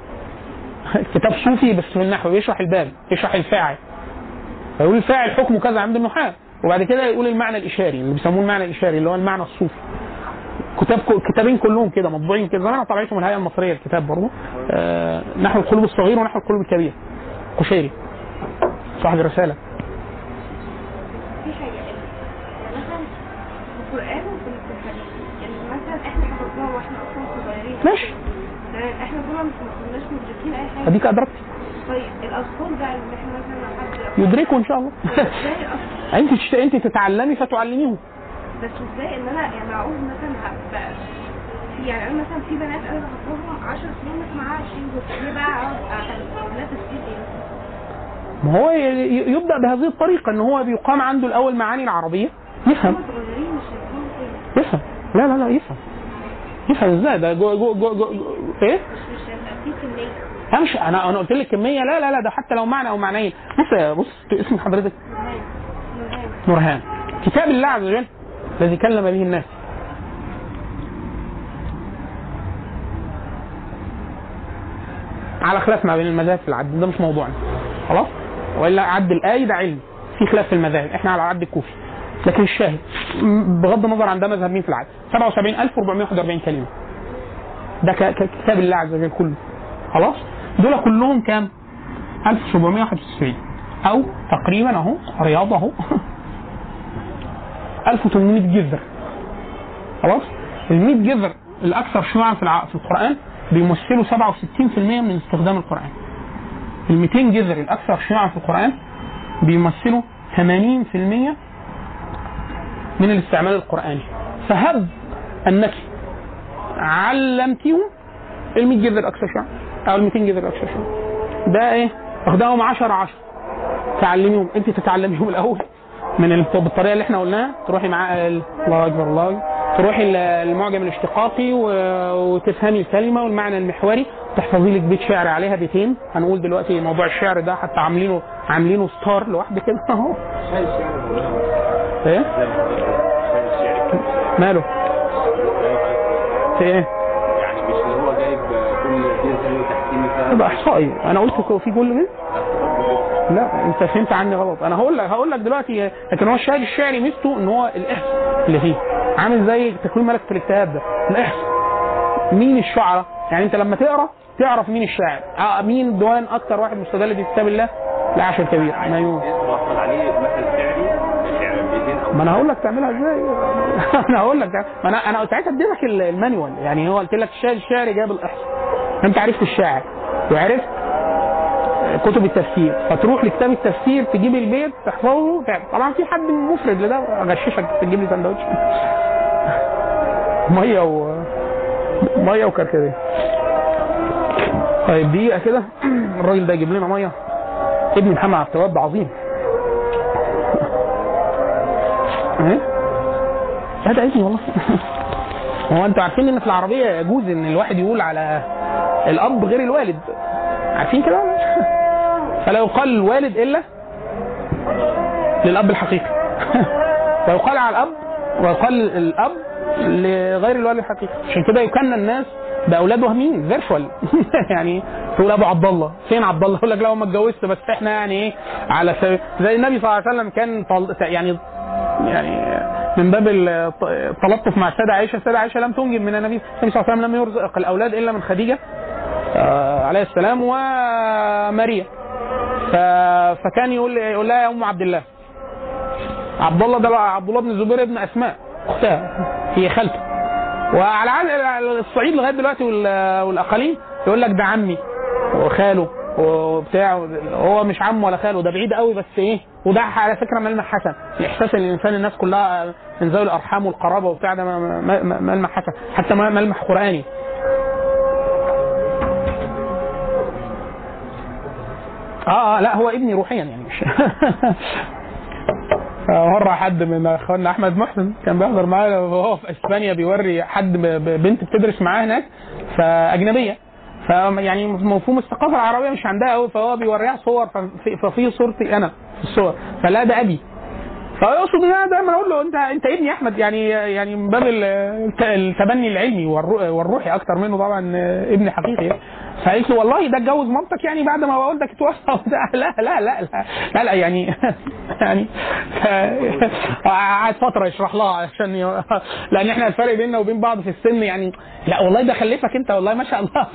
S3: *laughs* كتاب صوفي بس في النحو بيشرح الباب يشرح الفاعل. فيقول الفاعل حكمه كذا عند النحاة. وبعد كده يقول المعنى الإشاري اللي بيسموه المعنى الإشاري اللي هو المعنى الصوفي. كتاب كتابين كلهم كده مطبوعين كده. زمان طبعتهم الهيئة المصرية الكتاب برضه. آه نحو القلوب الصغير ونحو القلوب الكبير قشيري. صاحب
S4: الرسالة.
S3: ماشي.
S4: إحنا طبعا ما كناش مدركين اي حاجة
S3: أديك أدركت.
S4: طيب الاطفال بقى اللي إحنا مثلا حد
S3: يدركوا إن شاء الله. *laughs* أنت. أنت تتعلمي فتعلميهم
S4: بس إزاي ان أنا يعني اعوز مثلا هبقى في يعني أنا مثلا في بنات أنا بحفظهم 10 سنين بس معاها 20 جزء. ليه بقى أقعد تفسير إيه؟
S3: ما هو يبدأ بهذه الطريقة إن هو بيقام عنده الأول معاني العربية. يفهم. يفهم. لا لا لا يفهم. يفهم إزاي؟ ده جو جو جو, جو, جو إيه؟
S4: مش مش هيبقى في
S3: أنا أنا قلت لك كمية. لا لا لا ده حتى لو معنى أو معنيين. بص يا- بص اسم حضرتك.
S4: نورهان.
S3: كتاب الله عز وجل الذي كلم به الناس. على خلاف ما بين المذاهب في العد ده مش موضوعنا. خلاص؟ وإلا عد الآية ده علم. في خلاف في المذاهب. إحنا على العد الكوفي. لكن الشاهد بغض النظر عن ده مذهب مين في العد. 77441 كلمة. ده كتاب الله عز وجل كله. خلاص؟ دول كلهم كام؟ 1791 أو تقريبا أهو رياض أهو. *laughs* 1800 جذر. خلاص؟ ال 100 جذر الأكثر شيوعا في. في القرآن بيمثلوا 67% من استخدام القرآن. ال 200 جذر الأكثر شيوعا في القرآن بيمثلوا 80% من الاستعمال القرآني. فهب أنك علمتيهم ال 100 جذر الاكثر شيوعا. أو ال 200 جذر الاكثر شيوعا. ده إيه؟ واخداهم 10 10 تعلميهم. أنت تتعلميهم الأول. من ال- بالطريقة اللي إحنا قلناها تروحي مع ال- الله أكبر الله أكبر. تروحي المعجم الاشتقاقي وتفهمي الكلمة والمعنى المحوري. تحفظي لك بيت شعر عليها بيتين. هنقول دلوقتي موضوع الشعر ده حتى عاملينه عاملينه ستار لوحده كده اهو. إيه؟ ماله؟ في إيه؟
S5: يعني مش هو جايب كل جزء
S3: يبقى أحصائي. أنا قلت في كل ده لا انت فهمت عني غلط. أنا هقول لك هقول لك دلوقتي لكن هو الشاهد الشعري ميزته إن هو الاحصاء اللي فيه. عامل زي تكوين ملكه الاكتئاب ده. الاحصاء مين الشعراء؟ يعني انت لما تقرأ تعرف مين الشاعر. آه مين ديوان أكتر واحد مستدل في كتاب الله؟ العاشر الكبير مايون ما أنا هقول لك تعملها إزاي؟ *laughs* أنا هقول لك ما أنا أنا ساعتها اديتك ال- المانيوال. يعني هو قلت لك الشاعر الشعري جاب الاحصاء أنت عرفت الشاعر. وعرفت كتب التفسير. فتروح لكتاب التفسير تجيب البيت تحفظه. طبعا في حد مفرد لده أغششك تجيب لي سندوتش. *laughs* مية و مية وكركديه. طيب دقيقة كده. *clears throat* الراجل ده يجيب لنا مية. ابن محمد عبد الوهاب عظيم. *laughs* إيه؟ لا ده اسمي والله. *laughs* هو أنتوا عارفين ان في العربية يجوز إن الواحد يقول على الأب غير الوالد؟ عارفين كده؟ فلا يقال الوالد إلا للأب الحقيقي. *laughs* ويقال على الأب ويقال الأب لغير الوالد الحقيقي. عشان كده يكنى الناس باولاد وهميين فيرشوال *laughs* يعني تقول أبو عبد الله. فين عبد الله؟ *laughs* يقول لك لا ما اتجوزت بس إحنا يعني إيه على سبيل زي النبي صلى الله عليه وسلم كان طل... يعني يعني من باب الت- التلطف مع السيدة عائشة السيدة عائشة لم تنجب من النبي النبي صلى الله عليه وسلم لم يرزق الأولاد إلا من خديجة آه، عليه السلام وماريا. فكان يقول يقول لها يا أم عبد الله. عبد الله ده بقى عبد الله بن الزبير ابن أسماء أختها هي خالته. وعلى الصعيد لغاية دلوقتي وال- والأقاليم يقول لك ده عمي وخاله وبتاع هو مش عمه ولا خاله ده بعيد قوي بس إيه وده على فكرة ملمح حسن. إحساس الإنسان الناس كلها من ذوي الأرحام والقرابة وبتاع ده ملمح حسن حتى ملمح قرآني. آه آه لا هو ابني روحيا يعني. *laughs* مش مرة حد من أخواننا أحمد محسن كان بيحضر معايا وهو في إسبانيا بيوري حد بنت بتدرس معاه هناك فأجنبية. فيعني مفهوم الثقافة العربية مش عندها قوي فهو بيوريها صور ففي صورتي أنا في الصور. فلا ده أبي. فيقصد ان أنا دايما أقول له انت انت ابني أحمد يعني يعني من باب ال- الت- التبني العلمي والرو- والروحي أكتر منه طبعا ابني حقيقي. فقالت له والله ده اتجوز مامتك يعني بعد ما والدك اتوفى. *laughs* لا لا لا لا لا, لا يعني *laughs* يعني قعد فترة يشرح لها عشان. لأن إحنا الفرق بيننا وبين بعض في السن يعني لا والله ده خلفك انت والله ما شاء الله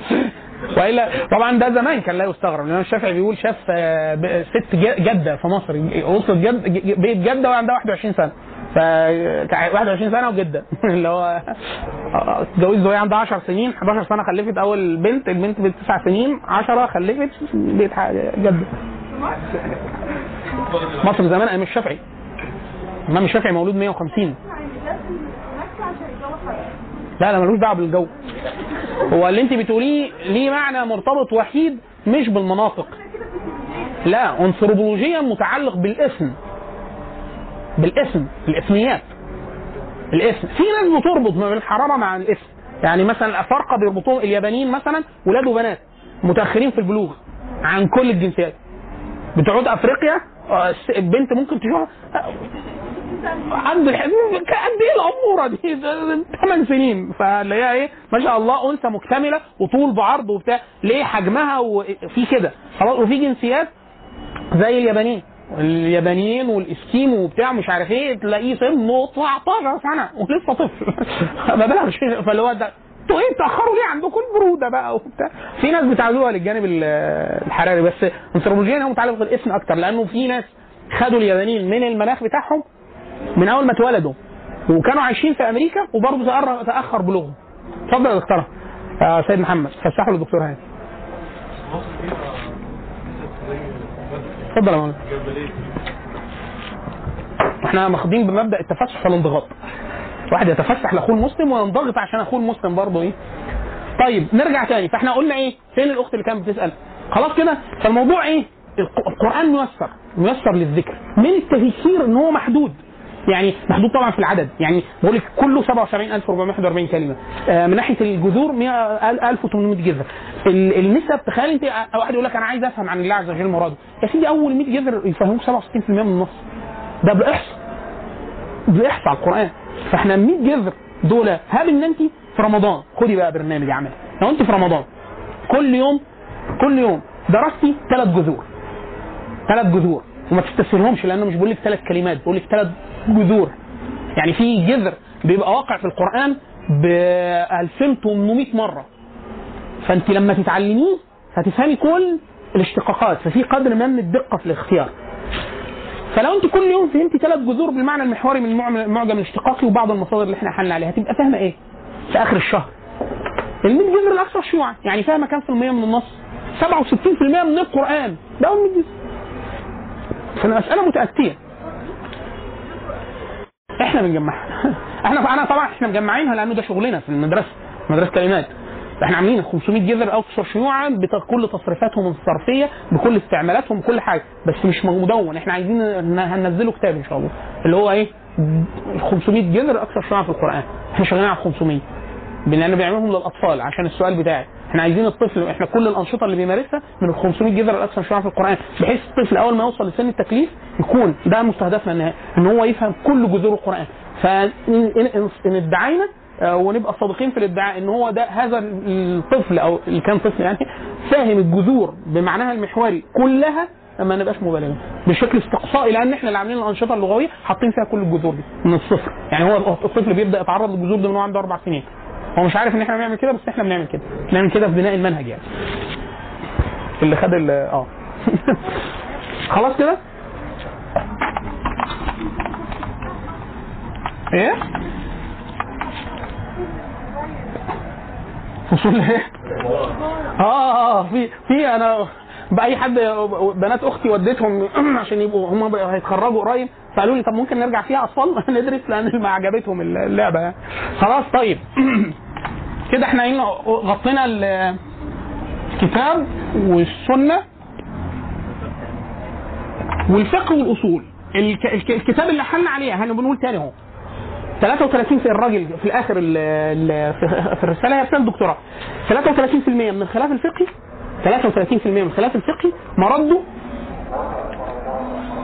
S3: وإلا طبعا ده زمان كان لا يستغرب الامام الشافعي بيقول شاف آه، ست جدة في مصر وصلت جد بيت جدة وعندها 21 سنة. ف 21 سنة وجدة. *laughs* اللي هو اتجوزت وهي عندها 10 سنين 11 سنة خلفت أول بنت البنت بنت 9 سنين 10 خلفت بيت جدة. مصر زمان أيام الشافعي. الامام الشافعي مولود 150 لا لا ملوش دعوة بالجو. هو اللي انت بتقوليه ليه معنى مرتبط وحيد مش بالمناطق. لا انثروبولوجيا متعلق بالاسم. بالاسم الاسميات. الاسم. في ناس بتربط ما بين الحرارة مع الاسم. يعني مثلا الأفارقة بيربطوهم اليابانيين مثلا ولاد وبنات متأخرين في البلوغ عن كل الجنسيات. بتعود أفريقيا؟ آه، البنت ممكن تشوفها؟ عند الح- قد إيه الاموره دي 8 سنين. فاللي هي إيه؟ ما شاء الله أنثى مكتملة وطول بعرض وبتاع. ليه حجمها وفي كده؟ خلاص وفي جنسيات زي اليابانيين. اليابانيين والإسكيمو وبتاع مش عارف إيه تلاقيه سنه 19 سنة ولسه طفل. *laughs* ما بالغش فاللي هو ده أنتوا إيه بتاخروا ليه عندكم البرودة بقى وبتاع؟ في ناس بتعزوها للجانب ال- الحراري بس انثروبولوجيا هو متعلق بالاسم أكتر لأنه في ناس خدوا اليابانيين من المناخ بتاعهم من أول ما اتولدوا. وكانوا عايشين في أمريكا وبرضه تأخر بلوغهم. اتفضل يا دكتورة. يا سيد محمد فسحوا للدكتور هاني. اتفضل يا مولانا إحنا ماخدين بمبدأ التفسح والانضغاط واحد يتفسح لأخوه المسلم وينضغط عشان أخوه المسلم برضه إيه. طيب نرجع تاني. فاحنا قلنا إيه؟ فين الأخت اللي كانت بتسأل؟ خلاص كده؟ فالموضوع إيه؟ الق- القرآن ميسر ميسر للذكر. من التفسير إن هو محدود. يعني محدود طبعا في العدد. يعني بقول لك كله 77441 كلمه آه من ناحية الجذور 100 1800 جذر. ال- النسب تخيل انت آه، واحد يقول لك أنا عايز أفهم عن الله عز وجل مراده يا سيدي أول 100 جذر يفهموك 67% من النص. ده بالاحصاء بالاحصاء على القرآن. فإحنا 100 جذر دول هاب إن أنت في رمضان. خدي بقى برنامج عمل لو أنت في رمضان كل يوم كل يوم درستي ثلاث جذور. ثلاث جذور. وما تستسهلهمش لأنه مش بقول لك ثلاث كلمات بقول لك ثلاث جذور يعني في جذر بيبقى واقع في القرآن ب 2800 مرة فأنت لما تتعلميه هتفهمي كل الاشتقاقات ففي قدر ما من الدقة في الاختيار فلو أنت كل يوم فهمتي ثلاث جذور بالمعنى المحوري من المعجم الاشتقاقي وبعض المصادر اللي إحنا حلنا عليها هتبقى فاهمة إيه؟ في آخر الشهر. ال 100 جذر الاكثر شيوعا يعني فاهمة كام في المية من النص؟ 67% من القرآن ده أول 100 جذر. فالمساله متأتية. إحنا بنجمعها *laughs* إحنا أنا طبعا إحنا مجمعينها لأنه ده شغلنا في المدرسة مدرسة كلمات إحنا عاملين 500 جذر أكثر شيوعا بكل تصريفاتهم الصرفية بكل استعمالاتهم بكل حاجة. بس مش مدون. إحنا عايزين هننزله كتاب إن شاء الله. اللي هو إيه؟ 500 جذر أكثر شيوعا في القرآن. إحنا شغالين على 500 لأن بيعملهم للاطفال عشان السؤال بتاعي. إحنا عايزين الطفل إحنا كل الانشطه اللي بيمارسها من ال 500 جذر الاكثر شيوعا في القرآن بحيث الطفل اول ما يوصل لسن التكليف يكون ده مستهدفنا النهائي ان هو يفهم كل جذور القرآن. فان ادعينا آه، ونبقى صادقين في الادعاء ان هو ده هذا الطفل أو اللي كان طفل يعني فاهم الجذور بمعناها المحوري كلها ما نبقاش مبالغين. بشكل استقصائي لأن إحنا اللي عاملين الانشطه اللغويه حاطين فيها كل الجذور دي من الصفر. يعني هو الطفل بيبدأ يتعرض للجذور دي من هو عنده أربع سنين. هو مش عارف إن إحنا بنعمل كده بس إحنا بنعمل كده. بنعمل كده في بناء المنهج يعني. اللي خد ال آه. *laughs* خلاص كده؟ إيه؟ فصول *laughs* إيه؟ آه آه في في أنا بأي حد بنات أختي وديتهم *clears throat* عشان يبقوا هم هيتخرجوا قريب فقالوا لي طب ممكن نرجع فيها أطفال؟ *laughs* ندرس لأن ما عجبتهم اللعبة يعني. خلاص طيب. *clears throat* كده إحنا قلنا غطينا ال- الكتاب والسنة والفقه والأصول. الك- الك- الكتاب اللي حلنا عليه إحنا بنقول تاني اهو. 33 في الراجل في الآخر ال ال في الرسالة هي بتاعت الدكتوراه. 33% من الخلاف الفقهي 33% من الخلاف الفقهي مرده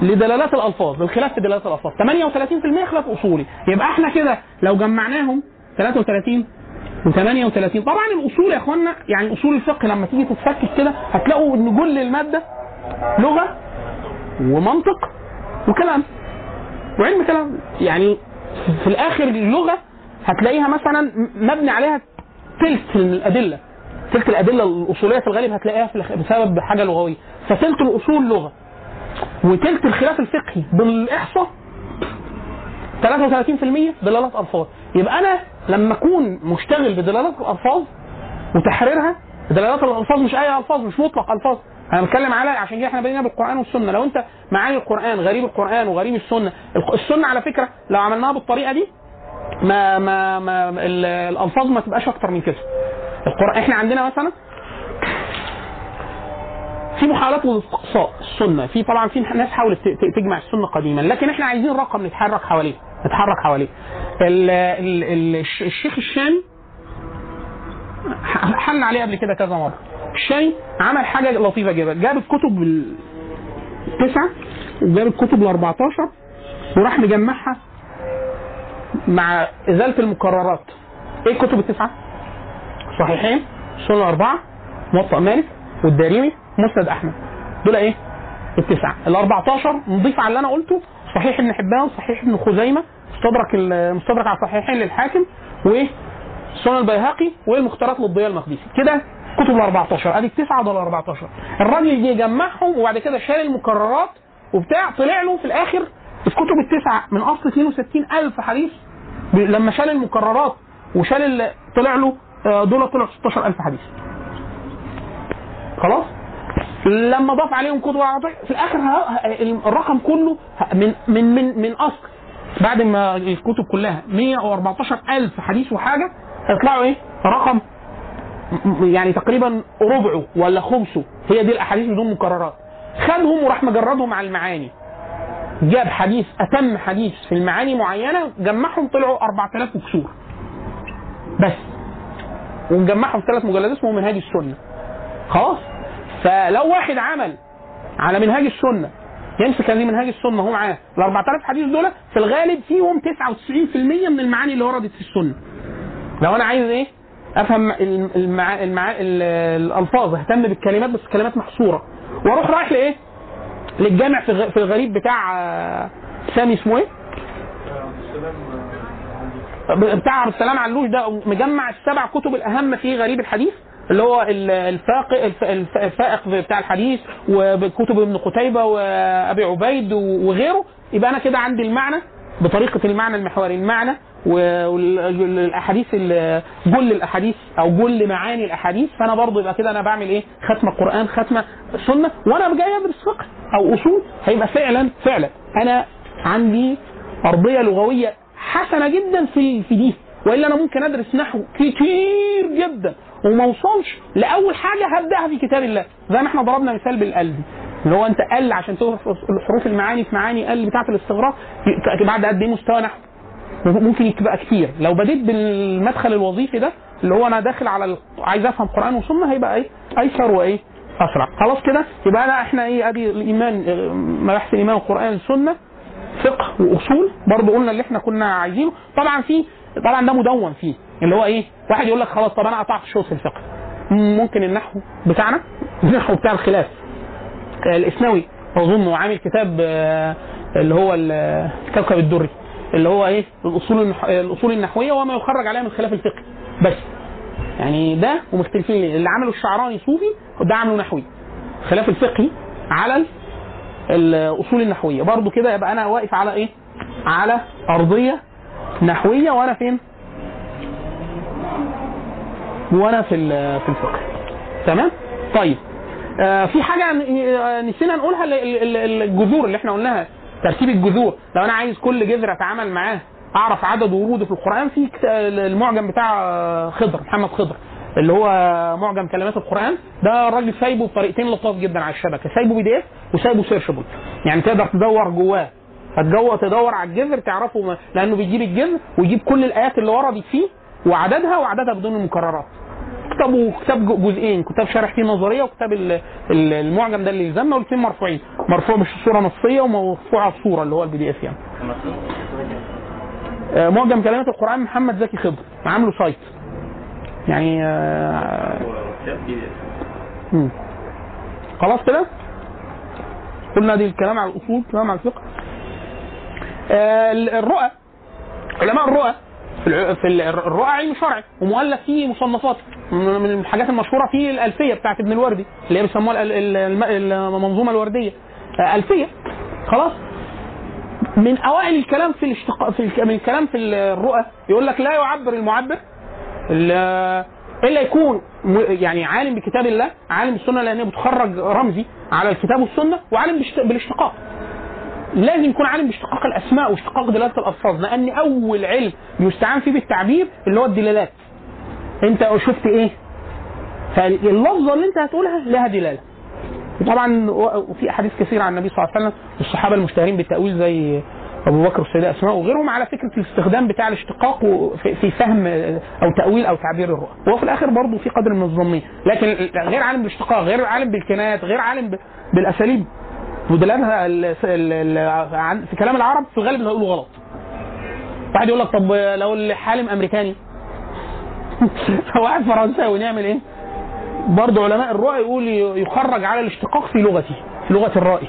S3: لدلالات الألفاظ الخلاف في دلالات الألفاظ. 38% خلاف أصولي. يبقى إحنا كده لو جمعناهم 33 و38 طبعا الأصول يا اخوانا يعني أصول الفقه لما تيجي تتفكك كده هتلاقوا إن كل المادة لغة ومنطق وكلام. وعلم كلام. يعني في الآخر اللغة هتلاقيها مثلا مبني عليها تلت الأدلة. تلت الأدلة الأصولية في الغالب هتلاقيها في بسبب حاجة لغوية. فتلت الأصول لغة وتلت الخلاف الفقهي بالإحصاء 33% دلالات الفاظ يبقى أنا لما أكون مشتغل بدلالات الألفاظ وتحريرها دلالات الألفاظ مش أي ألفاظ مش مطلق ألفاظ. أنا بتكلم على عشان كده إحنا بدينا بالقرآن والسنة. لو أنت معاني القرآن غريب القرآن وغريب السنة السنة على فكرة لو عملناها بالطريقة دي ما ما ما ال- الألفاظ ما تبقاش أكتر من كده. القران إحنا عندنا مثلا في محاولات للاستقصاء السنة. في طبعا في ناس حاولت تجمع السنة قديما لكن إحنا عايزين رقم نتحرك حواليه نتحرك حواليه. ال- ال- ال- الش- الشيخ الشامي حل عليه قبل كده كذا مرة. الشامي عمل حاجة لطيفة جدا. جاب الكتب التسعه وجاب الكتب ال 14 وراح مجمعها مع إزالة المكررات. إيه الكتب التسعة؟ صحيحين سنن الأربعة موطأ مالك والدارمي مسند أحمد. دول إيه؟ التسعة. ال 14 نضيف على اللي أنا قلته. صحيح ابن حبان صحيح ابن خزيمة مستدرك ال- مستدرك على الصحيحين للحاكم وايه؟ سنن البيهقي والمختارات للضياء المقدسي. كده كتب ال 14 أدي التسعة دول ال 14 الراجل جه جمعهم وبعد كده شال المكررات وبتاع طلع له في الآخر الكتب التسعة من أصل 62 ألف حديث ب- لما شال المكررات وشال ال- طلع له آه، دول طلعوا 16000 حديث. خلاص؟ لما ضاف عليهم كتب في الآخر الرقم كله من من من من أصل بعد ما الكتب كلها 114 ألف حديث وحاجة هيطلعوا إيه؟ رقم يعني تقريبا ربعه ولا خمسه. هي دي الأحاديث بدون مكررات. خدهم وراح مجردهم على المعاني. جاب حديث أتم حديث في المعاني معينة جمعهم طلعوا 4000 وكسور بس. ومجمعهم في ثلاث مجلدات اسمه منهاج السنة. خلاص؟ فلو واحد عمل على منهاج السنة يمسك هذه منهاج السنة هو معاه. ال 4000 حديث دول في الغالب فيهم 99% من المعاني اللي وردت في السنة. لو أنا عايز إيه؟ أفهم المع... المع... ال- الألفاظ أهتم بالكلمات بس كلمات محصورة. وأروح رايح لإيه؟ للجامع في في الغريب بتاع آه، سامي اسمه إيه؟ بتاع عبد السلام علوش ده مجمع السبع كتب الأهم في غريب الحديث. اللي هو ال- الفاق الف- الف- الفائق بتاع الحديث وكتب ابن قتيبة وأبي عبيد وغيره. يبقى أنا كده عندي المعنى بطريقة المعنى المحوري المعنى والأحاديث ال- جل الأحاديث أو جل معاني الأحاديث. فأنا برضو يبقى كده أنا بعمل إيه؟ ختمه قران ختمه سنه وأنا جاي أدرس فقه أو أصول هيبقى فعلا فعلا. أنا عندي أرضية لغوية حسنة جدا في في دي. وإلا أنا ممكن أدرس نحو كتير جدا. وما اوصلش لأول حاجة هبدأها في كتاب الله. زي ما إحنا ضربنا مثال بالقلب. اللي هو انت قل عشان تعرف حروف المعاني في معاني قل بتاعة الاستغراق بعد قد إيه مستوى نحو؟ ممكن يبقى كتير. لو بديت بالمدخل الوظيفي ده اللي هو أنا داخل على. عايز أفهم قرآن وسنة هيبقى إيه؟ أيسر وإيه؟ أسرع. خلاص كده؟ يبقى أنا إحنا إيه؟ أدي الإيمان آه، مباحث الإيمان والقران السنة فقه وأصول. برضه قلنا اللي إحنا كنا عايزينه. طبعا في طبعا ده مدون فيه. اللي هو إيه؟ واحد يقول لك خلاص طب أنا قطعت شوط في الفقه. ممكن النحو بتاعنا؟ النحو بتاع الخلاف. الإسنوي أظن وعامل كتاب آه، اللي هو ال- الكوكب الدري اللي هو إيه؟ الأصول. الأصول النحوية وما يخرج عليها من خلاف الفقه. بس يعني ده ومختلفين اللي عمله الشعراني صوفي وده عمله نحوي. خلاف الفقهي على ال- الأصول النحوية. برضو كده يبقى أنا واقف على إيه؟ على أرضية نحوية وأنا فين؟ وأنا في في الفقه. تمام؟ طيب. آه في حاجة آه، نسينا نقولها ال- ال- ال- الجذور اللي إحنا قلناها ترتيب الجذور. لو أنا عايز كل جذر أتعامل معاه أعرف عدد وروده في القرآن في المعجم بتاع آه، خضر محمد خضر اللي هو معجم كلمات القرآن. ده الراجل سايبه بطريقتين لطاف جدا على الشبكة. سايبه PDF وسايبه searchable يعني تقدر تدور جواه. هتجو تدور على الجذر تعرفه لأنه بيجيب الجذر ويجيب كل الآيات اللي وردت فيه وعددها وعددها بدون المكررات كتاب كتاب جزئين كتاب شارح فيه نظرية وكتاب ال- ال- المعجم ده اللي يلزمنا والاثنين مرفوعين. مرفوع مش صورة نصية ومرفوعه صورة اللي هو ال PDF يعني. آه، معجم كلمات القرآن محمد زكي خضر عامله site يعني آه،. خلاص كده؟ قلنا دي الكلام على الأصول الكلام على الفقه. آه، الرؤى علماء الرؤى في في ال- الرؤى علم شرعي ومؤلف فيه مصنفات من الحاجات المشهورة فيه الألفية بتاعت ابن الوردي اللي هي بيسموها ال- ال- الم- المنظومة الوردية. ألفية خلاص؟ من أوائل الكلام في الاشتقاق في من الكلام في الرؤى يقول لك لا يعبر المعبر ال- إلا يكون يعني عالم بكتاب الله عالم بالسنه لأن بتخرج رمزي على الكتاب والسنة وعالم بالاشت- بالاشتقاق. لازم يكون عالم باشتقاق الأسماء واشتقاق دلالة الألفاظ لأن أول علم يستعان فيه بالتعبير اللي هو الدلالات. أنت شفت إيه؟ فاللفظة اللي أنت هتقولها لها دلالة. وطبعا وفي أحاديث كثيرة عن النبي صلى الله عليه وسلم والصحابة المشتهرين بالتأويل زي أبو بكر والسيدة أسماء وغيرهم على فكرة الاستخدام بتاع الاشتقاق في فهم أو تأويل أو تعبير الرؤى. وهو في الآخر برضه في قدر من الظنيه لكن غير عالم بالاشتقاق غير عالم بالكنايات غير عالم بالأساليب. ودلالها في كلام العرب في الغالب هيقولوا غلط. واحد يقول لك طب لو الحالم أمريكاني؟ *laughs* واحد فرنساوي نعمل إيه؟ برضه علماء الرؤى يقول يخرج على الاشتقاق في لغته في لغة الرائي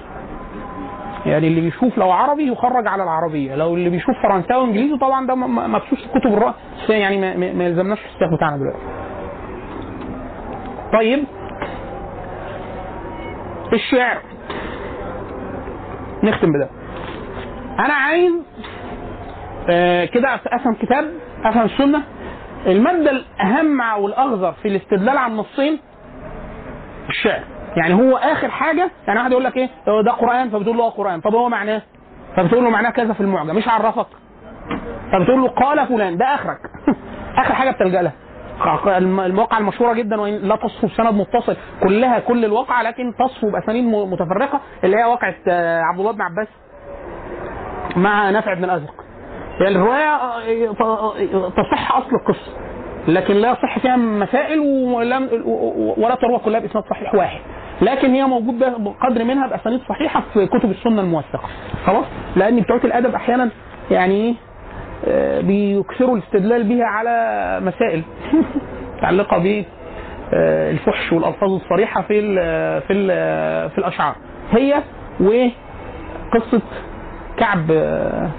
S3: يعني اللي بيشوف لو عربي يخرج على العربية لو اللي بيشوف فرنساوي وإنجليزي طبعا ده م- م- مبثوث في كتب بس يعني ما يلزمناش في السياق بتاعنا دلوقتي. طيب. الشعر. نختم بده. أنا عايز آه كده أفهم كتاب أفهم السنة. المادة الأهم والاغزر في الاستدلال على النصين الشعر. يعني هو آخر حاجة يعني واحد يقول لك إيه ده قرآن فبتقول له آه قرآن. طب هو معناه؟ فبتقول له معناه كذا في المعجم. مش عرفك. فبتقول له قال فلان ده آخرك. *laughs* آخر حاجة بتلجأ لها. المواقع المشهورة جدا وإن لا تصف بسند متصل. كلها كل الواقع لكن تصف بأسانيد متفرقة اللي هي واقعة آه، عبد الله بن عباس مع نافع بن الأزرق. هي الرواية آه، ت- تصح أصل القصة لكن لا يصح فيها مسائل ولم ولا تروى كلها بإسناد صحيح واحد. لكن هي موجود بقدر منها بأسانيد صحيحة في كتب السنة الموثقة. خلاص؟ لأن بتوع الأدب أحيانا يعني إيه؟ آه، بيكثروا الاستدلال بها على مسائل *laughs* متعلقة ب آه، والألفاظ الصريحة في ال في ال في الأشعار. هي وقصه كعب آه،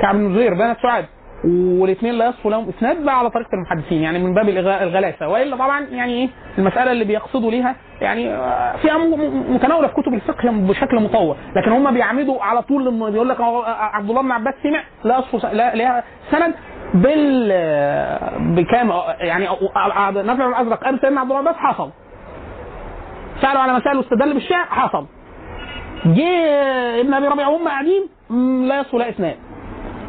S3: كعب بن زهير بنت سعاد. والاثنين لا يصفوا لهم إسناد بقى على طريقة المحدثين يعني من باب الغلاسة. وإلا طبعا يعني إيه المسألة اللي بيقصدوا ليها يعني آه، فيها متناوله في كتب الفقه بشكل مطول لكن هم بيعمدوا على طول لما بيقول لك هو عبد الله بن عباس سمع لا يصفوا ليها سند بال آه، بكام آه، يعني آه، آه، بن الازرق قال سيدنا عبد الله بن عباس حصل. سألوا على مسائل واستدل بالشعر حصل. جه ابن أبي ربيعة وهم قاعدين لا يصفوا لا إسناد.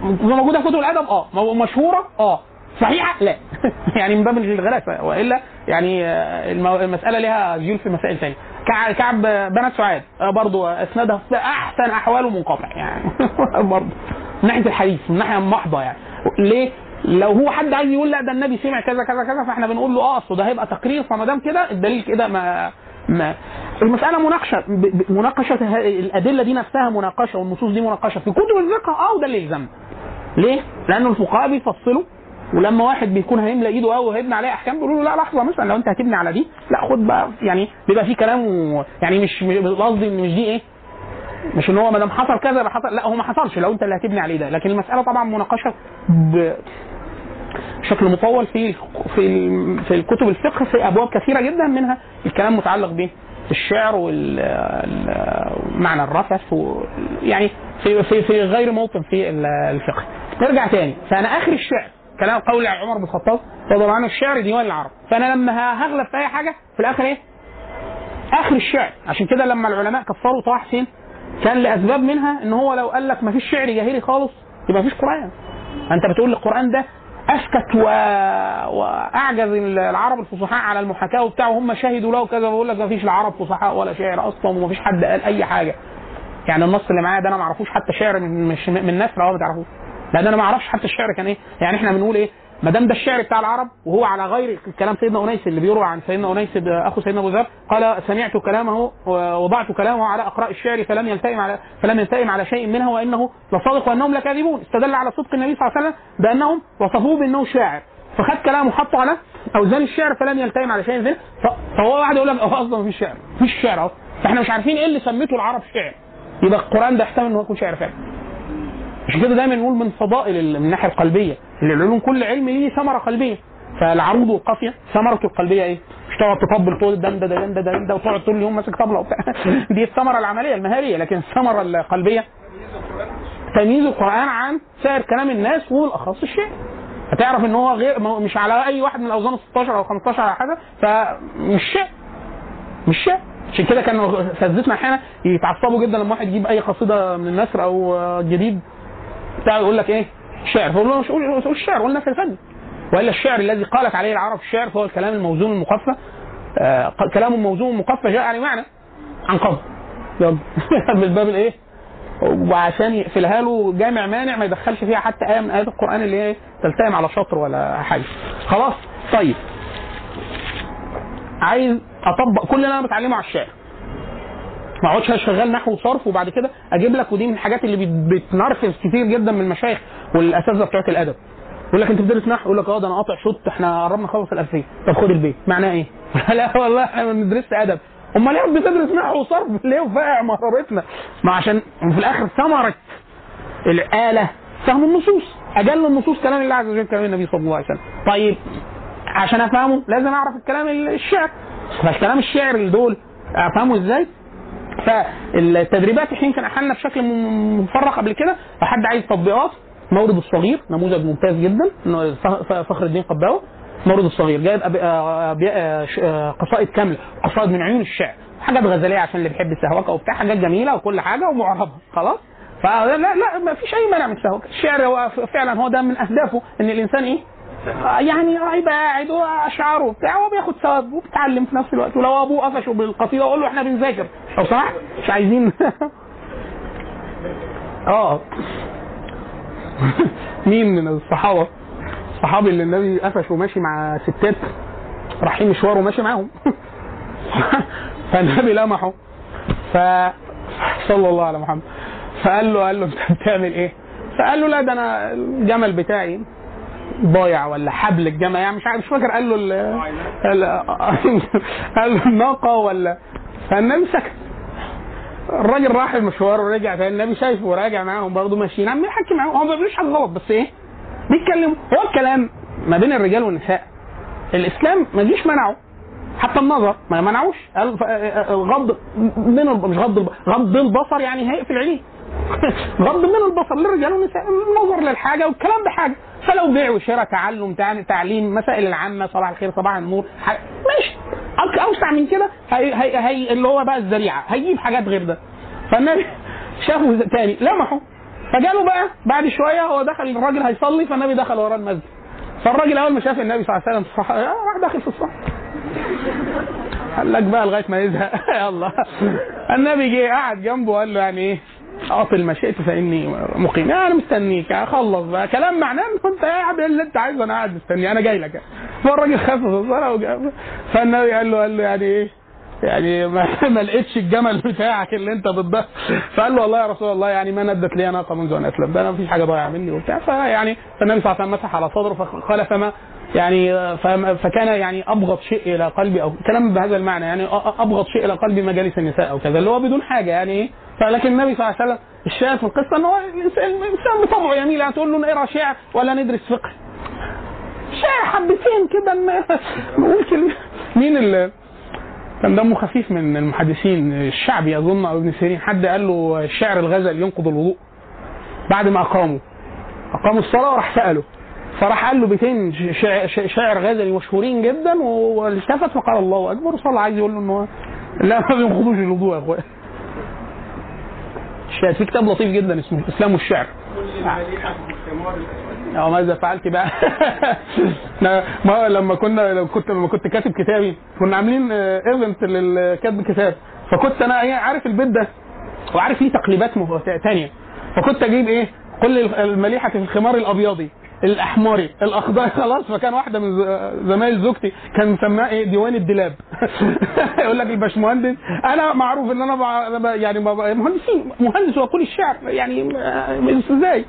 S3: موجودة في كتب الأدب؟ آه. مشهورة؟ آه. صحيحة؟ لا. *laughs* يعني من باب الغلاسه وإلا يعني آه، المسألة لها جيل في مسائل ثانية كع- كعب بنات سعاد آه، برضو إسنادها أحسن أحواله منقطع يعني. *laughs* برضو. من ناحية الحديث من ناحية محضه يعني. ليه؟ لو هو حد عايز يقول لا ده النبي سمع كذا كذا كذا فإحنا بنقول له آه ده هيبقى تقرير فما دام كده الدليل كده ما ما المسألة مناقشة مناقشة الأدلة دي نفسها مناقشة والنصوص دي مناقشة. في كتب الفقه آه وده اللي يلزمنا ليه؟ لأن الفقهاء بيفصلوا ولما واحد بيكون هيملى إيده قوي وهيبني عليه أحكام بيقولوا له لا لحظة مثلا لو أنت هتبني على دي لا خد بقى يعني بيبقى في كلام يعني مش قصدي إن مش دي إيه مش إن هو ما دام حصل كذا يبقى حصل لا هو ما حصلش لو أنت اللي هتبني عليه ده. لكن المسألة طبعا مناقشة بشكل مطول في في في الكتب الفقه في أبواب كثيرة جدا منها الكلام متعلق به الشعر ومعنى الرفث يعني في في في غير موطن في ال- الفقه. نرجع تاني. فأنا آخر الشعر كلام قول عمر بن الخطاب رضي الله عنه الشعر ديوان العرب. فأنا لما هغلب في أي حاجة في الآخر إيه؟ آخر الشعر. عشان كده لما العلماء كفروا طه حسين كان لأسباب منها إن هو لو قال لك ما فيش شعر جاهلي خالص يبقى ما فيش قرآن. انت بتقول القرآن ده أسكت و... وأعجز العرب الفصحاء على المحاكاة وبتاع وهم شهدوا له كذا بقول لك ما فيش العرب فصحاء ولا شعر أصلا وما فيش حد قال أي حاجة. يعني النص اللي معايا ده أنا ما أعرفوش حتى شعر من من آه ما تعرفوش. لأن أنا ما أعرفش حتى الشعر كان إيه. يعني إحنا بنقول إيه ما دام ده الشعر بتاع العرب وهو على غير كلام سيدنا أنيس اللي بيروى عن سيدنا أنيس أخو سيدنا أبو ذر قال سمعت كلامه ووضعت كلامه على إقراء الشعر فلم يلتئم على فلم يلتئم على شيء منها وإنه لصادق وأنهم لكاذبون. استدل على صدق النبي صلى الله عليه وسلم بأنهم وصفوه بأنه شاعر. فخد كلامه وحطه على أوزان الشعر فلم يلتئم على شيء منه. ف- فهو واحد يقول لك هو أصلا ما فيش شعر مفيش شعر أصلا فإحنا مش عارفين إيه اللي سميته العرب شعر. يبقى القرآن ده يحتمل إنه يكون شعر فعلا. عشان كده دايما نقول من فضائل من الناحية القلبية. اللي العلوم كل علم ليه ثمرة قلبية. فالعروض والقافيه ثمرته القلبية إيه؟ مش تقعد تطبل تقول ده ده ده ده ده وتقعد طول اليوم ماسك طبلة وبتاع. *laughs* دي الثمرة العملية المهارية لكن الثمرة القلبية. تمييز القرآن عن سائر كلام الناس وبالاخص الشعر هتعرف إن هو غير مش على أي واحد من الأوزان 16 أو 15 أو حاجة. فمش شعر مش شعر عشان كده كانوا اساتذتنا أحيانا يتعصبوا جدا لما واحد يجيب أي قصيدة من النثر أو جديد. بتاع يقول لك إيه؟ شعر فقول له مش قول الشعر قول النثر الفني وإلا الشعر الذي قالت عليه العرب الشعر فهو الكلام الموزون المقفى. آه كلام موزون مقفى جاء عليه معنى عن قبض يلا. *laughs* بالباب الإيه؟ وعشان يقفلها له جامع مانع ما يدخلش فيها حتى آية من آيات القرآن اللي هي تلتئم على شطر ولا حاجة. خلاص؟ طيب. عايز أطبق كل اللي أنا بتعلمه على الشعر. ما اقعدش شغال نحو وصرف وبعد كده أجيب لك ودي من الحاجات اللي بت- بتنرفز كتير جدا من المشايخ والأساتذة بتوع الأدب. يقول لك أنت بتدرس نحو يقول لك آه ده أنا قاطع شوط إحنا قربنا نخلص الألفية. طب خد البيت. معناه إيه؟ *laughs* لا والله إحنا ما بندرسش أدب. أمال ليه بتدرس نحو وصرف *laughs* ليه وفاقع مرارتنا؟ ما عشان في الآخر ثمرة الآلة فهم النصوص. أجل النصوص كلام الله عز وجل كلام النبي صلى الله عليه وسلم. طيب عشان أفهمه لازم أعرف الكلام الشعر. فالكلام الشعر دول أفهمه إزاي؟ فالتدريبات إحنا يمكن أحلنا بشكل مفرق قبل كده فحد عايز تطبيقات مورد الصغير نموذج ممتاز جدا فخر الدين قباوي مورد الصغير جايب آه، آه، آه، قصائد كاملة قصائد من عيون الشعر حاجات غزلية عشان اللي بيحب السهوكة وبتاع حاجات جميلة وكل حاجة ومعربه خلاص؟ فلا لا ما فيش أي مانع من السهوكة الشعر هو فعلا هو ده من أهدافه إن الإنسان إيه؟ يعني هيبقى قاعد واشعاره وبتاع وبياخد ثواب وبيتعلم في نفس الوقت. ولو أبوه قفشه بالقصيدة أقول له إحنا بنذاكر. لو سمحت مش عايزين. *laughs* آه. *laughs* مين من الصحابة؟ الصحابي اللي النبي قفش وماشي مع ستات رايحين مشوار وماشي معاهم. *laughs* فالنبي لمحه. ف صلى الله على محمد. فقال له قال له أنت بتعمل إيه؟ فقال له لا ده أنا الجمل بتاعي. ضايع ولا حبل الجمل يعني مش مش فاكر قال له ال ال- *laughs* قال له الناقة ولا فالنبي سكت. الراجل راح المشوار ورجع تاني النبي شايفه وراجع معاهم برضه ماشيين عم يحكي معاهم هو ما بيعملوش حاجة غلط بس إيه؟ بيتكلموا هو الكلام ما بين الرجال والنساء. الإسلام ما جيش منعه. حتى النظر ما منعوش. قال ف- غض من مش غض غض البصر يعني هيقفل عينيه. *laughs* غض من البصر للرجال والنساء النظر للحاجة والكلام بحاجة. فلو بيع وشراء تعلم تع- تعليم مسائل العامة صباح الخير صباح النور ماشي. أوسع من كده هي هي هي اللي هو بقى الذريعة. هيجيب حاجات غير ده. فالنبي *laughs* شافه تاني لمحه فجاله بقى بعد شوية هو دخل الراجل هيصلي فالنبي دخل وراه المسجد. فالراجل أول ما شاف النبي صلى الله عليه وسلم في الصح- راح داخل في الصف قال لك بقى لغاية ما يزهق. *laughs* يلا. النبي جه قعد جنبه وقال له يعني إيه؟ اطل ما شئت فإني مقيم. يعني أنا مستنيك اخلص بقى. كلام معناه ان أنت قاعد اللي أنت عايزه أنا قاعد مستني. أنا جاي لك. فالراجل خفف الصلاه فالنبي قال له قال له يعني إيه؟ يعني ما, *laughs* ما لقيتش الجمل بتاعك اللي أنت بتضحك فقال له والله يا رسول الله يعني ما ندت لي ناقه منذ ان اسلم ده أنا مفيش حاجة ضايعة مني وبتاع. فيعني فالنبي صلى الله عليه وسلم مسح على صدره فقال فما يعني فما- فكان يعني أبغض شيء إلى قلبي أو كلام بهذا المعنى. يعني أبغض شيء إلى قلبي مجالس النساء أو كذا اللي هو بدون حاجة. يعني إيه؟ فلكن النبي صلى الله عليه وسلم الشاهد في القصة ان هو الانسان بطبعه يميل يعني تقول له نقرا شعر ولا ندرس فقه. شعر حبتين كده نقول كلمه مين اللي كان دمه خفيف من المحدثين. الشعبي أظن أو ابن سيرين. حد قال له الشعر الغزل ينقض الوضوء بعد ما اقاموا اقاموا الصلاة وراح سأله. فراح قال له بيتين شع- شع- شعر غزلي مشهورين جدا والتفت فقال الله أكبر. وصلى عايز يقول له ان هو لا ما بينقضوش الوضوء يا اخويا في كتاب لطيف جدا اسمه الإسلام والشعر. آه ماذا فعلت بقى؟ *laughs* ما لما كنا لما كنت لما كنت كاتب كتابي كنا عاملين ايفنت للكتب كتاب فكنت أنا إيه عارف البيت ده وعارف ليه تقليبات تانية. فكنت أجيب إيه كل المليحة في الخمار الأبيضي. الأحمري الأخضر *laughs* خلاص فكان واحدة من زمايل زوجتي كان مسماه إيه؟ ديوان الدلاب *laughs* يقول لك الباشمهندس أنا معروف إن أنا يعني مهندسين مهندس وأقول الشعر يعني إزاي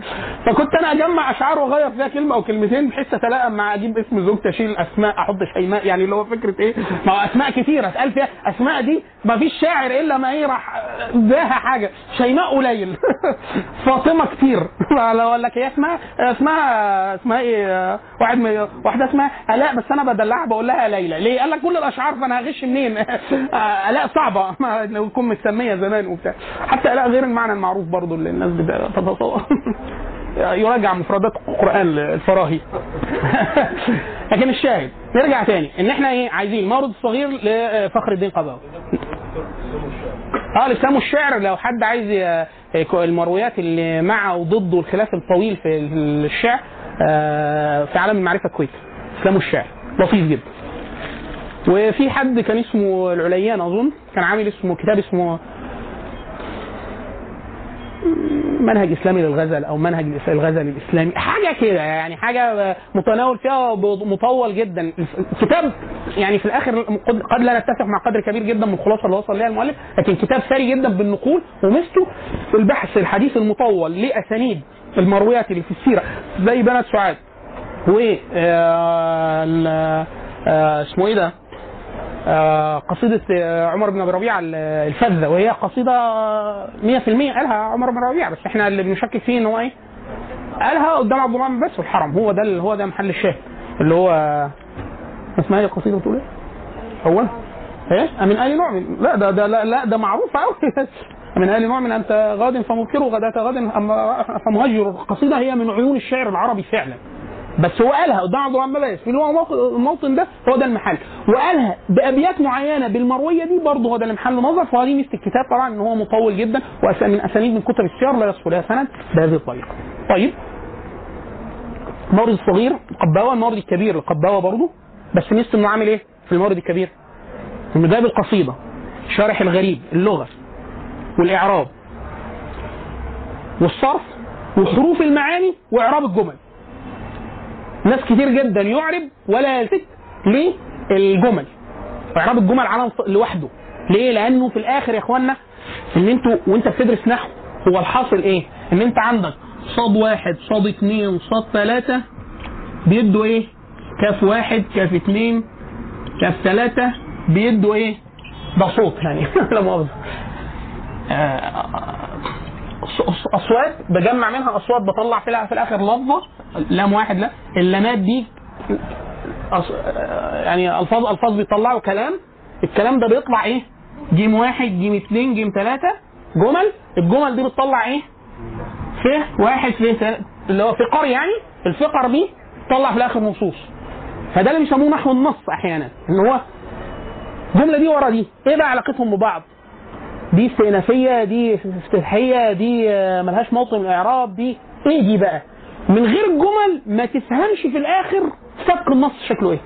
S3: فكنت أنا أجمع أشعار وأغير فيها كلمة أو كلمتين بحيث أتلائم مع أجيب اسم زوجتي أشيل أسماء أحط شيماء يعني اللي هو فكرة إيه؟ ما هو أسماء كثيره اتقال فيها أسماء دي ما فيش شاعر إلا ما إيه راح اداها حاجة شيماء قليل. *laughs* فاطمة كتير. لو أقول لك هي اسمها اسمها اسمها إيه واحد من واحدة اسمها ألاء بس أنا بدلعها بقول لها ليلى. ليه؟ قال لك كل الأشعار فأنا هغش منين؟ *laughs* ألاء صعبة. *laughs* لو تكون متسمية زمان وبتاع. حتى ألاء غير المعنى المعروف برضو اللي الناس بتتصور. *laughs* يراجع مفردات القران الفراهي. لكن الشاهد نرجع تاني. إن إحنا إيه عايزين مورد الصغير لفخر الدين قباوي آه الإسلام والشعر لو حد عايز المرويات اللي مع وضد والخلاف الطويل في الشعر في عالم المعرفة الكويتي الاسلام والشعر لطيف جدا. وفي حد كان اسمه العليان أظن كان عامل اسمه كتاب اسمه منهج إسلامي للغزل أو منهج الغزل الإسلامي. حاجة كده يعني حاجة متناول فيها مطول جدا. الكتاب يعني في الآخر قد لا نتفق مع قدر كبير جدا من الخلاصة اللي وصل ليها المؤلف لكن كتاب ثري جدا بالنقول ومثله البحث الحديث المطول لأسانيد المرويات اللي في السيرة. زي بنات سعاد. و آه، آه، اسمه إيه ده؟ آه، قصيدة آه، عمر بن أبي ربيعة ال- الفذة وهي قصيدة 100% قالها عمر بن ربيعة بس إحنا اللي بنشكك فيه ان هو إيه؟ قالها قدام عبد الله بن بس في الحرم هو ده هو ده محل الشاهد اللي هو اسمها إيه القصيدة بتقول إيه؟ هو إيه؟ من آل نعم لا ده ده لا, ده معروف قوي *laughs* من آل نعم أنت غاد فمبكر غداة غد فمهجر القصيدة هي من عيون الشعر العربي فعلا بس هو قالها قدام عبد الله بن بلاس في الموطن ده هو ده المحل. وقالها بأبيات معينة بالمروية دي برضه هو ده اللي محل نظر فهذه ميزة الكتاب طبعا إن هو مطول جدا من أسانيد من كتب السير لا يصفو لها سند بهذه الطريقة. طيب. المورد الصغير القباوة المورد الكبير القباوة برضه. بس ميزة إنه عامل إيه؟ في المورد الكبير؟ إنه جايب القصيدة. شارح الغريب اللغة والإعراب والصرف وحروف المعاني وإعراب الجمل. ناس كتير جدا يعرب ولا يلتفت للجمل. إعراب الجمل على لوحده. ليه؟ لأنه في الآخر يا اخوانا إن أنتوا وأنت بتدرس نحو هو الحاصل إيه؟ إن أنت عندك صاد واحد صاد اتنين صاد ثلاثة بيدوا إيه؟ كاف واحد كاف اتنين كاف ثلاثة بيدوا إيه؟ ده صوت يعني. *laughs* لا مؤاخذة. آه، أصوات بجمع منها أصوات بطلع في الآخر لفظة. لام واحد لا اللامات دي يعني ألفاظ ألفاظ بيطلعوا كلام الكلام ده بيطلع إيه؟ جيم واحد جيم اثنين جيم ثلاثة جمل الجمل دي بتطلع إيه؟ ف واحد ف. اللي هو فقر يعني الفقر دي تطلع في الآخر نصوص فده اللي بيسموه نحو النص أحيانا إن هو الجمله دي ورا دي إيه بقى علاقتهم ببعض؟ دي استئنافية دي افتتاحية دي ملهاش موطن من الإعراب دي إيه دي بقى؟ من غير الجمل ما تفهمش في الآخر سبق النص شكله إيه.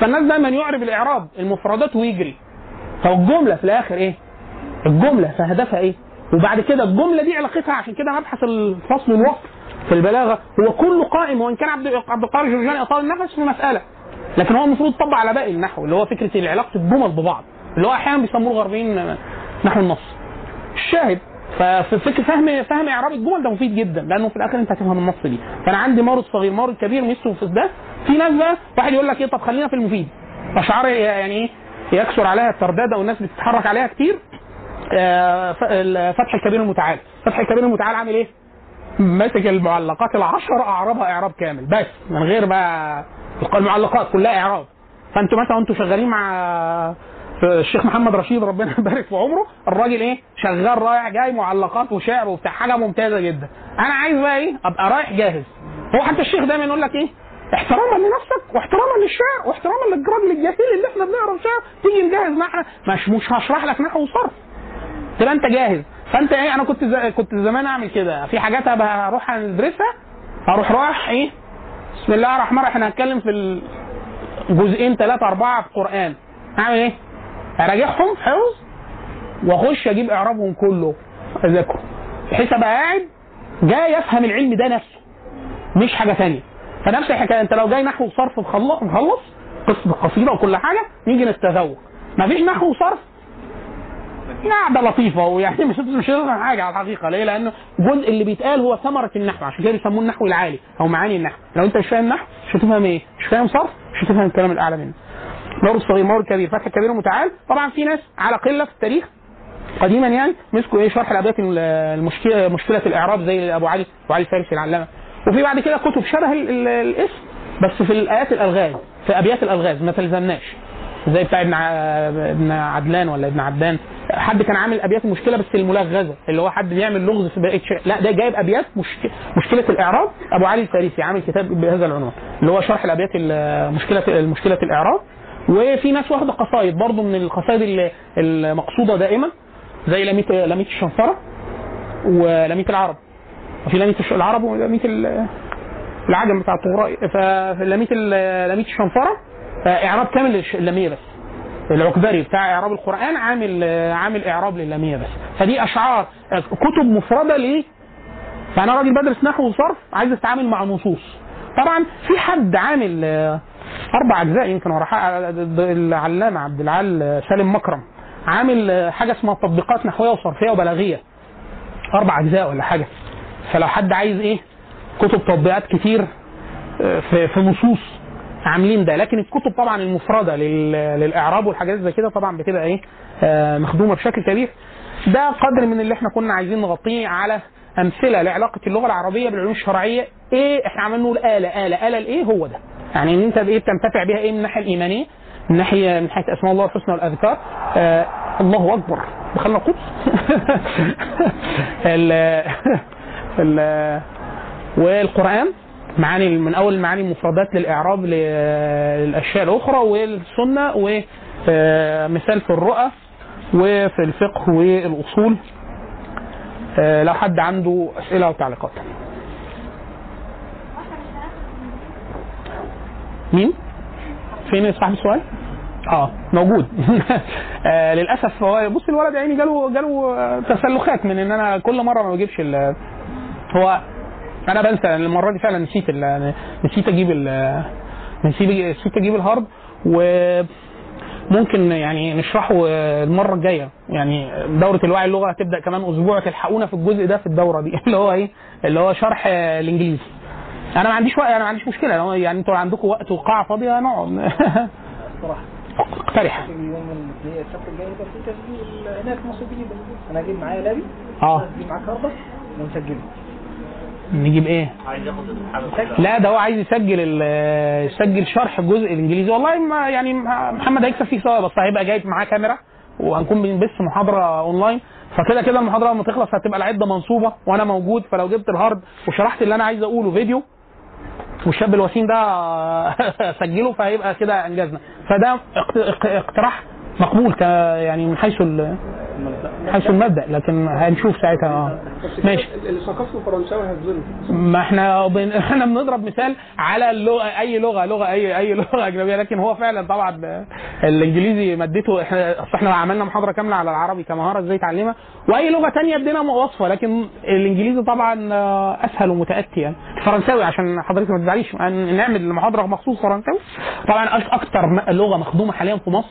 S3: فالناس دايما يعرب الإعراب المفردات ويجري. طب الجمله في الآخر إيه؟ الجملة فهدفها إيه؟ وبعد كده الجملة دي علاقتها عشان كده مبحث الفصل والوصف في البلاغة هو كله قائم وإن كان عبد عبد القادر الجرجاني أطال النفس في مسألة لكن هو المفروض يطبق على باقي النحو اللي هو فكرة علاقه الجمل ببعض اللي هو أحيانا بيسموه الغربيين نحو النص الشاهد ففي فكر فهم فهم إعراب الجمل ده مفيد جدا لأنه في الآخر أنت هتفهم النص دي. فانا عندي مورد صغير مورد كبير ميزته في ده في ناس بقى واحد يقول لك إيه طب خلينا في المفيد. أشعار يعني إيه يكثر عليها الترداد والناس بتتحرك عليها كتير. آه، فتح الكبير المتعال. فتح الكبير المتعال عامل إيه؟ ماسك المعلقات العشر أعرابها إعراب كامل. بس من غير بقى المعلقات كلها إعراب. فأنتوا مثلا أنتوا شغالين مع الشيخ محمد رشيد ربنا *laughs* يبارك في عمره الراجل إيه؟ شغال رايح جاي معلقات وشعر وبتاع حاجة ممتازة جدا. أنا عايز بقى إيه؟ أبقى رايح جاهز. هو حتى الشيخ دايما يقول لك إيه؟ احتراما لنفسك واحتراما للشعر واحتراما للراجل الجاهل اللي إحنا بنقرأ شعر. تيجي نجهز نحن؟ مش مش هشرح لك نحو وصرف. تبقى أنت جاهز. فأنت إيه؟ أنا كنت ز... كنت زمان أعمل كده. في حاجات هروح ندرسها أروح رايح إيه؟ بسم الله الرحمن الرحيم. إحنا هنتكلم في الجزئين ثلاثة أربعة في القرآن. أعمل إيه؟ أراجعهم؟ حفظ وأخش أجيب إعرابهم كله. أذاكره بحيث أبقى قاعد جاي أفهم العلم ده نفسه مش حاجة ثانية فنفس الحكاية أنت لو جاي نحو وصرف مخلص قصة قصيدة وكل حاجة نيجي نتذوق مفيش نحو وصرف. قاعدة لطيفة ويعني مش مش حاجة على الحقيقة. ليه؟ لأنه الجزء اللي بيتقال هو ثمرة النحو عشان كده بيسموه النحو العالي أو معاني النحو. لو أنت مش فاهم نحو مش هتفهم إيه؟ مش فاهم صرف مش هتفهم الكلام الأعلى منه. مورد صغير مورد كبير فتح كبير ومتعال. طبعا في ناس على قلة في التاريخ قديما يعني مسكوا إيه شرح الابيات المشكلة مشكلة الإعراب زي أبو علي أبو علي الفارسي العلامة. وفي بعد كده كتب شبه ال- ال- الاسم بس في الآيات الألغاز في أبيات الألغاز ما تلزمناش. زي بتاع ابن ابن عدلان ولا ابن عدان حد كان عامل أبيات المشكلة بس الملغزه اللي هو حد بيعمل لغز في بقية لا ده جايب أبيات مشك... مشكلة الإعراب. أبو علي الفارسي عامل كتاب بهذا العنوان اللي هو شرح الأبيات ال- مشكله مشكلة الإعراب. وفي ناس واخدة قصايد برضه من القصايد المقصودة دائما زي لميت لميت الشنفره ولميت العرب. وفي لميت العرب ولميت ال- العجم بتاع الطغراء فلميت لميت الشنفره إعراب كامل اللاميه بس. العكبري بتاع إعراب القرآن عامل عامل إعراب للامية بس. فدي أشعار كتب مفردة ليه؟ فانا راجل بدرس نحو وصرف عايز أتعامل مع نصوص. طبعا في حد عامل أربع أجزاء يمكن ورا حق- العلامة عبد العال سالم مكرم. عامل حاجة اسمها تطبيقات نحوية وصرفية وبلاغية. أربع أجزاء ولا حاجة. فلو حد عايز إيه كتب تطبيقات كتير آه، في في نصوص عاملين ده. لكن الكتب طبعا المفردة لل- للإعراب والحاجات زي كده طبعا بتبقى إيه آه، مخدومة بشكل كبير. ده قدر من اللي إحنا كنا عايزين نغطيه على أمثلة لعلاقة اللغة العربية بالعلوم الشرعية. إيه إحنا عمالين نقول آلة آلة آلة لإيه؟ هو ده. يعني إن أنت بايه بتنتفع بها إيه؟ من الناحيه الإيمانية من ناحيه من حيث أسماء الله الحسنى والأذكار. آه الله أكبر. دخلنا القدس. *laughs* ال ال والقرآن معاني من أول معاني المفردات للإعراب للأشياء الأخرى والسنة ومثال في الرؤى وفي الفقه والأصول. آه، لو حد عنده أسئلة أو تعليقات. مين؟ فين صاحب السؤال؟ آه موجود. *laughs* آه للأسف هو بص الولد عيني جاله جاله آه، تسلخات من إن أنا كل مرة ما بجيبش هو أنا بنسى المرة دي فعلا نسيت نسيت أجيب نسيت نسيت أجيب الهارد وممكن يعني نشرحه المرة الجاية. يعني دورة الوعي اللغة هتبدأ كمان أسبوع تلحقونا في الجزء ده في الدورة دي. *laughs* اللي هو إيه؟ اللي هو شرح الإنجليزي. أنا ما عنديش وقت أنا ما عنديش مشكلة. لو يعني أنتوا عندكم وقت وقاعة فاضية *laughs* نقعد اقترح
S6: يوم الاثنين السبت الجاي يبقى في تسجيل هناك أنا هجيب معايا لابي.
S3: آه.
S6: هجيب معاك هاربة ونسجله.
S3: نجيب إيه؟ لا ده هو عايز يسجل ال- يسجل شرح الجزء الإنجليزي. والله ما يعني محمد هيكسب فيه سوا بس هيبقى جايب معاه كاميرا وهنكون بنبث محاضرة أونلاين. فكده كده المحاضرة لما تخلص هتبقى العدة منصوبة وأنا موجود. فلو جبت ال hard وشرحت اللي أنا عايز أقوله فيديو والشاب الوسيم ده *laughs* سجله فهيبقى كده انجزنا فده اقت- اق- اقتراح مقبول يعني من حيث من حيث المبدأ لكن هنشوف ساعتها آه. ماشي.
S6: اللي ثقافته فرنساوي هتظلم
S3: ما إحنا بن... *laughs* إحنا بنضرب مثال على اللغة أي لغة لغة أي أي لغة أجنبية لكن هو فعلا طبعا الإنجليزي مادته إحنا أصل إحنا عملنا محاضرة كاملة على العربي كمهارة إزاي تعلمها وأي لغة تانية ادينا وصفة لكن الإنجليزي طبعا آه، أسهل ومتأتي يعني. الفرنساوي عشان حضرتك ما تزعليش أن- نعمل محاضرة مخصوص فرنساوي. طبعا أكتر م- لغة مخدومة حاليا في مصر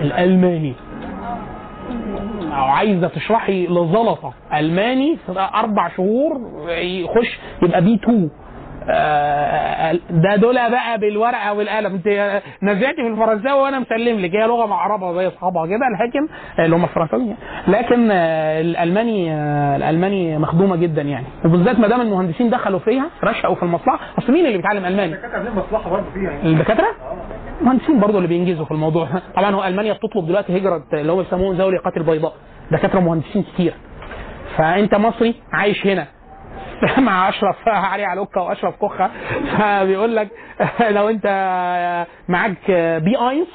S3: الألماني. أو عايزة تشرحي لزلطة ألماني أربع شهور يخش يبقى بي 2 آه، ده دول بقى بالورقة والقلم. انت نزعتي في الفرنساوي وأنا مسلم لك. هي لغة معربة زي اصحابها كده لكن اللي هم الفرنساويين. لكن آه، الألماني آه، الألماني مخدومة جدا يعني. وبالذات ما دام المهندسين دخلوا فيها رشقوا في المصلحة. اصل مين اللي بيتعلم ألماني؟
S6: مصلحة برضه فيها يعني.
S3: الدكاترة؟ مهندسين برضه اللي بينجزوا في الموضوع. طبعا هو ألمانيا بتطلب دلوقتي هجرة اللي هم بيسموه ذوي الإيقاعات البيضاء دكاترة مهندسين كتير. فأنت مصري عايش هنا. *laughs* مع أشرف *laughs* علي علوكة وأشرف كوخة. *laughs* فبيقول لك لو أنت معاك بي اينس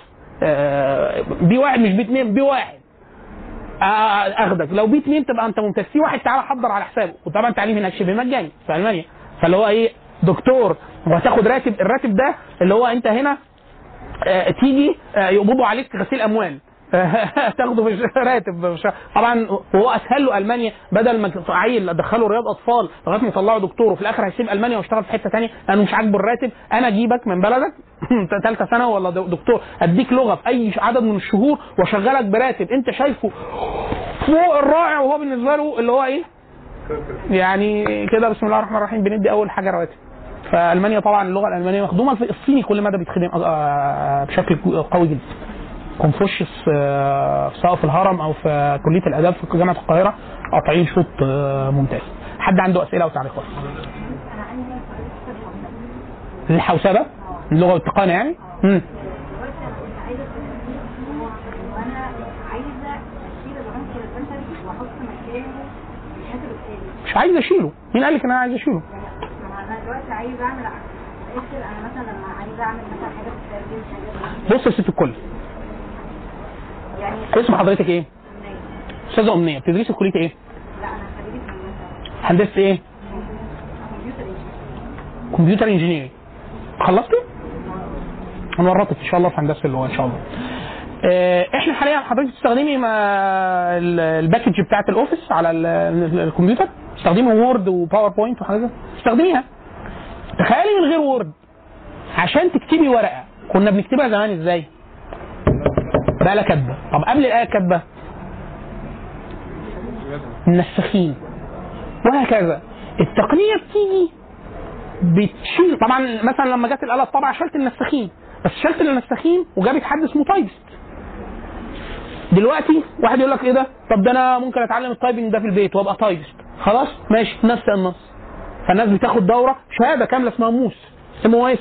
S3: بي واحد مش بي اثنين بي واحد. آه، أخدك. لو بي اثنين تبقى أنت ممتاز. سي واحد تعالى حضر على حسابه. وطبعا تعليم هناك شبه مجاني في ألمانيا. فاللي هو إيه دكتور وهتاخد راتب. الراتب ده اللي هو أنت هنا آه، تيجي آه، يقبضوا عليك غسيل أموال. *laughs* تاخده في راتب. طبعا وهو أسهل له ألمانيا بدل ما عيل ادخله رياض أطفال لغاية ما يطلعوا دكتور وفي الآخر هيسيب ألمانيا ويشتغل في حتة ثانية لأنه مش عاجبه الراتب. أنا أجيبك من بلدك. *laughs* ثالثه سنة ولا دكتور. أديك لغة في أي عدد من الشهور وأشغلك براتب. أنت شايفه فوق الرائع وهو بالنسبة له اللي هو إيه؟ يعني كده بسم الله الرحمن الرحيم. بندي أول حاجة رواتب. فألمانيا طبعا اللغة الألمانية مخدومة. في الصيني كل مدى بيتخدم آه، بشكل قوي جدا. كونفوشيوس آه، سواء في الهرم أو في كلية الآداب في جامعة القاهرة قاطعين شوط آه، ممتاز. حد عنده أسئلة أو تعليقات؟ الحوسبه اللغة والتقانه يعني؟ مم.
S4: دلوقتي أنا كنت عايزه أسأل وأنا عايزه اشيل العنصر البشري واحط مكانه الحاسب الآلي
S3: مش عايز أشيله. مين قال لك إن أنا عايز
S4: أشيله؟ أنا عايزه اعمل أنا مثلا لما مثلا حاجات
S3: بص يا ست الكل.
S4: يعني
S3: اسم حضرتك إيه؟
S4: أمنية.
S3: أستاذة أمنية. بتدرسي في كلية إيه؟
S4: لا أنا خريجة هندسه
S3: هندسة إيه؟
S4: كمبيوتر انجينير
S3: خلصتي؟ هنورطك إن شاء الله في هندسة اللغة إن شاء الله. آه، إحنا حاليا حضرتك بتستخدمي ال package بتاعت ال Office على ال- ال- الكمبيوتر تستخدمي Word و PowerPoint وحاجات. تستخدميها تخيلي من غير Word عشان تكتبي ورقة. كنا بنكتبها زمان إزاي؟ بقى كاتبة. طب قبل الآية كاتبة. منسخين وهكذا. التقنية بتيجي بتشيل. طبعا مثلا لما جت الاله الطبعه شلت النساخين بس شلت النساخين وجابت حد اسمه typist دلوقتي واحد يقول لك إيه ده؟ طب ده أنا ممكن أتعلم ال typing ده في البيت وأبقى typist خلاص؟ ماشي. نفس النص. فالناس بتاخد دورة شهادة كاملة اسمها MOS M O S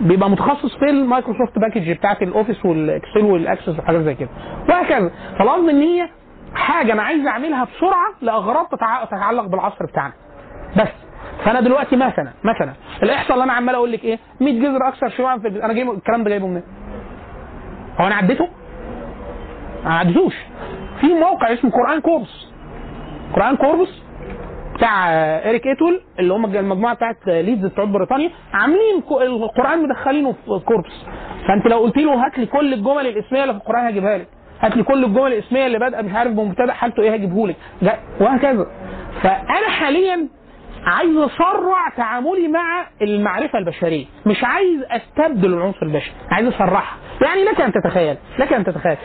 S3: بيبقى متخصص في ال Microsoft package بتاعت ال Office وال Excel وال Access وحاجات زي كده. وهكذا. فالقصد إن هي حاجة أنا عايز أعملها بسرعة لأغراض تتع- تتعلق بالعصر بتاعنا. بس. فأنا دلوقتي مثلا مثلا الإحصاء اللي أنا عمال أقول لك إيه 100 جذر أكثر شيوعا في أنا جايبه الكلام ده جايبه منين؟ هو أنا عديته؟ ما عديتوش. في موقع اسمه قرآن corpus قرآن corpus بتاع اريك إيتول اللي هم المجموعة بتاعت ليدز بتوع بريطانيا عاملين القرآن مدخلينه في corpus فأنت لو قلت له هات لي كل الجمل الإسمية اللي في القرآن هجيبها لك. هات لي كل الجمل الإسمية اللي بادئة مش عارف بمبتدأ حالته إيه هجيبه لك. وهكذا. فأنا حاليا عايز أسرع تعاملي مع المعرفة البشرية. مش عايز أستبدل العنصر البشري. عايز اسرعها يعني لك أن تتخيل. لك أن تتخيل.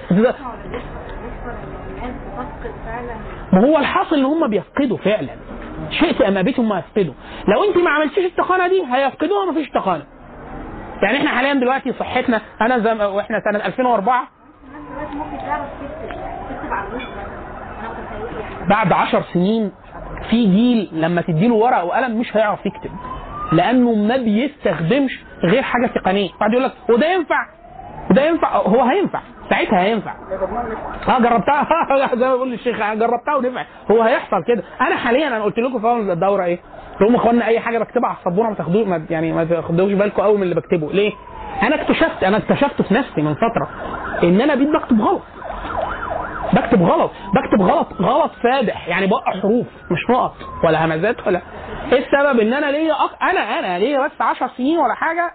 S3: ما هو الحاصل إن هم بيفقدوا فعلا. شئت أم أبيت هم يفقدوا لو أنت ما عملتيش التقانة دي هيفقدوها ما فيش تقانة. يعني إحنا حاليا دلوقتي صحتنا أنا زي ما وإحنا سنة 2004
S4: الناس دلوقتي ممكن تعرف تكتب تكتب على الوش بس أنا متخيله يعني
S3: بعد عشر سنين في جيل لما تديله ورقة وقلم مش هيعرف يكتب لأنه ما بيستخدمش غير حاجة تقنية. واحد يقول لك وده ينفع؟ وده ينفع هو هينفع ساعتها هينفع. آه جربتها؟ *laughs* زي ما بيقول الشيخ أنا جربتها ونفع. هو هيحصل كده. أنا حاليا أنا قلت لكم في أول الدورة إيه؟ يا اخوانا أي حاجة بكتبها على السبورة ما تاخدوش يعني ما تاخدوش بالكم قوي من اللي بكتبه. ليه؟ أنا اكتشفت أنا اكتشفت في نفسي من فترة إن أنا بقيت بكتب غلط. بكتب غلط. بكتب غلط غلط فادح. يعني بقى حروف مش نقط ولا همزات ولا إيه السبب إن أنا ليا أك... أنا أنا ليا بس 10 سنين ولا حاجة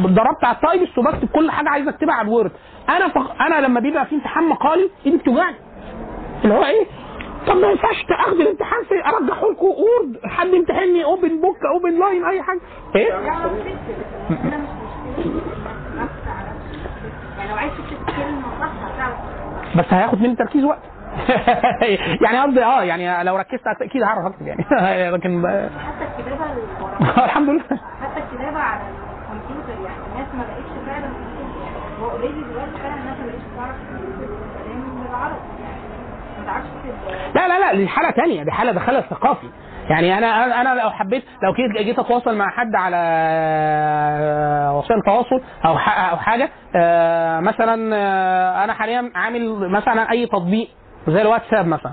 S3: ضربت على التايبس وبكتب كل حاجة عايز أكتبها على الوورد. أنا فق... أنا لما بيبقى في امتحان مقالي إيدي بتوجعني. اللي هو إيه؟ طب ما ينفعش اخد الامتحان في ارجحه لكم وورد حد يمتحني اوبن بوك اوبن لاين
S4: أي حاجة. إيه؟ يعني
S3: بس هياخد مني تركيز وقت. *laughs* يعني قصدي آه يعني لو ركزت أكيد هعرف أكتب يعني. *laughs* لكن
S4: حتى الورقية *laughs*
S3: الحمد لله.
S4: حتى الكتابة على يعني الناس ما بقتش فعلا هو اوريدي دلوقتي فعلا الناس ما بقتش تعرف تكتب
S3: لا لا لا دي حالة تانية. دي حالة دخلها ثقافي يعني أنا أنا لو حبيت لو جيت جيت أتواصل مع حد على وسائل تواصل أو أو حاجة آه، مثلا آه، أنا حاليا عامل مثلا أي تطبيق زي الواتساب مثلا.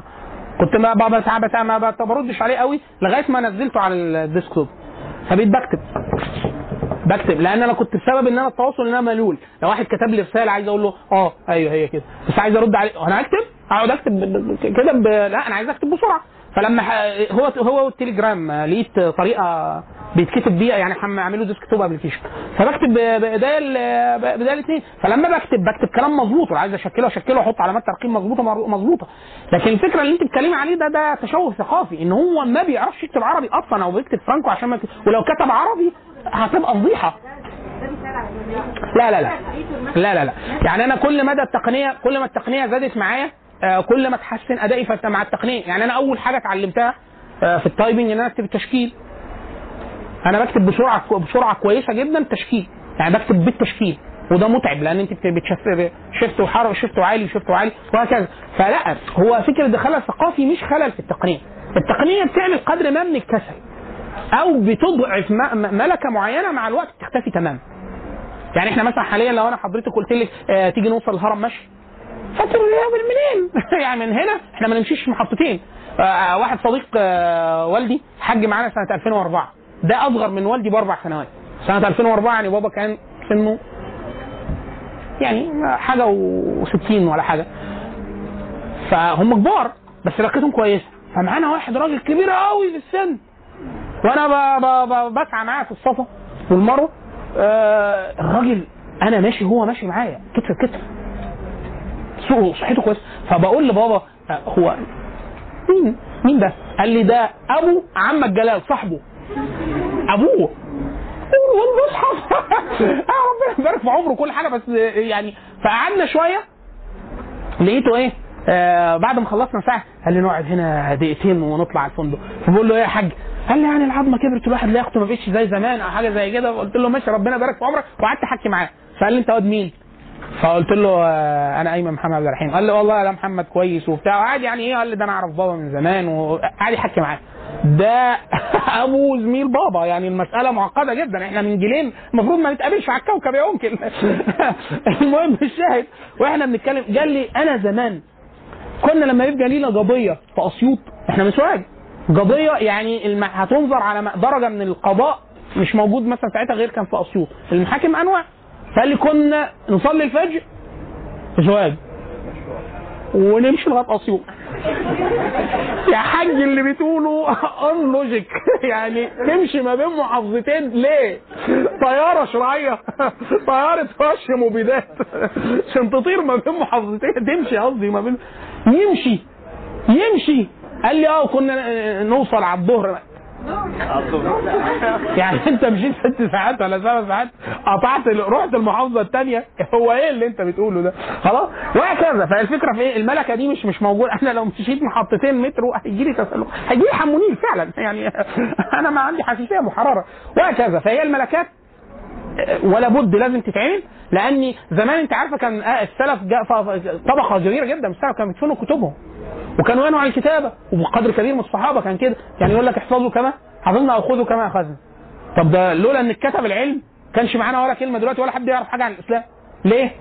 S3: كنت ما ب- بتاع بتاع ما بردش عليه قوي لغاية ما نزلته على الديسكتوب. فبقيت بكتب. بكتب لأن أنا كنت بسبب إن أنا التواصل إن أنا ملول. لو واحد كتب لي رسالة عايز أقول له آه أيوه هي كده. بس عايز أرد عليه أنا أكتب؟ أقعد أكتب كده ب... لا أنا عايز أكتب بسرعة. فلما. هو هو والتليجرام لقيت طريقة بيتكتب بيها يعني هم عاملين له desktop application. فبكتب ب- بإيديا ال- بإيديا الاثنين فلما بكتب بكتب كلام مظبوط ولا عايز أشكله أشكله واحط علامات ترقيم مظبوطة مظبوطة. لكن الفكرة اللي أنت بتتكلمي عليه ده ده تشوه ثقافي إن هو ما بيعرفش يكتب عربي أصلا أو بيكتب Franco عشان ما ولو كتب عربي هتبقى
S4: فضيحة.
S3: لا لا لا. لا لا لا. يعني أنا كل مدى التقنية كل ما التقنية زادت معايا آه، كل ما تحسن أدائي مع التقنية. يعني أنا أول حاجة اتعلمتها آه، في التايبنج إن أنا أكتب التشكيل. أنا بكتب بسرعة بسرعة كويسة جدا تشكيل. يعني بكتب بالتشكيل وده متعب لأن أنت بتشفت شفت وحرف شفت وعالي شفت وعالي وهكذا. فلا هو فكره ده خلل ثقافي مش خلل في التقنية. التقنية بتعمل قدر ما من الكسل. أو بتضعف ملكة معينة مع الوقت تختفي تماما. يعني إحنا مثلا حاليا لو أنا حضرتك قلت لك آه تيجي نوصل الهرم مشي فاكر من منين؟ يعني من هنا إحنا ما نمشيش محطتين. آه واحد صديق آه والدي حج معانا سنة 2004 ده أصغر من والدي بأربع سنوات. سنة 2004 يعني بابا كان سنه يعني حاجة و60 ولا حاجة. فهم كبار بس لقيتهم كويسه فمعانا واحد راجل كبير قوي في السن. وأنا بسعى معاه في الصفا والمروه آه الراجل أنا ماشي هو ماشي معايا. كتف كتف سوء صحته كويس. فبقول لبابا آه، هو مين؟ مين ده؟ قال لي ده ابو عمك جلال صاحبه. ابوه. والمصحف *laughs* آه ربنا يبارك في عمره كل حاجة. بس آه، يعني فقعدنا شوية. لقيته إيه؟ آه بعد ما خلصنا ساعة قال لي نقعد هنا دقيقتين ونطلع الفندق. فبقول له إيه يا حاج؟ قال لي يعني العظمة كبرت الواحد لا ما بقتش زي زمان أو حاجة زي كده. قلت له ماشي ربنا يبارك في عمرك. وقعدت أحكي معاه. فقال لي أنت واد مين؟ فقلت له آه، أنا أيمن محمد عبد الرحيم. قال لي والله يا محمد كويس وبتاع. وقعد يعني إيه؟ قال لي ده أنا أعرف بابا من زمان. وقعد يحكي معاه. ده *laughs* أبو زميل بابا. يعني المسألة معقدة جدا. إحنا من جيلين المفروض ما نتقابلش على الكوكب يا ممكن. *laughs* المهم الشاهد وإحنا بنتكلم. قال لي أنا زمان كنا لما يبقى لينا قضية في أسيوط إحنا من سوهاج. قضية يعني. هتنظر على درجة من القضاء مش موجود مثلا ساعتها غير كان في أسيوط. المحاكم أنواع. فقال لي كنا نصلي الفجر. سوهاج ونمشي لغاية أسيوط. يا حاج اللي بتقوله *laughs* ان لوجيك *laughs* يعني تمشي ما بين محافظتين. ليه؟ طيارة شرعية. *laughs* طيارة رش مبيدات. عشان تطير ما بين محافظتين. تمشي قصدي ما بين يمشي. يمشي. قال لي آه كنا نوصل على الظهر. يعني انت مشيت ست ساعات ولا سبع ساعات؟ قطعت رحت المحافظة الثانية هو إيه اللي انت بتقوله ده؟ خلاص. وهكذا. فالفكرة في إيه؟ الملكة دي مش مش موجودة. أنا لو مشيت محطتين مترو هيجي لي تسلق هيجي لي حمونيل فعلا. يعني *laughs* أنا ما عندي حساسية محررة. وهكذا. فهي الملكات ولا بد لازم تتعمل. لأن زمان انت عارفة كان آه السلف طبقة كبيره جدا. السلف كانوا بيدفنوا كتبهم. وكانوا عن الكتابة وبقدر كبير من الصحابة كان كده. يعني يقول لك احفظوا كما حفظنا أو خذوا كما أخذنا. طب ده لولا إن اتكتب العلم كانش معانا ولا كلمة دلوقتي ولا حد يعرف حاجة عن الإسلام. ليه؟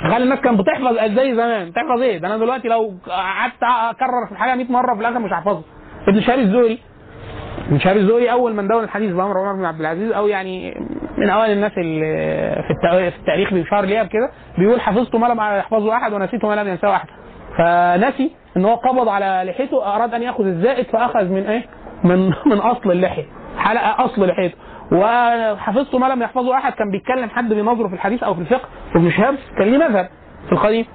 S3: خلي الناس كانت بتحفظ زي زمان. تحفظ إيه؟ ده أنا دلوقتي لو قعدت أكرر في الحاجة 100 مرة في الآخر مش هحفظها ابن شهاب الزهري ابن شهاب الزهري أول من دون الحديث بأمر عمر بن عبد العزيز أو يعني من أوائل الناس اللي في التاريخ بيشار ليها بكده بيقول حفظت ما لم يحفظه أحد ونسيت ما لم ينساه أحد. فنسي إن هو قبض على لحيته أراد أن يأخذ الزائد فأخذ من إيه؟ من من أصل اللحية حلقة أصل لحيته. وحفظت ما لم يحفظه أحد كان بيتكلم حد بينظره في الحديث أو في الفقه وابن شهاب كان ليه مذهب في القديم.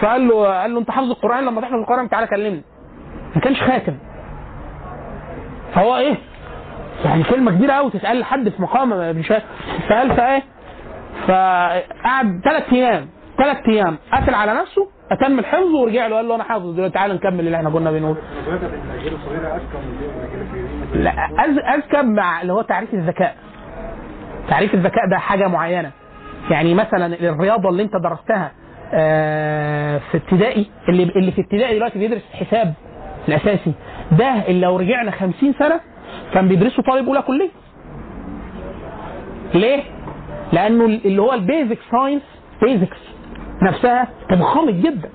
S3: فقال له قال له أنت حافظ القرآن؟ لما تحفظ القرآن تعالى كلمني. ما كانش خاتم. فهو إيه؟ يعني كلمة كبيرة قوي تتقال لحد في مقام ابن شهاب. فقال فإيه؟ فقعد ثلاث أيام ثلاث أيام قتل على نفسه أتم الحفظ ورجع له قال له أنا حافظ. دلوقتي تعالى نكمل اللي إحنا كنا بنقول. لا اذكى مع اللي هو تعريف الذكاء. تعريف الذكاء ده حاجة معينة. يعني مثلا الرياضة اللي أنت درستها آه، في ابتدائي اللي اللي في ابتدائي دلوقتي بيدرس الحساب الأساسي. ده اللي لو رجعنا 50 سنة كان بيدرسه طالب أولى كلية. ليه؟ لأنه اللي هو ال basic science basics نفسها تضخمت جدا.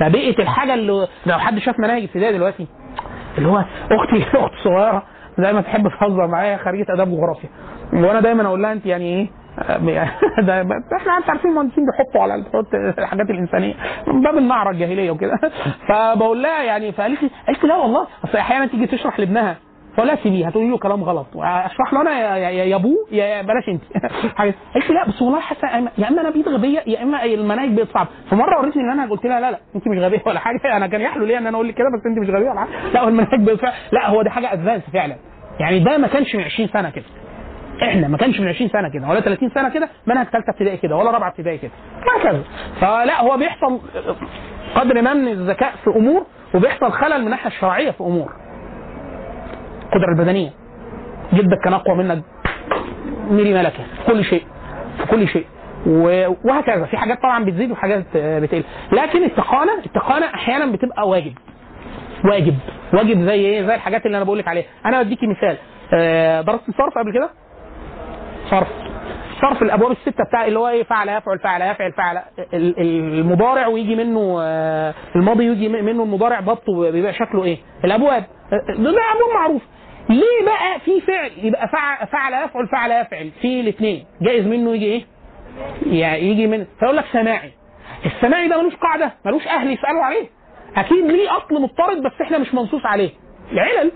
S3: فبقت الحاجة اللي لو حد شاف مناهج ابتدائي دلوقتي اللي هو أختي *laughs* اخت صغيره دايما تحب تهزر معايا خريجة آداب وجغرافيا وأنا دايما أقول لها أنت يعني إيه؟ *laughs* ده إحنا أنت عارفين المهندسين بيحطوا على *laughs* الحاجات الإنسانية من باب النعره الجاهليه وكده. فبقول لها يعني فقالت لي قالت لي لا والله أصل أحيانا تيجي تشرح لابنها فلا سيبيه هتقولي له كلام غلط. اشرح له أنا يا, أبوه يا يا بلاش أنت. *laughs* لي لا بس والله حاسة يا إما أنا بقيت غبية يا إما المناهج بقت صعبة. فمرة وريتني المنهج قلت لها لا لا أنت مش غبية ولا حاجة. أنا كان يحلو لي إن أنا أقول لك كده بس أنت مش غبية ولا حاجة. لا هو المنهج بقت لا هو دي حاجة ادفانس فعلا. يعني ده ما كانش من 20 سنة كده. إحنا ما كانش من 20 سنة كده. ولا 30 سنة كده منهج ثالثه ابتدائي كده ولا رابعة ابتدائي كده. وهكذا. فلا هو بيحصل قدر ما من الذكاء في أمور وبيحصل خلل من الناحية الشرعية في أمور. القدره البدنيه جدك كان أقوى منك ميري ملكه في كل شيء. في كل شيء. وهكذا. في حاجات طبعا بتزيد وحاجات آه، بتقل. لكن التقانة التقانة أحيانا بتبقى واجب. واجب. واجب زي إيه؟ زي الحاجات اللي أنا بقول لك عليها. أنا بديكي مثال. آه، درست صرف قبل كده؟ صرف. صرف الأبواب الستة بتاع اللي هو إيه؟ فعل يفعل فعل يفعل فعل. ال- ال- المضارع ويجي منه آه، الماضي يجي منه المضارع ضبطه بيبقى شكله إيه؟ الأبواب. ده أبواب معروف. ليه بقى في فعل؟ يبقى فعل فعل يفعل فعل يفعل. في الاثنين. جائز منه يجي إيه؟ يعني يجي من فيقول لك سماعي. السماعي ده ملوش قاعدة ملوش أهل يسألوا عليه. أكيد ليه أصل مضطرد بس إحنا مش منصوص عليه. العلل.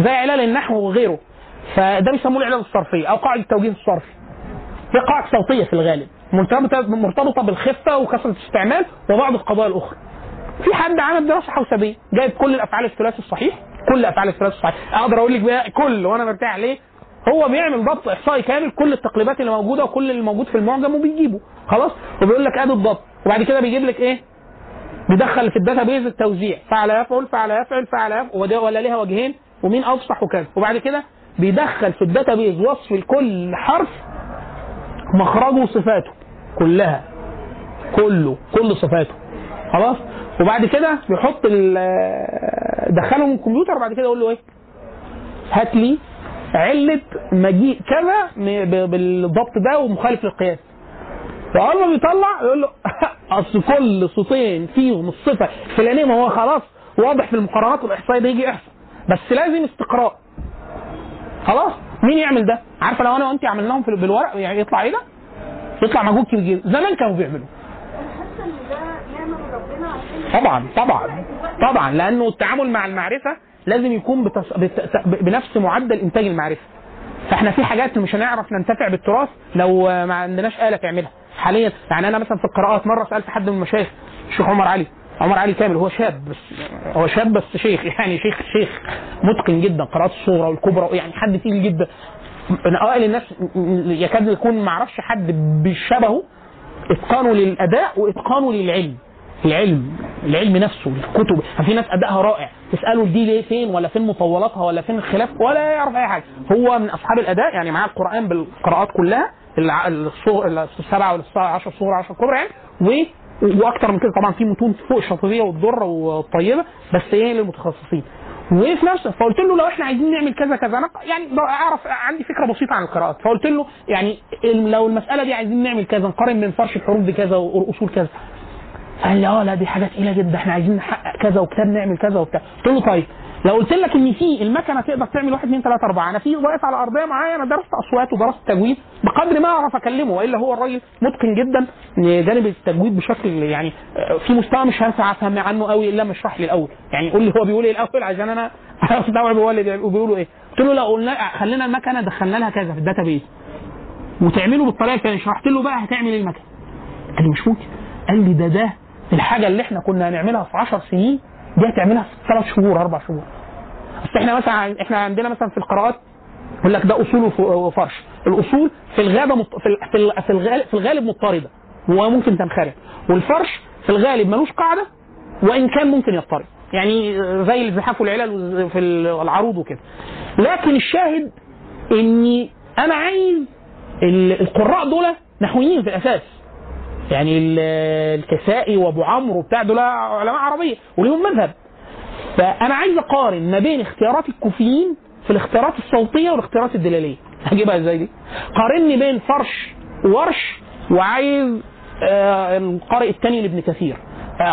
S3: زي علل النحو وغيره. فده بيسموه العلل الصرفيه أو قاعدة التوجيه الصرفي. هي قاعدة صوتية في الغالب. مرتبطه مرتبطة بالخفة وكثرة الاستعمال وبعض القضايا الأخرى. في حد عمل دراسة حوسبية جايب كل الأفعال الثلاثي الصحيح؟ كل أفعال الثلاثي الصحيح أقدر أقول لك بقى كل وأنا مرتاح ليه؟ هو بيعمل ضبط إحصائي كامل كل التقليبات اللي موجودة وكل اللي موجود في المعجم وبيجيبه. خلاص؟ وبيقول لك أدي الضبط. وبعد كده بيجيب لك إيه؟ بيدخل في ال database التوزيع. فعل يفعل فعل يفعل فعل يفعل. ولا ليها وجهين ومين افصح وكذا. وبعد كده بيدخل في ال database وصف لكل حرف مخرجه وصفاته. كلها. كله. كل صفاته. خلاص؟ وبعد كده دخله من الكمبيوتر وبعد كده يقول له إيه؟ هات لي علة مجيء كذا بالضبط ده ومخالف للقياس. فأول ما بيطلع يقول له *laughs* أصل كل صوتين فيهم الصفة الفلانية ما هو خلاص واضح في المقارنات والإحصائية ده يجي احصاء بس لازم استقراء. خلاص؟ مين يعمل ده؟ عارفة لو أنا وانت عملناهم بالورق يعني يطلع إيه ده؟ يطلع مجهود كبير جدا. زمان كانوا بيعملوا.
S4: ده نعمه من ربنا عشان
S3: طبعا طبعا طبعا لأنه التعامل مع المعرفة لازم يكون بتص... بت... بنفس معدل إنتاج المعرفة. فإحنا في حاجات مش هنعرف ننتفع بالتراث لو ما عندناش آلة تعملها. حاليا يعني أنا مثلا في القراءات مرة سألت حد من المشايخ الشيخ عمر علي عمر علي كامل هو شاب بس هو شاب بس شيخ *laughs* يعني شيخ شيخ متقن جدا قراءات الصغرى والكبرى يعني حد تقيل جدا. من أوائل الناس يكاد يكون ما أعرفش حد بشبهه إتقانه للأداء وإتقانه للعلم. العلم العلم نفسه الكتب. في ناس أدائها رائع. تسأله دي ليه فين ولا فين مطولاتها ولا فين الخلاف ولا يعرف أي حاجة. هو من أصحاب الأداء يعني معاه القرآن بالقراءات كلها. السبعه ولا السبعة 10 صغرى 10 كبرى يعني. و وأكتر من كده طبعا في متون فوق الشاطبية والدره والطيبة بس إيه للمتخصصين. وفي نفس فقلت له لو إحنا عايزين نعمل كذا كذا أنا يعني أعرف عندي فكرة بسيطة عن القراءات. فقلت له يعني لو المسألة دي عايزين نعمل كذا نقارن بين فرش الحروف بكذا وأصول كذا. قال لي آه لا دي حاجة تقيلة جدا إحنا عايزين نحقق كذا وكتاب نعمل كذا وبتاع. قلت له طيب لو قلت لك إن في المكنة تقدر تعمل 1 2 3 4 أنا في واقف على أرضية معايا أنا درست أصوات ودرست تجويد بقدر ما أعرف أكلمه وإلا هو الراجل متقن جدا جانب التجويد بشكل يعني آه، في مستوى مش هينفع أفهم عنه قوي إلا ما اشرح لي الأول. يعني قول لي هو بيقول إيه الأول عشان أنا *laughs* استوعب هو اللي بيقولوا إيه. قلت له لو قلنا خلينا المكنة دخلنا لها كذا في ال database. وتعمله بالطريقة الفلانيه شرحت له بقى هتعمل إيه المكنة. قال لي مش ممكن قال لي ده ده الحاجة اللي إحنا كنا هنعملها في 10 سنين دي هتعملها في ثلاث شهور أربع شهور. بس إحنا مثلا إحنا عندنا مثلا في القراءات يقول لك ده أصول وف- وفرش. الأصول في الغابة مط... في ال- في ال- في الغالب في الغالب مضطرده وممكن تنخرط. والفرش في الغالب ملوش قاعدة وإن كان ممكن يضطرب. يعني زي الزحاف والعلل في العروض وكده. لكن الشاهد إني أنا عايز ال- القراء دول نحويين في الأساس. يعني ال- الكسائي وابو عمرو وبتاع دول علماء عربية وليهم مذهب. فأنا عايز أقارن ما بين اختيارات الكوفيين في الاختيارات الصوتية والاختيارات الدلالية. هجيبها إزاي دي؟ قارني بين فرش وورش وعايز آه القارئ الثاني لابن كثير. آه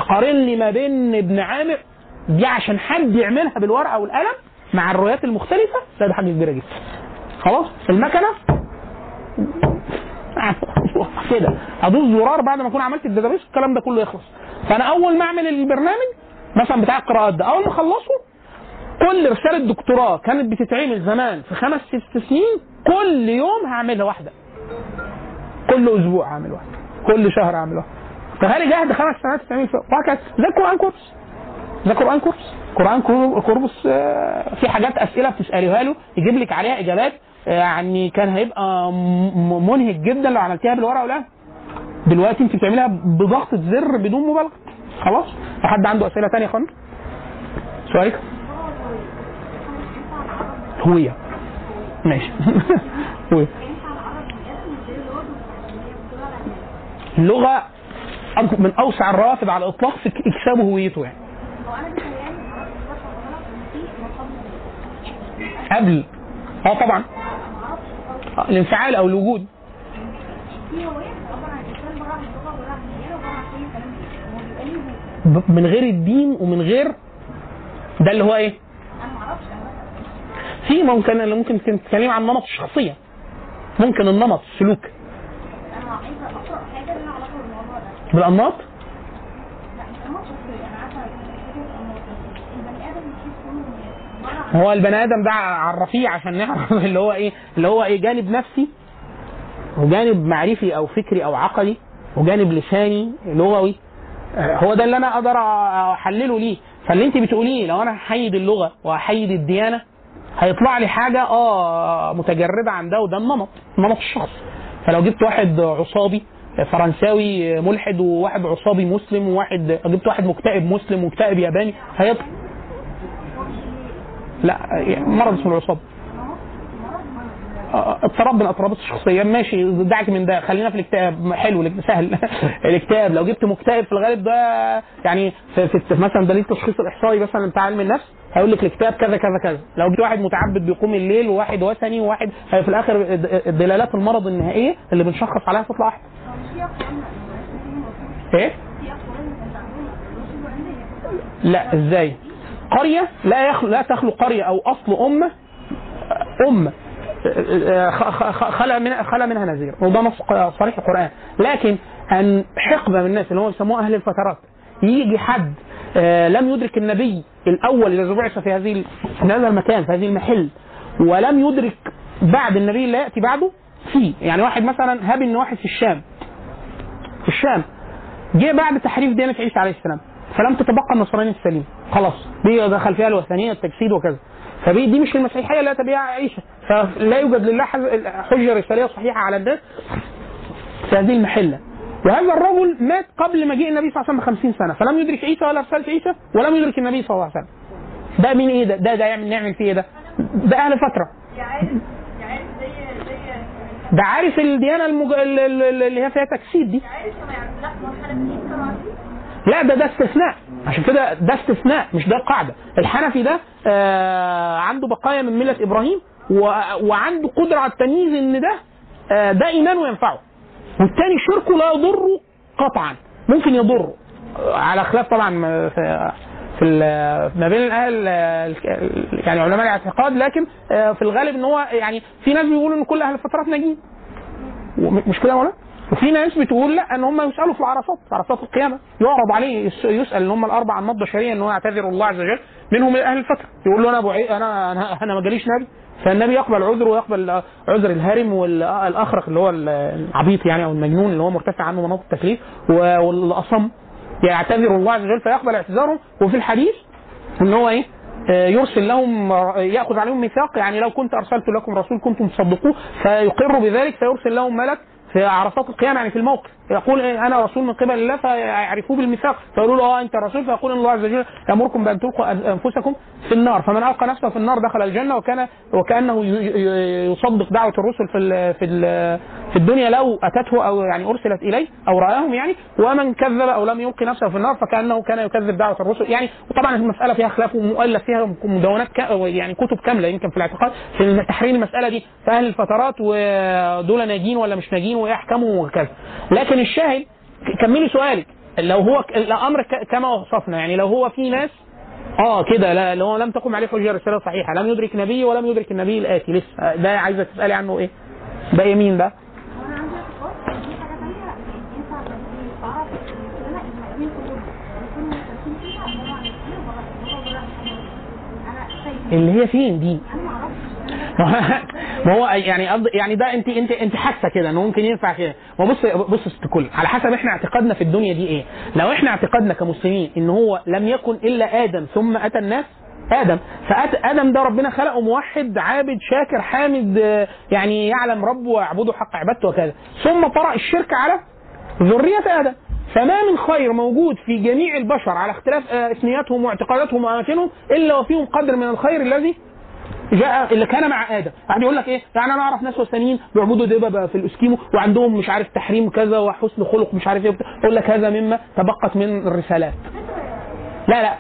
S3: ما بين ابن عامر دي عشان حد يعملها بالورقة والقلم مع الروايات المختلفة؟ لا ده حاجة كبيرة جدا. خلاص؟ المكنة؟ *laughs* كده. ادوس زرار بعد ما أكون عملت الداتابيس الكلام ده كله يخلص. فأنا أول ما أعمل البرنامج مثلا بتاع القراءات ده أول ما أخلصه كل رسالة دكتوراه كانت بتتعمل زمان في خمس ست سنين كل يوم هعملها واحدة. كل أسبوع هعمل واحدة. كل شهر هعمل واحدة. فهل جهد خمس سنوات تتعمل في وهكذا زي القرآن كورس. ده قران كورس. قرآن كور- كورس آه، في حاجات أسئلة بتسأليها له يجيب لك عليها إجابات. يعني كان هيبقى منهك جدا لو عملتيها بالورقة والقلم. دلوقتي انت بتعمليها بضغطه زر بدون مبالغة. خلاص؟ حد عنده أسئلة ثانية يا اخوانا سؤالك؟ هوية. ماشي. *laughs* هوية. اللغة من أوسع الروافد على الإطلاق في اكساب هويته يعني. قبل. آه طبعا. الانفعال أو الوجود. من غير الدين ومن غير ده اللي هو إيه؟ في ممكن اللي ممكن تتكلمي عن نمط الشخصيه ممكن النمط السلوك بالأنماط؟ هو البني آدم ده عرفيه عشان نعرف *laughs* اللي هو إيه؟ اللي هو إيه؟ جانب نفسي وجانب معرفي أو فكري أو عقلي وجانب لساني لغوي. آه، هو ده اللي أنا أقدر أحلله ليه. فاللي أنت بتقوليه لو أنا هحيد اللغة وهحيد الديانة هيطلع لي حاجة آه متجردة عن ده وده النمط نمط الشخص. فلو جبت واحد عصابي فرنساوي ملحد وواحد عصابي مسلم وواحد جبت واحد مكتئب مسلم ومكتئب ياباني هيطلع. لا مرض اسمه العصابة. آه، اضطراب من اضطرابات الشخصية. ماشي دعك من ده. خلينا في الاكتئاب. حلو سهل. *laughs* الاكتئاب. لو جبت مكتئب في الغالب ده يعني في, مثلا دليل التشخيص الإحصائي مثلا بتاع علم النفس هيقول لك الاكتئاب كذا كذا كذا. لو جبت واحد متعبد بيقوم الليل وواحد وثني وواحد في الآخر الدلالات المرض النهائية اللي بنشخص عليها تطلع واحد إيه؟ لا إزاي؟ قرية لا يخلو لا تخلو قرية أو أصل أمة أمة. خ- خ- خلق من خلق منها نذير. وده نص صريح القرآن. لكن أن حقبة من الناس اللي هم بيسموها أهل الفترات يجي حد آه، لم يدرك النبي الأول الذي بعث في هذه في هذا المكان في هذه المحل ولم يدرك بعد النبي اللي يأتي بعده في. يعني واحد مثلا هاب ان واحد في الشام. في الشام. جه بعد تحريف ديانة عيسى عليه السلام. فلم تتبقى النصرانية السليمة. خلاص دي دخل فيها الوثنية التجسيد وكذا. فدي دي مش المسيحية اللي بها عيسى فلا يوجد لله حجه رساليه صحيحة على الناس في هذه المحلة. وهذا الرجل مات قبل مجيء النبي صلى الله عليه وسلم ب 50 سنة. فلم يدرك عيسى ولا رساله عيسى ولم يدرك النبي صلى الله عليه وسلم. ده مين إيه ده؟ ده, ده يعمل نعمل فيه إيه ده؟ ده أهل فترة. ده عارف الديانة المج... ال- ال- اللي هي فيها تجسيد دي. لا ده ده استثناء. عشان كده ده استثناء مش ده القاعده الحنفي ده آه عنده بقايا من ملة إبراهيم. وعنده قدرة على التمييز إن ده آه ده ايمانه ينفعه والتاني شركه لا يضره قطعا. ممكن يضره على خلاف طبعا في في ما بين أهل ال- يعني علماء الاعتقاد لكن آه، في الغالب إن هو يعني في ناس بيقولوا إن كل أهل الفترات ناجين. مش كده ولا وفي ناس بتقول لا إن هم يسألوا في العرصات في عرصات القيامة. يعرض عليه يس- يسأل إن هم الاربع عن مضى شرعيه إن هو يعتذر الله عز وجل منهم أهل الفترة يقول له أنا أبو عي... أنا أنا أنا ما جاليش نبي. فالنبي يقبل عذره ويقبل عذر الهرم والاخرق اللي هو العبيط يعني أو المجنون اللي هو مرتفع عنه مناط التكليف والأصم. يعتذر الله عز وجل فيقبل اعتذارهم. وفي الحديث إن هو إيه؟ آه، يرسل لهم يأخذ عليهم ميثاق. يعني لو كنت أرسلت لكم رسول كنتم تصدقوه. فيقر بذلك فيرسل لهم ملك في عرصات القيامة يعني في الموقف يقول إيه أنا رسول من قبل الله فيعرفوه بالميثاق. فيقولوا له آه أنت رسول. فيقول الله عز وجل يأمركم بأن تلقوا أنفسكم في النار. فمن ألقى نفسه في النار دخل الجنة وكان ي- يصدق دعوة الرسل في في في الدنيا لو أتته أو يعني أرسلت إليه أو رآهم يعني. ومن كذب أو لم يلقي نفسه في النار فكأنه كان يكذب دعوة الرسل. يعني وطبعا المسألة فيها خلاف ومؤلف فيها مدونات يعني كتب كاملة يمكن في الاعتقاد في تحرير المسألة دي. في أهل الفترات ودول ناجين ولا مش ناجين؟ وايه احكامهم وكذا لكن الشاهد كملي سؤالك لو هو الأمر كما وصفنا يعني لو هو في ناس آه كده لا لو لم تقم عليه حجة رسالة صحيحة لم يدرك نبي ولم يدرك النبي الآتي لسه ده عايزه تسألي عنه إيه؟ ده يمين ده؟ اللي هي فين دي؟ *laughs*
S4: ما
S3: هو يعني يعني ده انت انت انت حاسة كده إنه ممكن ينفع كده. ما بص بص الكل على حسب إحنا اعتقادنا في الدنيا دي إيه. لو إحنا اعتقادنا كمسلمين إن هو لم يكن إلا آدم ثم أتى الناس آدم فادم ده ربنا خلقه موحد عابد شاكر حامد يعني يعلم ربه ويعبده حق عبادته وكذا. ثم طرأ الشرك على ذرية آدم. فما من خير موجود في جميع البشر على اختلاف آه، إثنياتهم واعتقاداتهم وأماكنهم إلا وفيهم قدر من الخير الذي جاء اللي كان مع آدم. يعني يقول لك إيه؟ يعني أنا أعرف ناس وثنيين بيعبدوا دببه في الأسكيمو وعندهم مش عارف تحريم كذا وحسن خلق مش عارف إيه. يقول لك هذا مما تبقت من الرسالات. لا لا.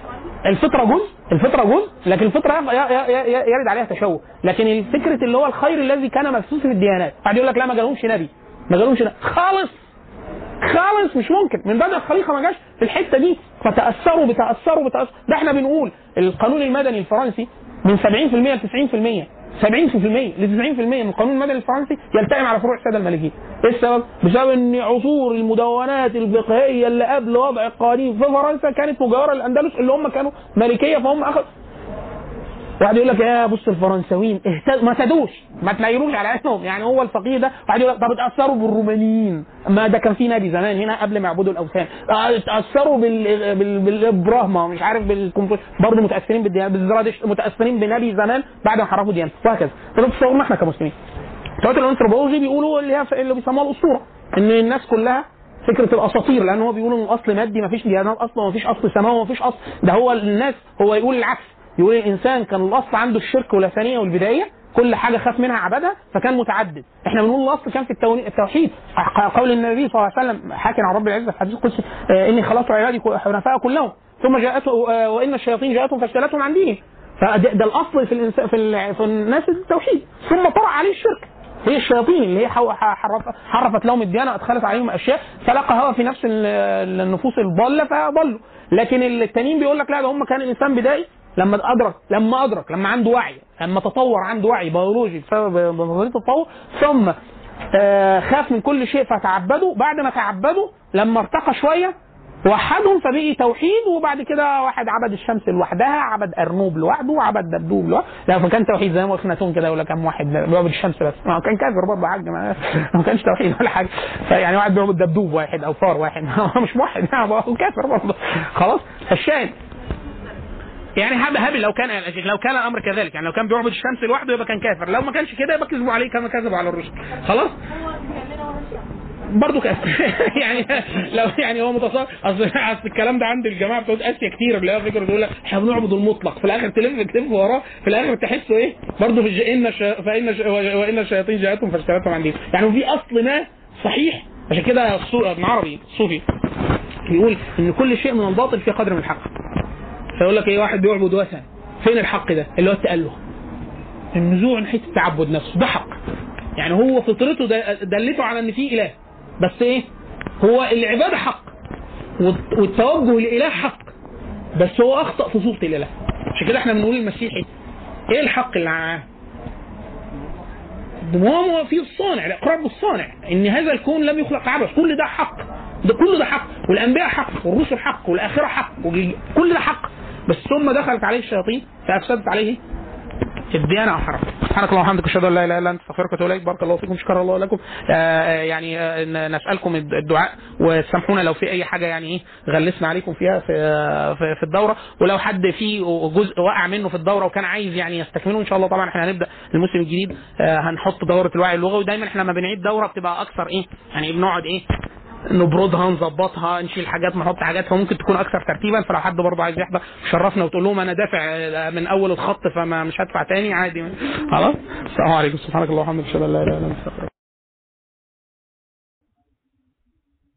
S3: الفطرة جزء الفطرة جزء لكن الفطرة يرد عليها تشوه. لكن الفكرة اللي هو الخير الذي كان مبثوث في الديانات. بعد يقول لك لا ما جالهمش نبي. ما جالهمش نبي. خالص. خالص مش ممكن. من بدء الخليقة ما جاش في الحتة دي. فتأثروا بتأثروا بتأثروا. ده إحنا بنقول القانون المدني الفرنسي من 70% ل 90% 70% ل 90% من القانون المدني الفرنسي يلتئم على فروع السادة المالكيه. إيه السبب؟ بسبب إن عصور المدونات الفقهية اللي قبل وضع القوانين في فرنسا كانت مجاورة للأندلس اللي هم كانوا مالكيه فهم اخذ واحد يقول لك يا بص الفرنساويين اهتد... ما سادوش ما تنيروش على عينهم يعني هو الفقيه ده واحد يقول لك طب اتأثروا بالرومانيين. ما ده كان في نبي زمان هنا قبل ما يعبدوا الأوثان. آه، اتأثروا بال... بال... بالابراهما مش عارف بالكمبيوتر برضه متأثرين بالديانة بالزرادش متأثرين بنبي زمان بعد ما حرفوا ديانة. وهكذا. ده تصورنا إحنا كمسلمين. بتوع الانثروبولوجي بيقولوا اللي هي اللي بيسموها الأسطورة. إن الناس كلها فكرة الأساطير لأن هو بيقول إن الاصل مادي ما فيش ديانات أصلا ما فيش أصل سماوي ما فيش أصل. ده هو الناس هو يقول العكس. يقول الانسان كان الأصل عنده الشرك والثانيه والبدايه كل حاجة خاف منها عبدها فكان متعدد. إحنا بنقول الأصل كان في التوحيد. قول النبي صلى الله عليه وسلم حاكي عن رب العزة في حديث القدسي آه، إني خلقت عبادي حنفاء كلهم ثم جاءته آه، وإن الشياطين جاءتهم فاجتالتهم عن دينه فده ده الأصل في الانسان في, في الناس التوحيد. ثم طرأ عليه الشرك. هي الشياطين اللي هي حرفت لهم الديانة ادخلت عليهم أشياء فلقى هوى في نفس ال- النفوس الضالة فضلوا. لكن التانيين بيقول لك لا ده هم كان الانسان بدائي لما أدرك لما أدرك لما عنده وعي لما تطور عنده وعي بيولوجي بسبب نظرية التطور ثم آه، خاف من كل شيء فتعبدوا بعد ما تعبدوا لما ارتقى شوية وحدهم فبقي توحيد وبعد كده واحد عبد الشمس لوحدها عبد أرنوب لوحده وعبد دبدوب لوحده. لا فكان توحيد زي ما اخناتون كده لك كم واحد بيعبد الشمس بس. ما كان كافر برضه حاج ما, *laughs* ما كانش توحيد ولا حاجة. يعني واحد بيعبد دبدوب واحد أو فار واحد. *laughs* مش يعني هو كافر برضه. خلاص فالشاهد يعني هب هبل لو كان لو كان الأمر كذلك. يعني لو كان بيعبد الشمس لوحده يبقى كان كافر. لو ما كانش كده يبقى كذبوا عليه كما كذبوا على الرسل. خلاص؟ برضه كافر. *laughs* يعني لو يعني هو متصور. اصل أصل الكلام ده عند الجماعة بتوع أسيا كتير اللي هو فكره يقول لك إحنا بنعبد المطلق. في الآخر تلف تلف وراه. في الآخر تحسه إيه؟ برضه في إن فإن وإن الشياطين جاءتهم فاجتالتهم عن دين يعني في أصل ما صحيح. عشان كده ابن عربي الصوفي بيقول إن كل شيء من الباطل في قدر من الحق. فيقول لك إيه واحد بيعبد وثن. فين الحق ده؟ اللي هو التأله النزوع ناحيه التعبد نفسه. ده حق. يعني هو فطرته دلته على إن في إله. بس إيه؟ هو العبادة حق. والت- والتوجه لإله حق. بس هو أخطأ في صورة الإله. عشان كده إحنا بنقول المسيحي إيه الحق اللي معاه؟ هو في الصانع. الاقرار بالصانع إن هذا الكون لم يخلق عبث. كل ده حق. ده كل ده حق. والأنبياء حق. والرسل حق. والآخرة حق. كل ده حق. بس ثم دخلت عليه الشياطين فأفسدت عليه الديانة وحرم سبحانك اللهم وبحمدك أشهد أن لا إله إلا أنت أستغفرك وأتوب إليك. بارك الله فيكم شكر الله لكم. آه آه، يعني آه نسألكم الد- الدعاء وتسامحونا لو في أي حاجة يعني إيه غلسنا عليكم فيها في آه، في, في الدورة. ولو حد في جزء وقع منه في الدورة وكان عايز يعني يستكمله إن شاء الله طبعا إحنا هنبدأ الموسم الجديد. آه هنحط دورة الوعي اللغوي. ودايما إحنا لما بنعيد دورة بتبقى أكثر إيه يعني بنقعد إيه نبردها نظبطها نشيل حاجات نحط حاجات فممكن تكون أكثر ترتيبا فلو حد برضه عايز يحضر شرفنا وتقول لهم أنا دافع آه، من أول الخط فما مش هدفع تاني عادي. خلاص؟ السلام عليكم. سبحانك اللهم وبحمدك أشهد أن لا إله إلا أنت استغفرك